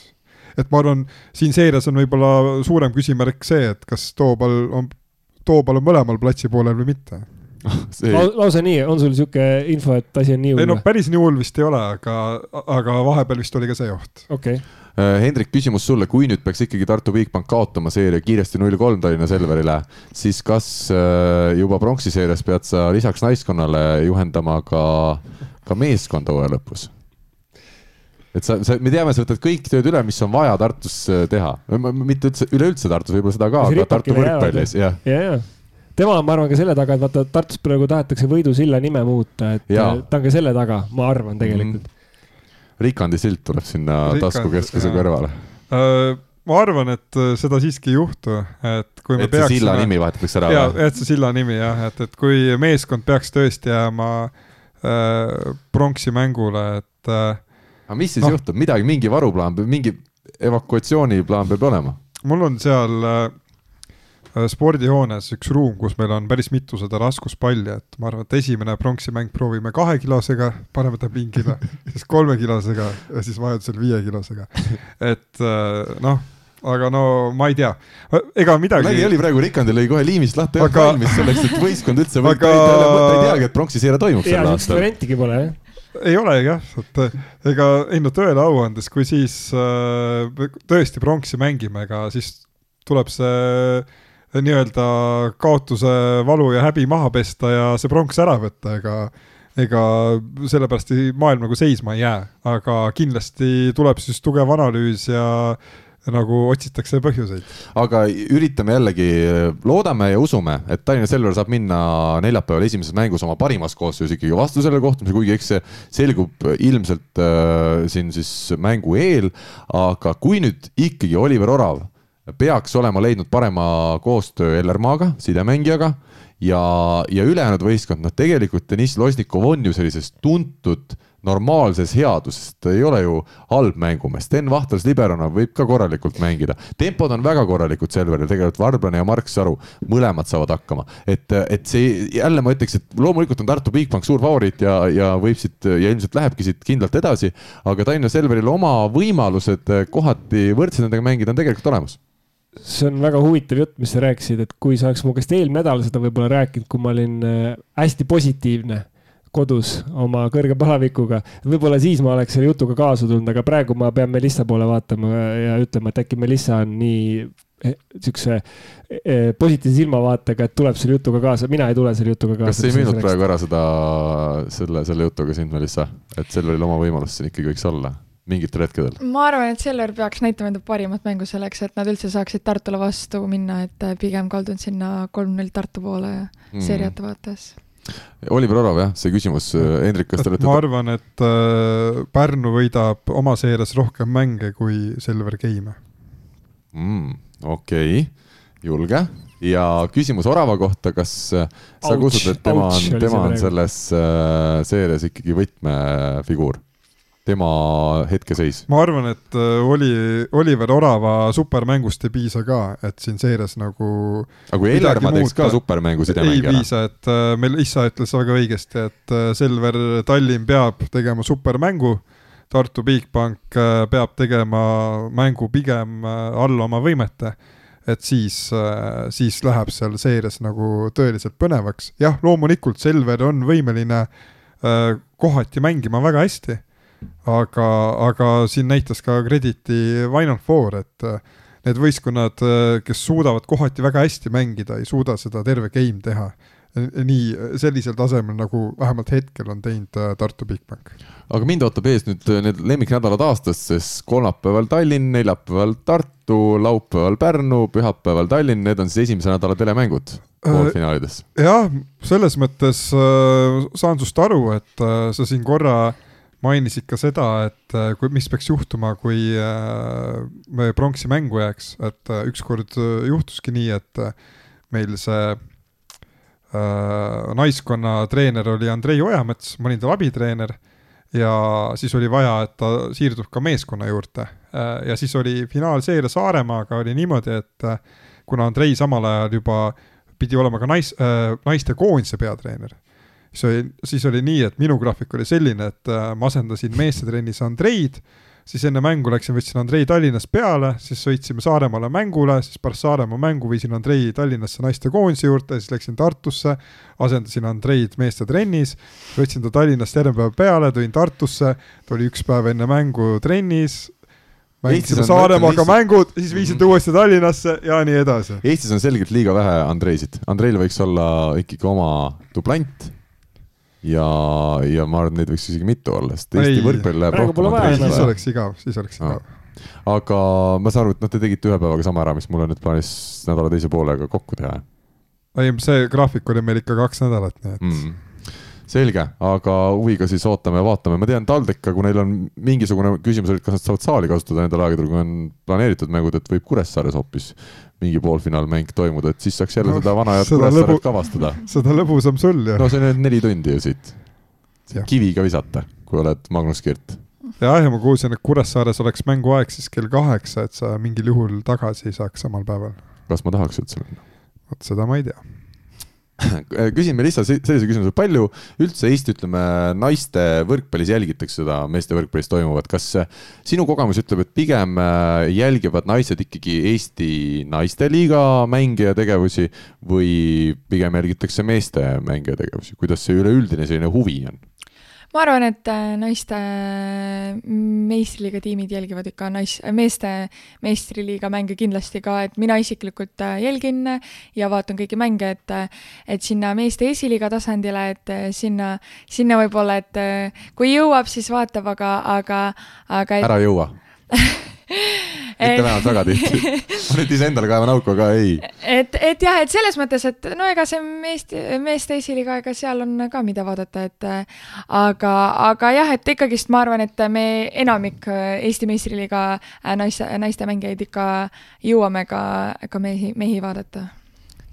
et ma arvan, siin seerias on võib-olla suurem küsimärk see, et kas Toobal on Toobal on mõlemal platsi poolel või mitte See... La. lausa nii, on sul sihuke info, et asi on nii hull? ei no päris nii hull vist ei ole, aga, aga vahepeal vist oli ka see oht. okei okay. Äh, Hendrik, küsimus sulle, kui nüüd peaks ikkagi Tartu Bigbank kaotama seeria kiiresti null kolm Tallinna Selverile, siis kas äh, juba pronksi seerias pead sa lisaks naiskonnale juhendama ka, ka meeskonda hooaja lõpus? Et sa, sa, me teame, sa võtad kõik tööd üle, mis on vaja Tartus äh, teha, mitte üldse, üleüldse Tartus, võib-olla seda ka, aga Tartu võrkpallis, jah. ja, ja tema on, ma arvan, ka selle taga, et vaata Tartus praegu tahetakse Võidusilla nime muuta, et ja. ta on ka selle taga, ma arvan tegelikult mm. -hmm. Rikandi silt tuleb sinna taskukeskuse kõrvale uh, ma arvan, et äh, seda siiski ei juhtu, et kui me et peaksime. silla nimi vahetatakse ära jaa, et see silla nimi jah, et, et kui meeskond peaks tõesti jääma äh, pronksi mängule, et äh, aga mis siis no. juhtub, midagi, mingi varuplaan, mingi evakuatsiooniplaan peab olema? mul on seal äh, spordihoones üks ruum, kus meil on päris mitu seda raskuspalli, et ma arvan, et esimene pronksimäng proovime kahekilosega, paneme ta pingile, siis kolmekilosega ja siis vajadusel viiekilosega. et äh, noh aga no ma ei tea, ega midagi. nägi, oli praegu Rikandi lõi kohe liimist lahti aga... valmis selleks, et võistkond üldse aga... ta ei teagi, et pronksi seire toimub sel aastal. variantigi pole jah ei ole jah, et ega ei no tõele au andes, kui siis äh, tõesti pronksi mängime, ega siis tuleb see äh, nii-öelda kaotuse valu ja häbi maha pesta ja see pronks ära võtta, ega ega sellepärast maailm nagu seisma ei jää, aga kindlasti tuleb siis tugev analüüs ja nagu otsitakse põhjuseid. aga üritame jällegi, loodame ja usume, et Tallinna Selver saab minna neljapäeval esimeses mängus oma parimas koosseisus ikkagi vastu sellele kohtumisele, kuigi eks see selgub ilmselt äh, siin siis mängu eel. aga kui nüüd ikkagi Oliver Orav peaks olema leidnud parema koostöö Ellermaaga, sidemängijaga ja, ja ülejäänud võistkond, noh tegelikult Deniss Losnikov on ju sellisest tuntud normaalses headuses, ta ei ole ju halb mängumees, Sten Vahtras liberona võib ka korralikult mängida. tempod on väga korralikud Selveril, tegelikult Varblane ja Mark Saru, mõlemad saavad hakkama. et, et see jälle ma ütleks, et loomulikult on Tartu Bigbank suur favoriit ja, ja võib siit ja ilmselt lähebki siit kindlalt edasi, aga Tallinna Selveril oma võimalused kohati võrdselt nendega mängida on tegelikult olemas see on väga huvitav jutt, mis sa rääkisid, et kui sa oleks mu käest eelmine nädal seda võib-olla rääkinud, kui ma olin äh, hästi positiivne kodus oma kõrge palavikuga. võib-olla siis ma oleks selle jutuga kaasa tulnud, aga praegu ma pean Melissa poole vaatama ja ütlema, et äkki Melissa on nii eh, siukse eh, positiivse silmavaatega, et tuleb selle jutuga kaasa, mina ei tule selle jutuga kaasa. kas ei müünud praegu ära seda, selle, selle jutuga sind, Melissa, et Selveril oma võimalus siin ikkagi võiks olla? Mingitel hetkedel? ma arvan, et Selver peaks näitama enda parimat mängu selleks, et nad üldse saaksid Tartule vastu minna, et pigem kaldun sinna kolm-null Tartu poole mm. seeriate vaates Oliver Orav, jah, see küsimus, äh, Hendrik, kas te olete ma arvan, et äh, Pärnu võidab oma seerias rohkem mänge kui Selver Game mm,. okei okay., julge. ja küsimus Orava kohta, kas äh, sa usud, et tema on, tema on selles äh, seerias ikkagi võtmefiguur? Tema hetkeseis? ma arvan, et äh, oli, Oliver Orava supermängust ei piisa ka, et siin seires nagu aga kui Ellermaa teeks ka supermängu sidemängijana? ei piisa, et äh, meil isa ütles väga õigesti, et äh, Selver Tallinn peab tegema supermängu, Tartu Bigbank peab tegema mängu pigem alla oma võimete et siis, siis läheb seal seires nagu tõeliselt põnevaks. jah, loomulikult Selver on võimeline kohati mängima väga hästi aga, aga siin näitas ka Crediti Final Four, et äh, need võistkonnad, äh, kes suudavad kohati väga hästi mängida, ei suuda seda terve game teha. nii, sellisel tasemel, nagu vähemalt hetkel on teinud äh, Tartu Bigbank. aga mind ootab ees nüüd need lemmiknädalad aastas, sest kolmapäeval Tallinn, neljapäeval Tartu, laupäeval Pärnu, pühapäeval Tallinn, need on siis esimese nädala telemängud poolfinaalides. jah, selles mõttes saan sust aru, et sa siin korra äh, mainisid ka seda, et äh, kui, mis peaks juhtuma, kui äh, me pronksi mängu jääks, et äh, ükskord juhtuski nii, et meil see äh, naiskonna treener oli Andrei Ojamets, ma olin tal abitreener ja siis oli vaja, et ta siirdub ka meeskonna juurde. Ja siis oli finaalseeria Saaremaaga oli niimoodi, et kuna Andrei samal ajal juba pidi olema ka nais äh,, naiste koondise peatreener siis oli, siis oli nii, et minu graafik oli selline, et äh, ma asendasin meestetrennis Andreid, siis enne mängu läksin, võtsin Andrei Tallinnast peale, siis sõitsime Saaremaale mängule, siis pärast Saaremaa mängu viisin Andrei Tallinnasse naistekoondise juurde, siis läksin Tartusse, asendasin Andreid meestetrennis, võtsin ta Tallinnast järgmine päev peale, tõin Tartusse, ta oli üks päev enne mängu trennis, mängisime Saaremaaga mängud, siis viisin ta uuesti Tallinnasse ja nii edasi. Eestis on selgelt liiga vähe Andreisid, Andreil võiks olla ikkagi oma dublant ja, ja ma arvan, et neid võiks isegi mitu olla, sest Eesti võrkpall läheb rohkem. siis oleks igav, siis oleks igav. No.. aga ma saan aru, et noh, te tegite ühe päevaga sama ära, mis mul on nüüd plaanis nädala teise poolega kokku teha. ei, see graafik oli meil ikka kaks nädalat, nii et mm selge, aga huviga siis ootame ja vaatame, ma tean, TalTech, kui neil on mingisugune küsimus, et kas nad saavad saali kasutada nendel aegadel, kui on planeeritud mängud, et võib Kuressaares hoopis mingi poolfinaalmäng toimuda, et siis saaks jälle no, seda vana head Kuressaaret lõbu... kavastada. seda lõbusam sul ju. no see on nüüd neli tundi ju siit. kiviga visata, kui oled Magnus Kirt. jah, ja ma kuulsin, et Kuressaares oleks mänguaeg siis kell kaheksa, et sa mingil juhul tagasi saaks samal päeval. kas ma tahaks üldse minna? vot seda ma ei tea küsin Melissa sellise küsimuse, palju üldse Eesti, ütleme, naiste võrkpallis jälgitakse seda meeste võrkpallis toimuvat, kas sinu kogemus ütleb, et pigem äh, jälgivad naised ikkagi Eesti naisteliiga mänge ja tegevusi või pigem jälgitakse meeste mänge ja tegevusi, kuidas see üleüldine selline huvi on? Ma arvan, et äh, naiste äh, meistriliiga tiimid jälgivad ikka nais-, meeste meistriliiga mänge kindlasti ka, et mina isiklikult äh, jälgin ja vaatan kõiki mänge, et et sinna meeste esiliiga tasandile, et sinna, sinna võib-olla, et kui jõuab, siis vaatab, aga, aga, aga et... ära jõua mitte vähemalt väga tihti. ma nüüd iseendale kaevan auku, aga ei. et, et jah, et selles mõttes, et no ega see meeste, meeste esiliiga, ega seal on ka, mida vaadata, et aga, aga jah, et ikkagist ma arvan, et me enamik Eesti meistriliiga naiste, naiste mängijaid ikka jõuame ka, ka mehi, mehi vaadata.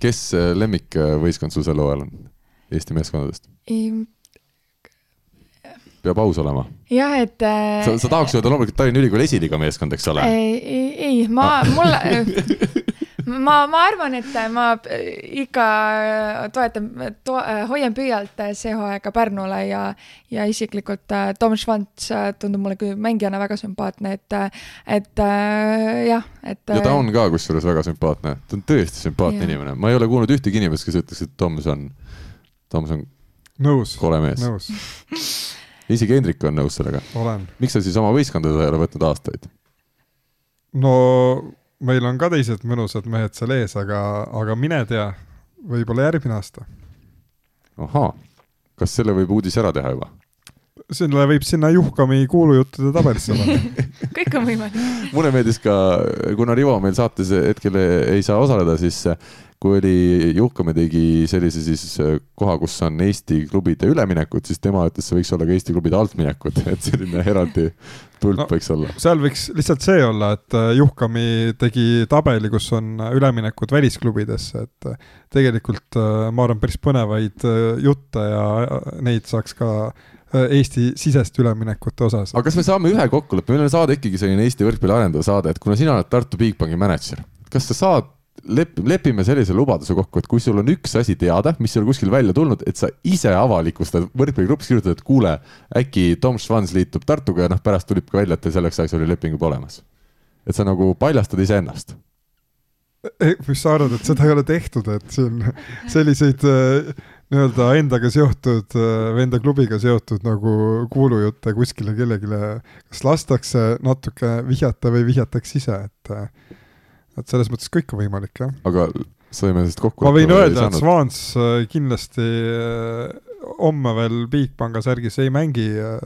kes lemmikvõistkond sul sel hooajal on Eesti meeskondadest? peab aus olema. Jah, et äh,. sa, sa tahaks öelda loomulikult Tallinna Ülikooli esiliiga meeskond, eks ole? ei, ei, ma, mulle ma, ma arvan, et ma ikka toetan to,, hoian püüalt see hooaeg ka Pärnule ja, ja isiklikult äh, Tom Schwantz äh, tundub mulle küll mängijana väga sümpaatne, et, et jah, et. ja ta on ka kusjuures väga sümpaatne, ta on tõesti sümpaatne Jaa. inimene, ma ei ole kuulnud ühtegi inimest, kes ütleks, et Toms on, Toms on nõus, kole mees. nõus, isegi Hendrik on nõus sellega. olen. miks sa siis oma võistkondade ei ole võtnud aastaid? no meil on ka teised mõnusad mehed seal ees, aga, aga mine tea, võib-olla järgmine aasta. ahaa, kas selle võib uudise ära teha juba? selle võib sinna Juhkami kuulujuttude tabelisse panna. kõik on võimalik. mulle meeldis ka, kuna Rivo meil saates hetkel ei saa osaleda, siis kui oli, Juhkame tegi sellise siis koha, kus on Eesti klubide üleminekud, siis tema ütles, see võiks olla ka Eesti klubide altminekud, et selline eraldi tulp No. võiks olla. seal võiks lihtsalt see olla, et äh, Juhkami tegi tabeli, kus on üleminekud välisklubidesse, et äh, tegelikult äh, ma arvan, päris põnevaid äh, jutte ja äh, neid saaks ka äh, Eesti-siseste üleminekute osas. aga kas me saame ühe kokkuleppe, meil on saade ikkagi selline Eesti võrkpalli arendav saade, et kuna sina oled Tartu Bigbanki mänedžer, kas sa saad lep-, lepime sellise lubaduse kokku, et kui sul on üks asi teada, mis ei ole kuskil välja tulnud, et sa ise avalikustad võrkpalligrupis, kirjutad, et kuule, äkki Tom Schwanz liitub Tartuga ja noh, pärast tuleb ka välja, et selleks ajaks oli leping juba olemas. et sa nagu paljastad iseennast. mis sa arvad, et seda ei ole tehtud, et siin selliseid äh, nii-öelda endaga seotud äh, või enda klubiga seotud nagu kuulujutte kuskile kellelegi kas lastakse natuke vihjata või vihjatakse ise, et äh, et selles mõttes kõik on võimalik, jah. aga saime sellest kokku. ma võin öelda, et Swans äh, kindlasti äh, homme veel Bigpanga särgis ei mängi äh,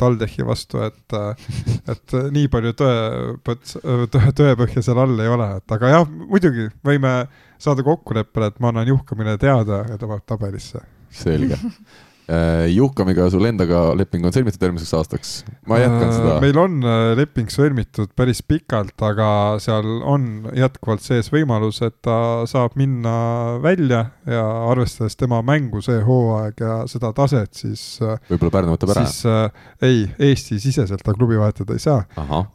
TalTechi vastu, et, et nii palju tõe, tõe, tõepõhja seal all ei ole, et aga jah, muidugi võime saada kokkuleppele, et ma annan juhkamine teada ja ta paneb tabelisse. selge. Juhkamiga sul endaga leping on sõlmitud järgmiseks aastaks. ma jätkan seda. meil on äh, leping sõlmitud päris pikalt, aga seal on jätkuvalt sees võimalus, et ta saab minna välja ja arvestades tema mängu see hooaeg ja seda taset, siis äh, võib-olla Pärnu võtab ära. siis äh, ei, Eesti-siseselt ta klubi vahetada ei saa,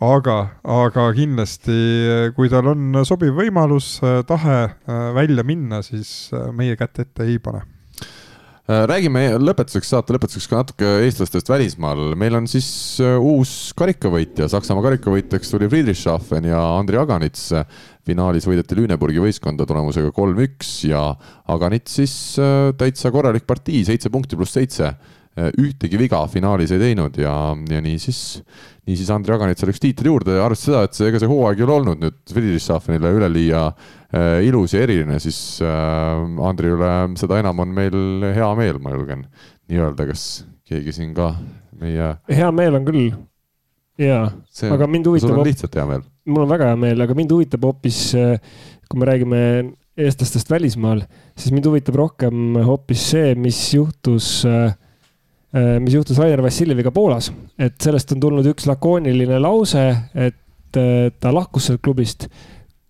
aga, aga kindlasti, kui tal on sobiv võimalus, tahe äh, välja minna, siis äh, meie kätt ette ei pane. Äh, räägime lõpetuseks, saate lõpetuseks ka natuke eestlastest välismaal. meil on siis äh, uus karikavõitja, Saksamaa karikavõitjaks tuli Friedrichshafen ja Andri Aganits. finaalis võideti Lüneburgi võistkonda tulemusega kolm-üks ja Aganits siis äh, täitsa korralik partii, seitse punkti pluss seitse. ühtegi viga finaalis ei teinud ja, ja niisiis, niisiis Andri Aganitsal üks tiitel juurde ja arvestades seda, et see, ega see hooaeg ei ole olnud nüüd Friedrichshafenile üleliia ilus ja eriline, siis äh, Andri üle seda enam on meil hea meel, ma julgen nii öelda, kas keegi siin ka meie, hea meel on küll. jaa, aga mind sul huvitab on, lihtsalt hea meel. mul on väga hea meel, aga mind huvitab hoopis, kui me räägime eestlastest välismaal, siis mind huvitab rohkem hoopis see, mis juhtus, mis juhtus Rainer Vassiljeviga Poolas. et sellest on tulnud üks lakooniline lause, et ta lahkus sealt klubist.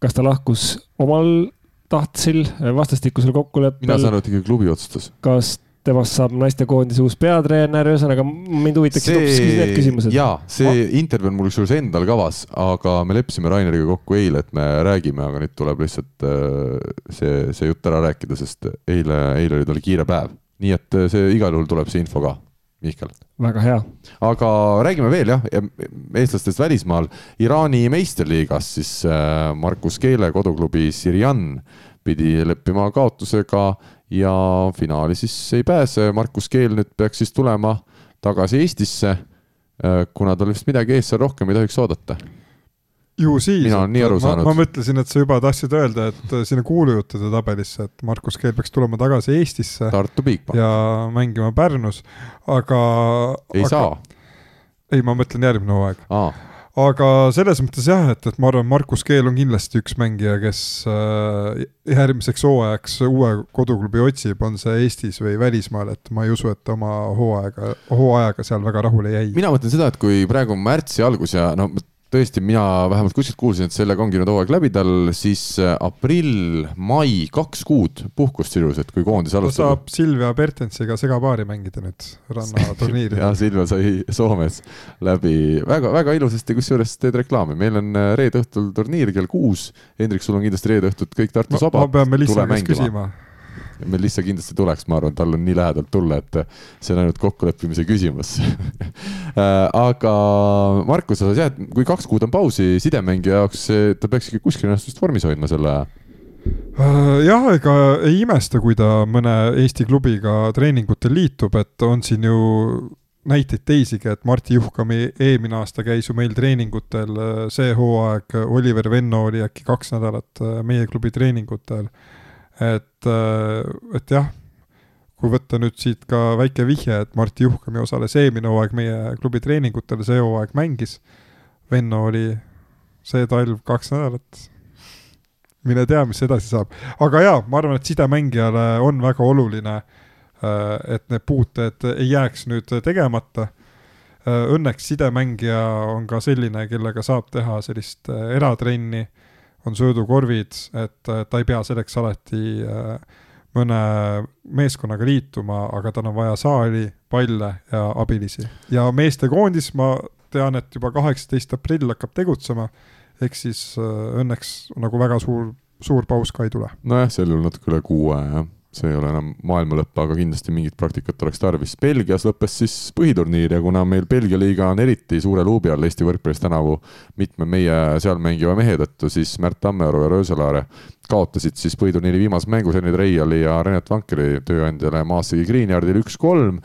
Kas ta lahkus omal tahtsil, vastastikusel mina kokkuleppel, saan aru, et ikkagi klubi otsustas. kas temast saab naistekoondise uus peatreener, ühesõnaga mind huvitaksid hoopis need küsimused. jaa, see intervjuu on mul kusjuures endal kavas, aga me leppisime Raineriga kokku eile, et me räägime, aga nüüd tuleb lihtsalt äh, see, see jutt ära rääkida, sest eile, eile oli tal kiire päev. nii et äh, see igal juhul tuleb see info ka, Mihkel. väga hea. aga räägime veel jah, eestlastest välismaal. Iraani meistriliigas siis äh, Markus Keele koduklubi Sirjan pidi leppima kaotusega ja finaali siis ei pääse. Markus Keel nüüd peaks siis tulema tagasi Eestisse, kuna tal vist midagi ees seal rohkem ei tohiks oodata. Ju siis. Mina olen nii aru saanud. ma mõtlesin, et sa juba tahtsid öelda, et äh, sinna kuulujuttude tabelisse, et Markus Keel peaks tulema tagasi Eestisse Tartu Bigbank, ja mängima Pärnus, aga. ei aga, saa. ei, ma mõtlen järgmine hooaeg. aga selles mõttes jah, et, et ma arvan, Markus Keel on kindlasti üks mängija, kes äh, järgmiseks hooajaks uue koduklubi otsib, on see Eestis või välismaal, et ma ei usu, et oma hooaega, hooajaga seal väga rahule jäi. mina mõtlen seda, et kui praegu on märtsi algus ja no tõesti, mina vähemalt kuskilt kuulsin, et sellega ongi nüüd hooaeg läbi tal, siis äh, aprill, mai, kaks kuud puhkust sisuliselt, kui koondis ta alustab. saab Silvia Bertensiga segapaari mängida nüüd rannaturniiril ja Silvia sai Soomes läbi väga, väga ilusasti, kusjuures teed reklaami, meil on äh, reede õhtul turniir kell kuus. Hendrik, sul on kindlasti reede õhtut kõik Tartus ma, vaba. ma pean Melissa käest küsima meil lihtsalt kindlasti tuleks, ma arvan, tal on nii lähedalt tulla, et see on ainult kokkuleppimise küsimus aga Markus, sa tead, kui kaks kuud on pausi sidemängija jaoks, ta peaks ikka kuskil ennast vist vormis hoidma selle aja Äh, jah, ega ei imesta, kui ta mõne Eesti klubiga treeningutel liitub, et on siin ju näiteid teisigi, et Martti Juhkami eelmine aasta käis ju meil treeningutel, äh, see hooaeg Oliver Venno oli äkki kaks nädalat äh, meie klubi treeningutel. Et, et jah, kui võtta nüüd siit ka väike vihje, et Martti Juhkami osales eelmine hooaeg meie klubi treeningutel, see hooaeg mängis. Venno oli see talv kaks nädalat mine tea, mis edasi saab. aga jaa, ma arvan, et sidemängijale on väga oluline, äh, et need puuted ei jääks nüüd tegemata. Äh, õnneks sidemängija on ka selline, kellega saab teha sellist äh, eratrenni, on söödukorvid, et ta ei pea selleks alati mõne meeskonnaga liituma, aga tal on vaja saali, palle ja abilisi. ja meestekoondis, ma tean, et juba kaheksateist aprill hakkab tegutsema ehk siis äh, õnneks nagu väga suur, suur paus ka ei tule. nojah, sel juhul natuke üle kuu aja jah see ei ole enam maailma lõpp, aga kindlasti mingit praktikat oleks tarvis. Belgias lõppes siis põhiturniir ja kuna meil Belgia liiga on eriti suure luubi all Eesti võrkpallis tänavu mitme meie seal mängiva mehe tõttu, siis Märt Tammearu ja Rööselaare kaotasid siis põhiturniiri viimases mängus Enne Reiali ja Renat Vankeri tööandjale Maassegi Greenyardile üks-kolm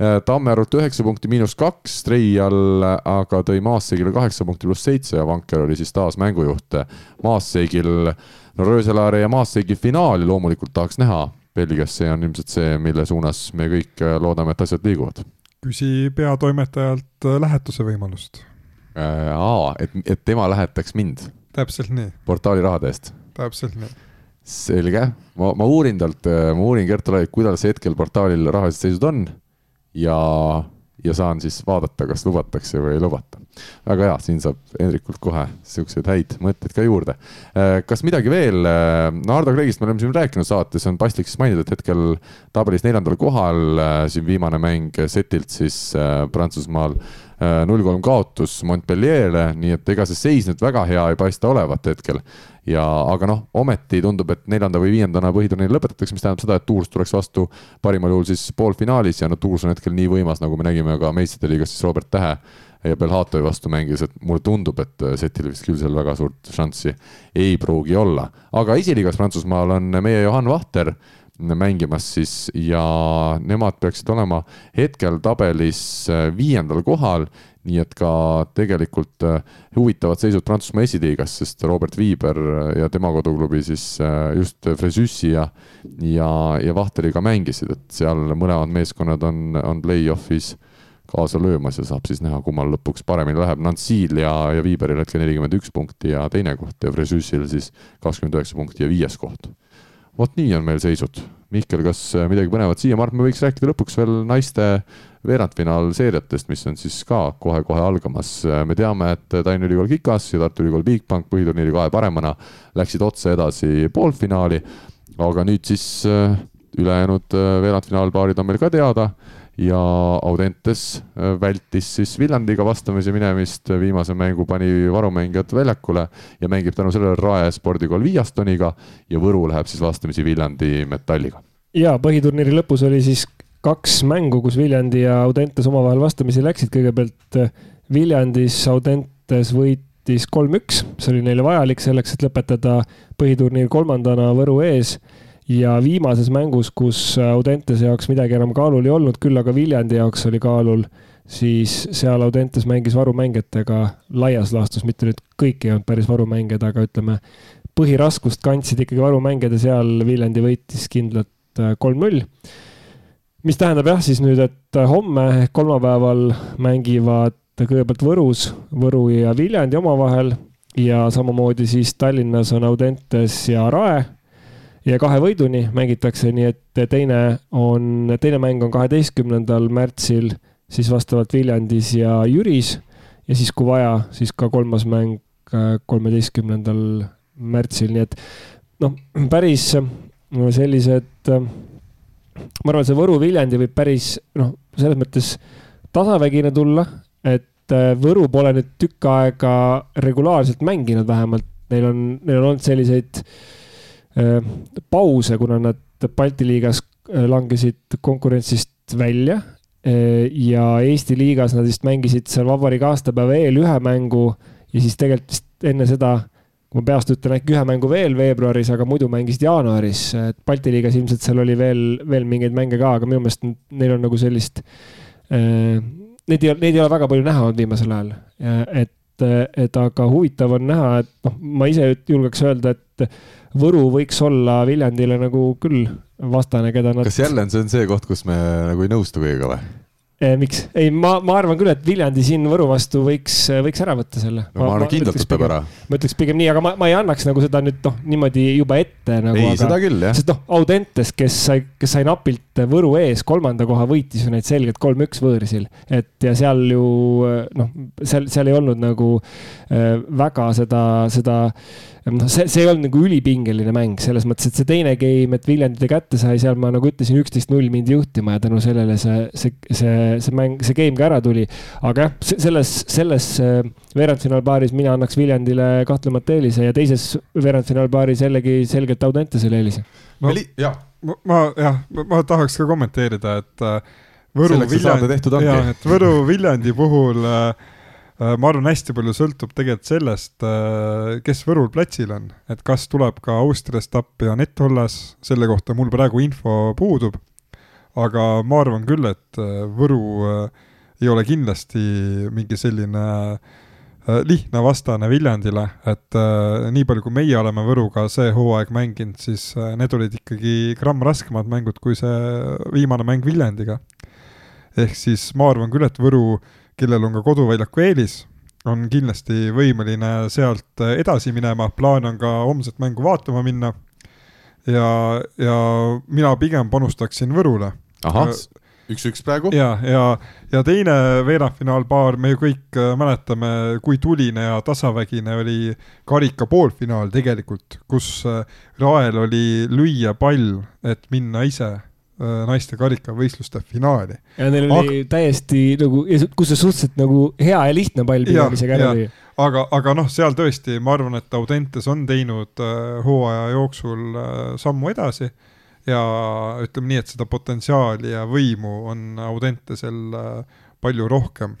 Äh, Tammerut üheksa punkti, miinus kaks, Treial aga tõi Maassegile kaheksa punkti pluss seitse ja Vanker oli siis taas mängujuht. Maassegil, no Rööselaare ja Maassegi finaali loomulikult tahaks näha Belgias, see on ilmselt see, mille suunas me kõik äh, loodame, et asjad liiguvad. küsi peatoimetajalt äh, lähetuse võimalust. aa, et, et tema lähetaks mind? täpselt nii. portaali rahade eest? täpselt nii selge, ma, ma uurin talt, ma uurin Gert Olevilt, kuidas hetkel portaalil rahalised seisud on ja, ja saan siis vaadata, kas lubatakse või ei lubata. Väga hea, siin saab Hendrikult kohe siukseid häid mõtteid ka juurde. Äh, kas midagi veel, äh, no Ardo Kreegist me oleme siin rääkinud saates, on paslik siis mainida, et hetkel tabelis neljandal kohal, äh, siin viimane mäng setilt siis Prantsusmaal null kolm kaotus Montpellier'le, nii et ega see seis nüüd väga hea ei paista olevat hetkel ja, aga noh, ometi tundub, et neljanda või viiendana põhiturniir lõpetatakse, mis tähendab seda, et Tours tuleks vastu parimal juhul siis poolfinaalis ja no Tours on hetkel nii võimas, nagu me nägime ka meistrite liigas siis Robert Tähe ja Belhatovi vastu mängis, et mulle tundub, et setil vist küll seal väga suurt šanssi ei pruugi olla. aga esiliigas Prantsusmaal on meie Johan Vahter mängimas siis ja nemad peaksid olema hetkel tabelis viiendal kohal nii et ka tegelikult äh, huvitavad seisud Prantsusmaa esiliigas, sest Robert Viiber ja tema koduklubi siis äh, just Fresüssi ja, ja, ja Vahteriga mängisid, et seal mõlemad meeskonnad on, on play-off'is kaasa löömas ja saab siis näha, kummal lõpuks paremini läheb. Nancyl ja, ja Viiberil hetkel nelikümmend üks punkti ja teine koht ja Fresüssil siis kakskümmend üheksa punkti ja viies koht. vot nii on meil seisud. Mihkel, kas midagi põnevat siia, ma arvan, me võiks rääkida lõpuks veel naiste veerandfinaalseeriatest, mis on siis ka kohe-kohe algamas. me teame, et Tallinna Ülikool Kikas ja Tartu Ülikool Bigbank põhiturniiri kahe paremana läksid otse edasi poolfinaali. aga nüüd siis äh, ülejäänud äh, veerandfinaalpaarid on meil ka teada ja Audentes äh, vältis siis Viljandiga vastamise minemist, viimase mängu pani varumängijad väljakule ja mängib tänu sellele Rae spordikool Viiastoniga ja Võru läheb siis vastamisi Viljandi Metalliga. ja põhiturniiri lõpus oli siis kaks mängu, kus Viljandi ja Audentes omavahel vastamisi läksid, kõigepealt äh, Viljandis Audentes võitis kolm-üks, see oli neile vajalik selleks, et lõpetada põhiturniir kolmandana Võru ees ja viimases mängus, kus Audentese jaoks midagi enam kaalul ei olnud, küll aga Viljandi jaoks oli kaalul, siis seal Audentes mängis varumängijatega laias laastus, mitte nüüd kõik ei olnud päris varumängijad, aga ütleme, põhiraskust kandsid ikkagi varumängijad ja seal Viljandi võitis kindlalt äh, kolm-null. Mis tähendab jah, siis nüüd, et homme ehk kolmapäeval mängivad kõigepealt Võrus, Võru ja Viljandi omavahel ja samamoodi siis Tallinnas on Audentes ja Rae ja kahe võiduni mängitakse, nii et teine on, teine mäng on kaheteistkümnendal märtsil siis vastavalt Viljandis ja Jüris. Ja siis, kui vaja, siis ka kolmas mäng kolmeteistkümnendal märtsil, nii et noh, päris sellised, ma arvan, see Võru-Viljandi võib päris noh, selles mõttes tasavägine tulla, et Võru pole nüüd tükk aega regulaarselt mänginud vähemalt, neil on, neil on olnud selliseid äh, pause, kuna nad Balti liigas äh, langesid konkurentsist välja äh, ja Eesti liigas nad vist mängisid seal vabariigi aastapäeva eel ühe mängu ja siis tegelikult vist enne seda, kui ma peast ütlen, äkki ühe mängu veel veebruaris, aga muidu mängisid jaanuaris. et Balti liigas ilmselt seal oli veel, veel mingeid mänge ka, aga minu meelest neil on nagu sellist äh,. Neid ei neid ei ole väga palju näha olnud viimasel ajal, et, et aga huvitav on näha, et noh, ma ise julgeks öelda, et Võru võiks olla Viljandile nagu küll vastane, keda nad. kas jälle on see on see koht, kus me nagu ei nõustu kõigega või? Eh, miks? ei, ma, ma arvan küll, et Viljandi siin Võru vastu võiks, võiks ära võtta selle. no ma, ma arvan, kindlalt võtab ära. ma ütleks pigem nii, aga ma, ma ei annaks nagu seda nüüd noh, niimoodi juba ette nagu. ei, seda küll, jah. sest noh, Audentes, kes sai, kes sai napilt Võru ees kolmanda koha, võitis ju neid selgelt kolm-üks võõrsil. et ja seal ju noh, seal, seal ei olnud nagu äh, väga seda, seda äh, noh, see, see ei olnud nagu ülipingeline mäng selles mõttes, et see teine game, et Viljandi ta kätte sai, seal ma nagu ütlesin, üksteist null mindi juhtima ja tänu sellele see, see, see, see mäng, see game ka ära tuli. aga jah, selles, selles äh, veerandfinaalpaaris mina annaks Viljandile kahtlemata eelise ja teises veerandfinaalpaaris jällegi selgelt Audentesele eelise. ma, jah, ma, ma jah, ma tahaks ka kommenteerida, et äh, Võru Viljandi, jah, et Võru Viljandi puhul Äh, ma arvan, hästi palju sõltub tegelikult sellest, äh, kes Võrul platsil on, et kas tuleb ka Austriast appi Anett Hollas, selle kohta mul praegu info puudub. aga ma arvan küll, et äh, Võru ei ole kindlasti mingi selline lihtne vastane Viljandile, et nii palju, kui meie oleme Võruga see hooaeg mänginud, siis need olid ikkagi gramm raskemad mängud kui see viimane mäng Viljandiga. ehk siis ma arvan küll, et Võru äh, kellel on ka koduväljaku eelis, on kindlasti võimeline sealt edasi minema, plaan on ka homset mängu vaatama minna. ja, ja mina pigem panustaksin Võrule. ahah, üks-üks praegu. ja, ja, ja teine veerandfinaalpaar, me ju kõik äh, mäletame, kui tuline ja tasavägine oli karika poolfinaal tegelikult, kus äh, Rael oli lüüa pall, et minna ise naiste karikavõistluste finaali. ja neil oli aga... täiesti nagu, kus see suhteliselt nagu hea ja lihtne pall pigem isegi ära lüüa. aga, aga noh, seal tõesti, ma arvan, et Audentes on teinud äh, hooaja jooksul äh, sammu edasi ja ütleme nii, et seda potentsiaali ja võimu on Audentesel äh, palju rohkem.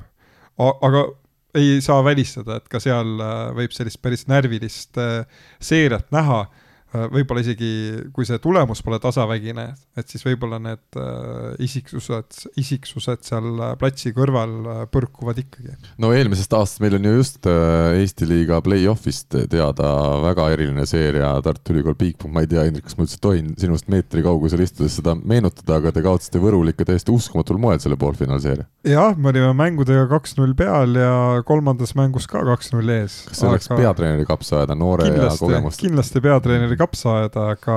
aga ei saa välistada, et ka seal äh, võib sellist päris närvilist äh, seeriat näha Äh, võib-olla isegi, kui see tulemus pole tasavägine, et siis võib-olla need äh, isiksused, isiksused seal äh, platsi kõrval põrkuvad ikkagi. no eelmisest aastast meil on ju just Eesti liiga play-off'ist teada väga eriline seeria Tartu Ülikool Bigbank, ma ei tea, Indrek, kas ma üldse tohin sinust meetri kaugusel istudes seda meenutada, aga te kaotasite Võrul ikka täiesti uskumatul moel selle poolfinaalseeria. jah, me olime mängudega kaks-null peal ja kolmandas mängus ka kaks-null ees. kas see oleks aga... peatreeneri kapsa ajada, noore kindlasti, ja kogemust? kindlasti peatreeneri kapsa ajada, aga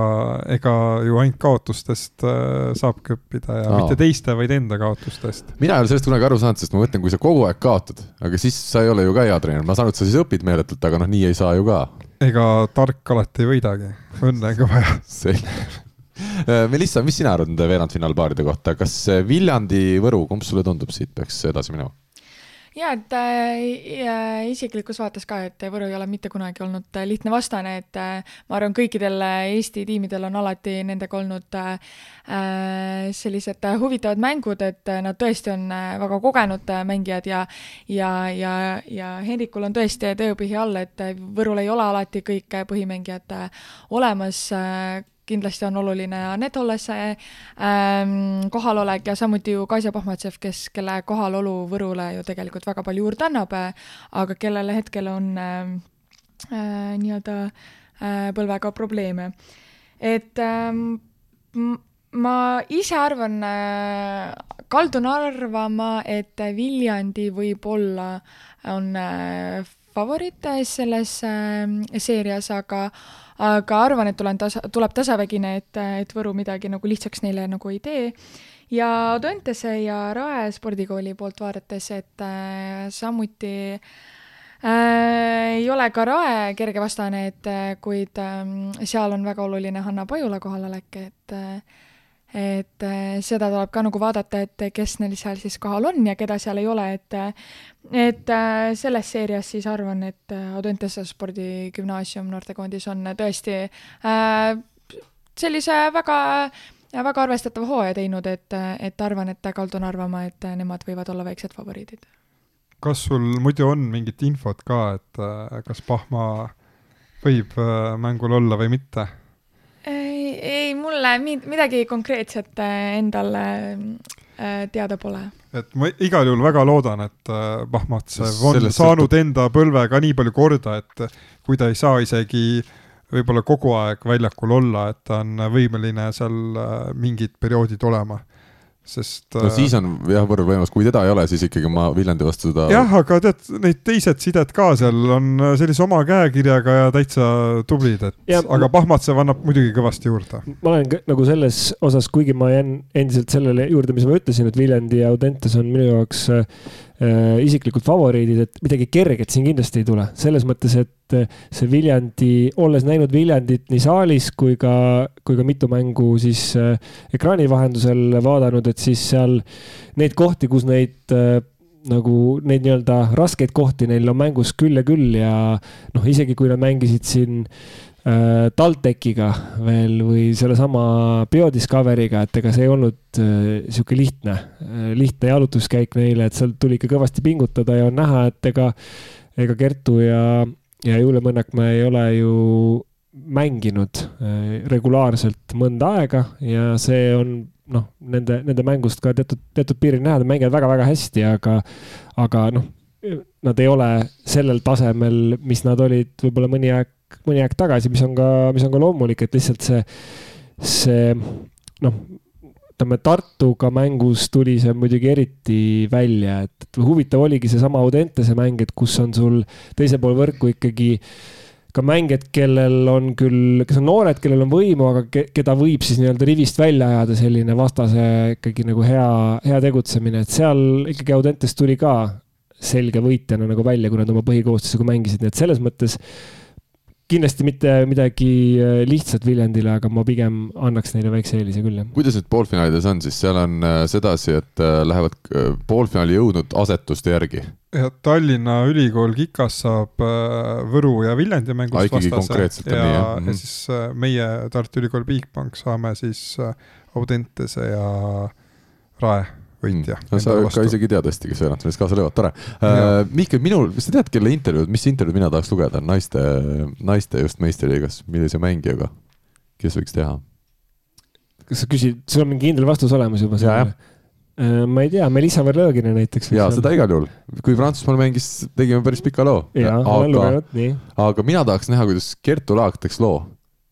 ega ju ainult kaotustest äh, saabki õppida ja Aa. mitte teiste, vaid enda kaotustest. mina ei ole sellest kunagi aru saanud, sest ma mõtlen, kui sa kogu aeg kaotad, aga siis sa ei ole ju ka hea treener, ma saan aru, et sa siis õpid meeletult, aga noh, nii ei saa ju ka. ega tark alati ei võidagi, õnne on ka vaja. selge Melissa, mis sina arvad nende veerandfinaalpaaride kohta, kas Viljandi, Võru, kumb sulle tundub, siit peaks edasi minema? Ja et äh, isiklikus vaates ka, et Võru ei ole mitte kunagi olnud äh, lihtne vastane, et äh, ma arvan, kõikidel äh, Eesti tiimidel on alati nendega olnud äh, äh sellised huvitavad mängud, et nad tõesti on väga kogenud mängijad ja ja, ja, ja Hendrikul on tõesti tööpõhi all, et Võrul ei ole alati kõik põhimängijad olemas kindlasti on oluline Anett Ollase ähm, kohalolek ja samuti ju Kaisa Pohmatsev, kes, kelle kohalolu Võrule ju tegelikult väga palju juurde annab, aga kellel hetkel on ähm, äh, nii-öelda äh, põlvega probleeme. et ähm, ma ise arvan äh,, kaldun arvama, et Viljandi võib-olla on äh, favoriit selles äh, seerias, aga aga arvan, et tulen tasa, tuleb tasavägine, et, et Võru midagi nagu lihtsaks neile nagu ei tee. ja Audentese ja Rae spordikooli poolt vaadates, et äh, samuti äh, ei ole ka Rae kerge vastane, et äh, kuid äh, seal on väga oluline Hanna Pajula kohalolek, et äh, et äh, seda tuleb ka nagu vaadata, et kes neil seal siis kohal on ja keda seal ei ole, et et äh, selles seerias siis arvan, et äh, Audentese spordigümnaasium noortekoondis on tõesti äh, sellise väga väga arvestatava hooaja teinud, et, et arvan, et kaldun arvama, et nemad võivad olla väiksed favoriidid. kas sul muidu on mingit infot ka, et äh, kas Pahma võib äh, mängul olla või mitte? Ei, mulle midagi konkreetset äh, endale äh, teada pole. et ma igal juhul väga loodan, et äh, Pahmatsev on Sellest saanud sõltub... enda põlvega nii palju korda, et kui ta ei saa isegi võib-olla kogu aeg väljakul olla, et ta on võimeline seal mingid perioodid olema sest no siis on jah, võrdlemisi võimalus, kui teda ei ole, siis ikkagi ma Viljandi vastu seda jah, aga tead, need teised sided ka seal on sellise oma käekirjaga ja täitsa tublid, et ja, aga Pahmatsev annab muidugi kõvasti juurde. ma olen nagu selles osas, kuigi ma jään endiselt sellele juurde, mis ma ütlesin, et Viljandi ja Audentes on minu jaoks äh, äh, isiklikud favoriidid, et midagi kerget siin kindlasti ei tule, selles mõttes, et äh, see Viljandi, olles näinud Viljandit nii saalis kui ka, kui ka mitu mängu siis äh, ekraani vahendusel vaadanud, et siis seal neid kohti, kus neid äh, nagu neid nii-öelda raskeid kohti neil on mängus küll ja küll ja noh, isegi kui nad mängisid siin äh, äh, TalTechiga veel või sellesama BioDiscoveriga, et ega see ei olnud äh, sihuke lihtne äh,, lihtne jalutuskäik neile, et seal tuli ikka kõvasti pingutada ja on näha, et ega, ega Kertu ja, ja Julia Mõnnakmäe ei ole ju mänginud äh, regulaarselt mõnda aega ja see on noh, nende, nende mängust ka teatud, teatud piiril näha, nad mängivad väga-väga hästi, aga, aga noh, nad ei ole sellel tasemel, mis nad olid võib-olla mõni aeg mõni aeg tagasi, mis on ka, mis on ka loomulik, et lihtsalt see, see noh, ütleme Tartuga mängus tuli see muidugi eriti välja, et huvitav oligi seesama Audentese mäng, et kus on sul teisel pool võrku ikkagi ka mängijad, kellel on küll, kes on noored, kellel on võimu, aga ke, keda võib siis nii-öelda rivist välja ajada selline vastase ikkagi nagu hea, hea tegutsemine, et seal ikkagi Audentes tuli ka selge võitjana nagu välja, kui nad oma põhikoostisega mängisid, nii et selles mõttes kindlasti mitte midagi äh, lihtsat Viljandile, aga ma pigem annaks neile väikse eelise küll, jah. kuidas nüüd poolfinaalides on siis, seal on äh, sedasi, et äh, lähevad poolfinaali jõudnud asetuste järgi? jah, Tallinna Ülikool Kikas saab Võru ja Viljandi mängust vastase. ja, ja, ja siis meie Tartu Ülikool Bigbank saame siis Audentese ja Rae võitja mm.. no sa ka isegi tead hästi, kes veerandfinaalis kaasa löövad, tore uh,. Mihkel, minul, kas sa tead, kelle intervjuud, mis intervjuud mina tahaks lugeda, naiste, naiste just meistriliigas, millise mängijaga, kes võiks teha? kas sa küsid, sul on mingi kindel vastus olemas juba sellele? Uh, ma ei tea, Melissa Verlõgine näiteks. jaa, seda igal juhul. kui Prantsusmaal mängis, tegime päris pika loo. jaa, olen lugenud, nii. aga mina tahaks näha, kuidas Kertu Laak teeks loo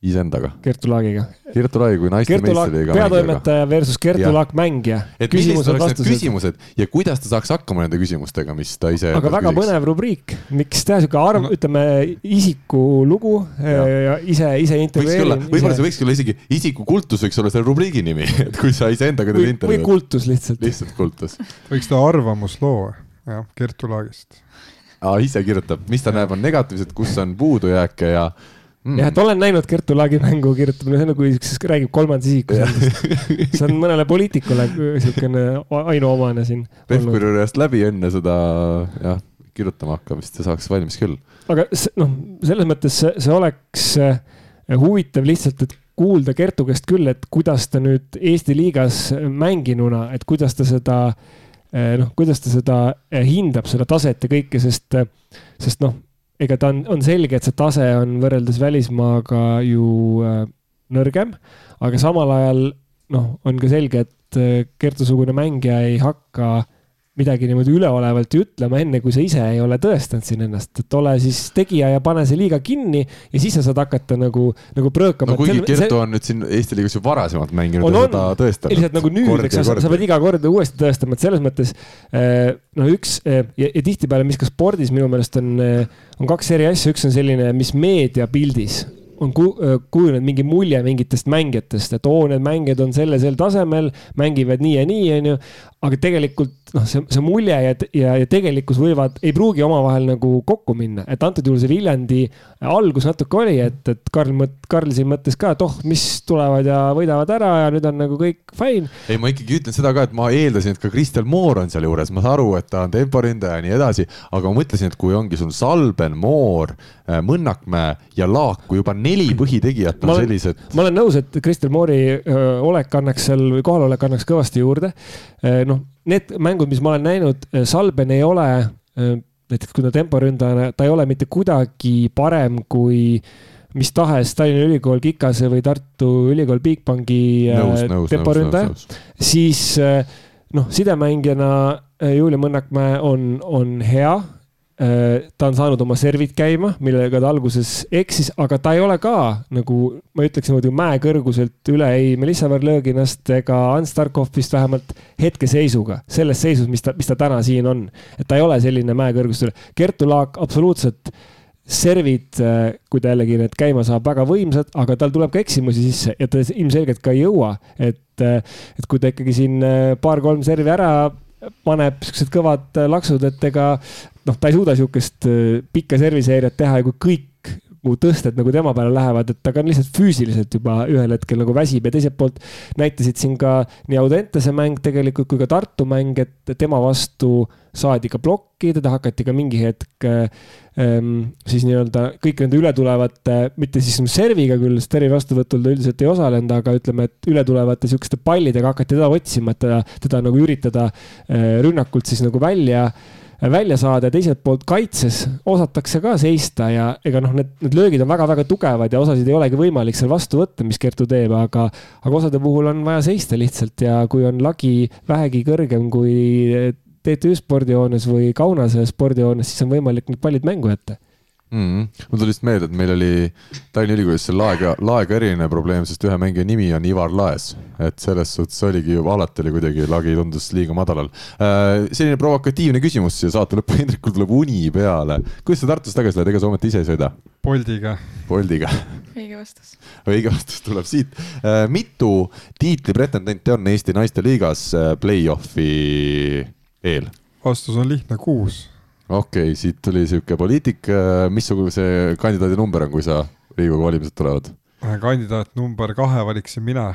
iseendaga. Kertu Laagiga. Kertu Laagi kui naiste meistriga. peatoimetaja versus Kertu Laak mängija. et millised oleks need küsimused ja kuidas ta saaks hakkama nende küsimustega, mis ta ise. aga väga küsiks. põnev rubriik, miks teha sihuke arv, ütleme isikulugu ja, ja ise, ise intervjueerin. võib-olla see võikski olla isegi isikukultus võiks olla selle rubriigi nimi, et kui sa iseendaga teed intervjuud. või kultus lihtsalt. lihtsalt kultus. võiks teha arvamusloo, jah, Kertu Laagist. aa, ise kirjutab, mis ta näeb, on negatiivsed, kus on puudujääke ja mm.. jah, et olen näinud Kertu Laagi mängu, kirjutab, see on nagu siukses, räägib kolmandas isikus endast. see on mõnele poliitikule siukene ainuomane siin. Pevkuri juurest läbi enne seda jah, kirjutama hakkamist ja saaks valmis küll. aga noh, selles mõttes see, see oleks eh, huvitav lihtsalt, et kuulda Kertu käest küll, et kuidas ta nüüd Eesti liigas mänginuna, et kuidas ta seda eh, noh, kuidas ta seda eh, hindab, seda taset ja kõike, sest, sest noh ega ta on, on selge, et see tase on võrreldes välismaaga ju äh, nõrgem, aga samal ajal noh, on ka selge, et äh, Kertu-sugune mängija ei hakka midagi niimoodi üleolevalt ju ütlema, enne kui sa ise ei ole tõestanud siin ennast, et ole siis tegija ja pane see liiga kinni ja siis sa saad hakata nagu, nagu pröökama. no kuigi Kertu see... on nüüd siin Eesti liigas ju varasemalt mänginud on, ja seda tõestanud. lihtsalt nagu nüüd, eks sa, sa pead iga kord uuesti tõestama, et selles mõttes eh, noh, üks eh, ja, ja tihtipeale, mis ka spordis minu meelest on, eh, on kaks eri asja, üks on selline, mis meediapildis on ku, kujunenud mingi mulje mingitest mängijatest, et oo, need mängijad on selle, sel tasemel, mängivad nii ja nii, onju. aga tegelikult noh, see, see mulje ja, ja, ja tegelikkus võivad, ei pruugi omavahel nagu kokku minna, et antud juhul see Viljandi algus natuke oli, et, et Karl mõt-, Karl siin mõtles ka, et oh, mis tulevad ja võidavad ära ja nüüd on nagu kõik fine. ei, ma ikkagi ütlen seda ka, et ma eeldasin, et ka Kristel Moor on sealjuures, ma saan aru, et ta on temporündaja ja nii edasi, aga ma mõtlesin, et kui ongi sul Salben, Moor, äh, Mõnnakmäe ja Laak, kui juba neli põhitegijat on olen, sellised. ma olen nõus, et Kristel Moori olek annaks seal või kohalolek annaks kõvasti juurde. noh, need mängud, mis ma olen näinud, äh, Salben ei ole, äh, näiteks kui ta temporündajana, ta ei ole mitte kuidagi parem kui mis tahes Tallinna Ülikool Kikase või Tartu Ülikool Bigbanki äh, temporündaja, siis noh, sidemängijana Julia Mõnnakmäe on, on hea ta on saanud oma servid käima, millega ta alguses eksis, aga ta ei ole ka nagu ma ütleks niimoodi mäekõrguselt üle ei Melissa Verlõginast ega Ants Tarkovist vähemalt hetkeseisuga, selles seisus, mis ta, mis ta täna siin on. et ta ei ole selline mäekõrgust üle. Kertu Laak absoluutselt servid, äh, kui ta jällegi need käima saab, väga võimsad, aga tal tuleb ka eksimusi sisse ja ta ilmselgelt ka ei jõua, et, äh, et kui ta ikkagi siin paar-kolm servi ära paneb siuksed kõvad laksud, et ega noh, ta ei suuda sihukest äh, pikka serviseeriat teha ja kui kõik nagu tõsted nagu tema peale lähevad, et ta ka lihtsalt füüsiliselt juba ühel hetkel nagu väsib ja teiselt poolt näitasid siin ka nii Audentese mäng tegelikult kui ka Tartu mäng, et tema vastu saadi ka plokki, teda hakati ka mingi hetk ähm, siis nii-öelda kõik nende ületulevate, mitte siis serviga küll, servi vastuvõtul ta üldiselt ei osalenud, aga ütleme, et ületulevate sihukeste pallidega hakati teda otsima, et teda, teda nagu üritada äh, rünnakult siis nagu välja äh, välja saada ja teiselt poolt kaitses osatakse ka seista ja ega noh, need, need löögid on väga-väga tugevad ja osasid ei olegi võimalik seal vastu võtta, mis Kertu teeb, aga, aga osade puhul on vaja seista lihtsalt ja kui on lagi vähegi kõrgem kui TTÜ spordihoones või Kaunase spordihoones, siis on võimalik need pallid mängu jätta mm. -hmm. mul tuli lihtsalt meelde, et meil oli Tallinna Ülikoolis see laega, laega eriline probleem, sest ühe mängija nimi on Ivar Laes. et selles suhtes oligi juba alati oli kuidagi lagi tundus liiga madalal äh,. selline provokatiivne küsimus siia saate lõppu, Hendrikul tuleb uni peale. kuidas sa Tartus tagasi lähed, ega sa ometi ise ei sõida? Boldiga. Boldiga. õige vastus. õige vastus tuleb siit äh,. mitu tiitlipretendenti on Eesti naisteliigas äh, play-off'i eel? vastus on lihtne, kuus okei okay,, siit tuli sihuke poliitik, missugune see kandidaadi number on, kui sa Riigikogu valimised tulevad? kandidaat number kahe valiksin mina.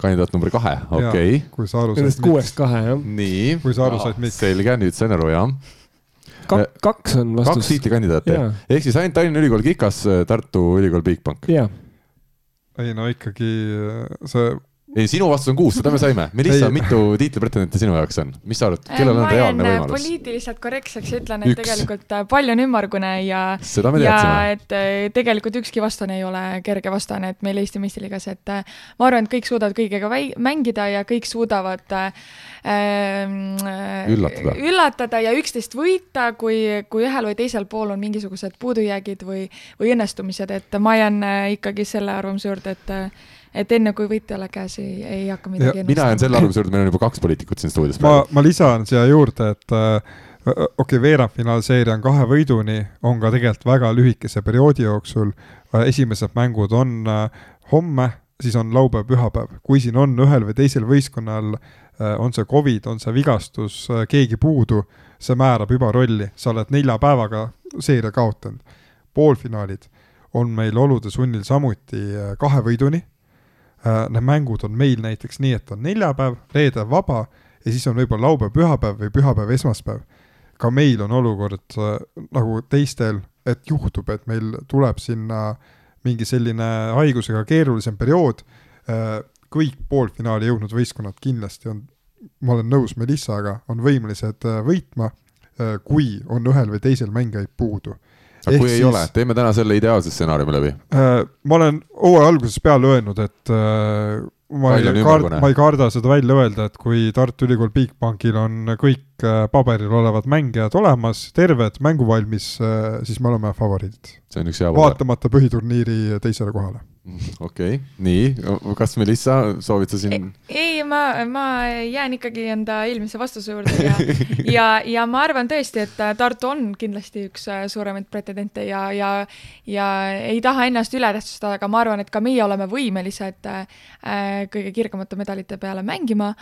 kandidaat number kahe, okei okay.. kui sa aru said. Nendest kuuest kahe, jah. nii. kui sa aru said, miks. selge, nüüd sain aru, jah. Kak, kaks on vastus. kaks tiitlikandidaati, ehk siis ainult Tallinna Ülikool Kikas, Tartu Ülikool Bigbank. ei no ikkagi see ei, sinu vastus on kuus, seda me saime. Melissa, mitu tiitlipretendenti sinu jaoks on? mis sa arvad, kellel on reaalne äh, võimalus? poliitiliselt korrektseks ütlen, et Üks. tegelikult äh, palju on ümmargune ja ja et äh, tegelikult ükski vastane ei ole kerge vastane, et meil Eesti meistriliigas, et ma arvan, et kõik suudavad kõigega mängida ja kõik suudavad ähm, üllatada. üllatada ja üksteist võita, kui, kui ühel või teisel pool on mingisugused puudujäägid või, või õnnestumised, et ma jään ikkagi selle arvamuse juurde, et et enne kui võit ei ole käes, ei, ei hakka midagi ennustama. mina jään selle arvamuse juurde, meil on juba kaks poliitikut siin stuudios. ma, ma lisan siia juurde, et äh, okei okay,, veerandfinaalseeria on kahe võiduni, on ka tegelikult väga lühikese perioodi jooksul. Äh, esimesed mängud on äh, homme, siis on laupäev, pühapäev. kui siin on ühel või teisel võistkonnal, on see Covid, on see vigastus, keegi puudu, see määrab juba rolli, sa oled nelja päevaga seeria kaotanud. poolfinaalid on meil olude sunnil samuti kahe võiduni Äh, need mängud on meil näiteks nii, et on neljapäev, reede vaba ja siis on võib-olla laupäev, pühapäev või pühapäev, esmaspäev. ka meil on olukord äh, nagu teistel, et juhtub, et meil tuleb sinna mingi selline haigusega keerulisem periood. Äh, kõik poolfinaali jõudnud võistkonnad kindlasti on, ma olen nõus Melissaga, on võimelised võitma, kui on ühel või teisel mängijaid puudu aga kui siis, ei ole, teeme täna selle ideaalse stsenaariumi läbi äh,. ma olen hooaja algusest peale öelnud, et äh, ma ei karda, ma ei karda seda välja öelda, et kui Tartu Ülikool Bigbankil on kõik äh, paberil olevad mängijad olemas, terved, mänguvalmis äh,, siis me oleme favoriidid. see on üks hea vaatamata põhiturniiri teisele kohale okei okay., nii, kas Melissa, soovid sa siin? ei, ma, ma jään ikkagi enda eelmise vastuse juurde ja, ja, ja ma arvan tõesti, et Tartu on kindlasti üks äh, suuremaid pretendente ja, ja, ja ei taha ennast üle tähtsustada, aga ma arvan, et ka meie oleme võimelised äh, kõige kirgemate medalite peale mängima.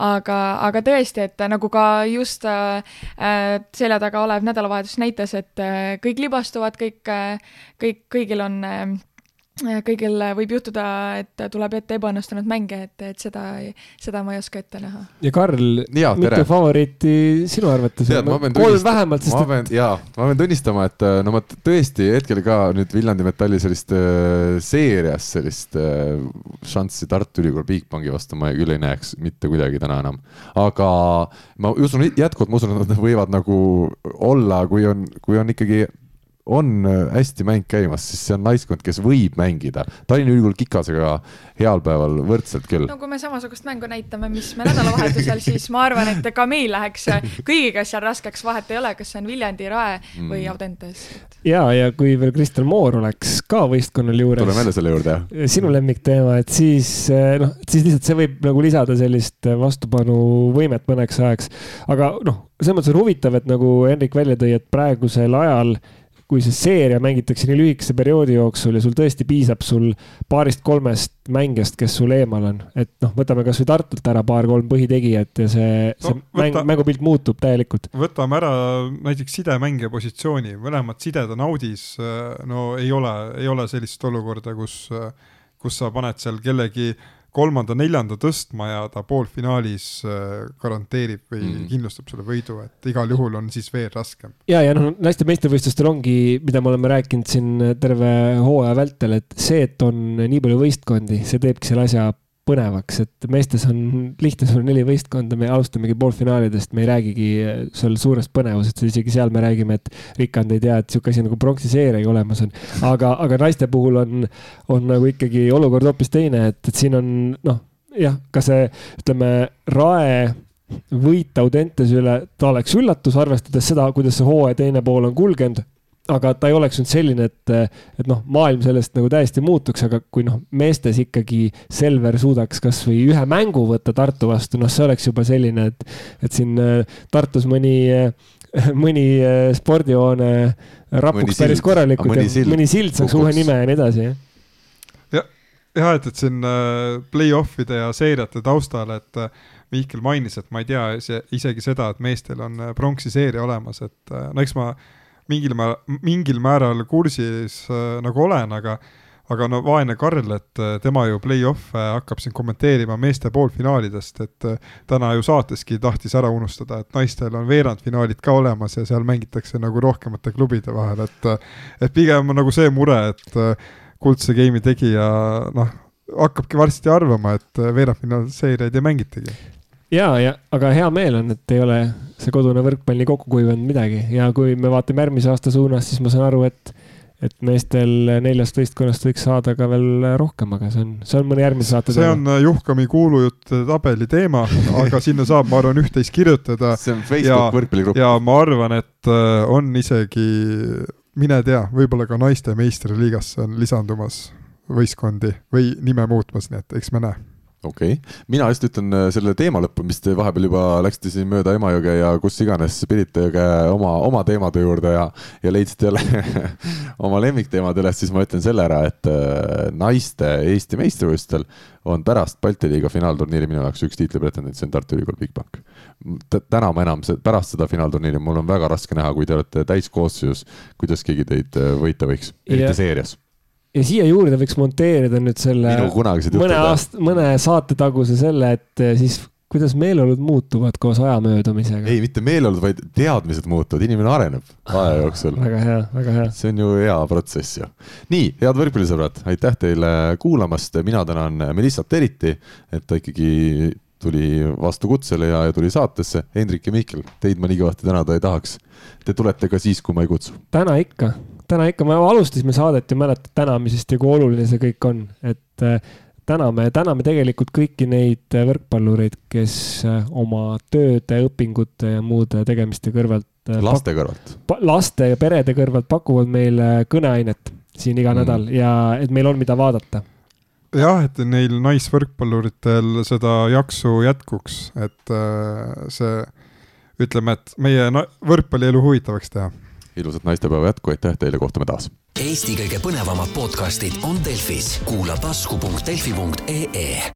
aga, aga tõesti, et nagu ka just äh, selja taga olev nädalavahetus näitas, et äh, kõik libastuvad, kõik äh,, kõik, kõigil on äh, kõigil võib juhtuda, et tuleb ette ebaõnnestunud mänge, et, et seda, seda ma ei oska ette näha. ja Karl, mitu favoriiti sinu arvates on? kolm vähemalt, sest ma pean, jaa, ma pean tunnistama, et no ma tõesti hetkel ka nüüd Viljandi Metalli sellist äh, seerias sellist äh, šanssi Tartu Ülikool Bigbanki vastu ma küll ei näeks mitte kuidagi täna enam. aga ma usun jätkuvalt, ma usun, et nad võivad nagu olla, kui on, kui on ikkagi on äh, hästi mäng käimas, siis see on naiskond, kes võib mängida. Tallinna Ülikool Kikasega heal päeval võrdselt küll. no kui me samasugust mängu näitame, mis me nädalavahetusel, siis ma arvan, et ka meil läheks kõigiga seal raskeks, vahet ei ole, kas see on Viljandi, Rae või mm. Audentes. ja, ja kui veel Kristel Moor oleks ka võistkonnal juures. tuleme jälle selle juurde, jah. sinu lemmikteema, et siis eh, noh, siis lihtsalt see võib nagu lisada sellist vastupanuvõimet mõneks ajaks. aga noh, selles mõttes on huvitav, et nagu Henrik välja tõi, et praegusel ajal kui see seeria mängitakse nii lühikese perioodi jooksul ja sul tõesti piisab sul paarist-kolmest mängijast, kes sul eemal on, et noh, võtame kasvõi Tartult ära paar-kolm põhitegijat ja see no,, see võta, mäng, mängupilt muutub täielikult. võtame ära näiteks sidemängija positsiooni, mõlemad sided on audis, no ei ole, ei ole sellist olukorda, kus, kus sa paned seal kellegi kolmanda-neljanda tõstma ja ta poolfinaalis äh, garanteerib või mm. kindlustab selle võidu, et igal juhul on siis veel raskem. ja, ja noh, naiste meistrivõistlustel ongi, mida me oleme rääkinud siin terve hooaja vältel, et see, et on nii palju võistkondi, see teebki selle asja põnevaks, et meestes on lihtne, sul on neli võistkonda, me alustamegi poolfinaalidest, me ei räägigi seal suurest põnevusest, isegi seal me räägime, et Rikand ei tea, et sihuke asi nagu pronksiseeriagi olemas on. aga, aga naiste puhul on, on nagu ikkagi olukord hoopis teine, et, et siin on noh, jah, ka see, ütleme, Rae võit Audentese üle, ta oleks üllatus, arvestades seda, kuidas see hooaja teine pool on kulgenud aga ta ei oleks nüüd selline, et, et noh, maailm sellest nagu täiesti muutuks, aga kui noh, meestes ikkagi Selver suudaks kasvõi ühe mängu võtta Tartu vastu, noh, see oleks juba selline, et, et siin äh, Tartus mõni, äh, mõni äh, spordihoone rapuks mõni päris sild. korralikult mõni ja sild. mõni sild saaks uue nime ja nii edasi, jah. ja, jah, et, et siin play-off'ide ja seeriate taustal, et Mihkel mainis, et ma ei tea isegi seda, et meestel on pronksi seeria olemas, et no eks ma mingil määral, mingil määral kursis äh, nagu olen, aga aga no vaene Karl, et äh, tema ju play-off'e hakkab siin kommenteerima meeste poolfinaalidest, et äh, täna ju saateski tahtis ära unustada, et naistel on veerandfinaalid ka olemas ja seal mängitakse nagu rohkemate klubide vahel, et et pigem on nagu see mure, et kuldse game'i tegija noh, hakkabki varsti arvama, et veerandfinaalseeriaid ei mängitagi ja, ja aga hea meel on, et ei ole see kodune võrkpall nii kokku kuivanud midagi ja kui me vaatame järgmise aasta suunas, siis ma saan aru, et, et meestel neljast võistkonnast võiks saada ka veel rohkem, aga see on, see on mõne järgmise saate see teema. on äh, Juhkami kuulujutt tabeli teema, aga sinna saab, ma arvan, üht-teist kirjutada. see on Facebook võrkpalligrupp. ja ma arvan, et äh, on isegi, mine tea, võib-olla ka naiste meistriliigasse on lisandumas võistkondi või nime muutmas, nii et eks me näe okei okay., mina just ütlen äh, selle teema lõppu, mis te vahepeal juba läksite siin mööda Emajõge ja kus iganes Pirita jõge oma, oma teemade juurde ja, ja leidsite jälle oma lemmikteemad üles, siis ma ütlen selle ära, et äh, naiste Eesti meistrivõistlustel on pärast Balti liiga finaalturniiri minu jaoks üks tiitlipretendent, see on Tartu Ülikool Bigbank. täna ma enam, pärast seda finaalturniiri mul on väga raske näha, kui te olete täiskoosseisus, kuidas keegi teid äh, võita võiks, eriti yeah. seerias ja siia juurde võiks monteerida nüüd selle mõne aasta, mõne saate taguse selle, et eh, siis kuidas meeleolud muutuvad koos aja möödumisega. ei, mitte meeleolud, vaid teadmised muutuvad, inimene areneb aja jooksul. väga hea, väga hea. see on ju hea protsess ju. nii, head võrkpallisõbrad, aitäh teile kuulamast, mina tänan Melissat eriti, et ta ikkagi tuli vastu kutsele ja, ja tuli saatesse. Hendrik ja Mihkel, teid ma nii kõvasti tänada ei tahaks. Te tulete ka siis, kui ma ei kutsu. täna ikka täna ikka, me alustasime saadet ju mäletad tänamisest ja kui oluline see kõik on, et äh, täname, täname tegelikult kõiki neid võrkpallureid, kes äh, oma tööde, õpingute ja muude tegemiste kõrvalt. Äh, laste kõrvalt. laste ja perede kõrvalt pakuvad meile kõneainet siin iga mm. nädal ja et meil on, mida vaadata jah, et neil naisvõrkpalluritel seda jaksu jätkuks, et äh, see, ütleme, et meie võrkpallielu huvitavaks teha ilusat naistepäeva jätku, aitäh teile, kohtume taas. Eesti kõige põnevamad podcastid on Delfis, kuula tasku.delfi.ee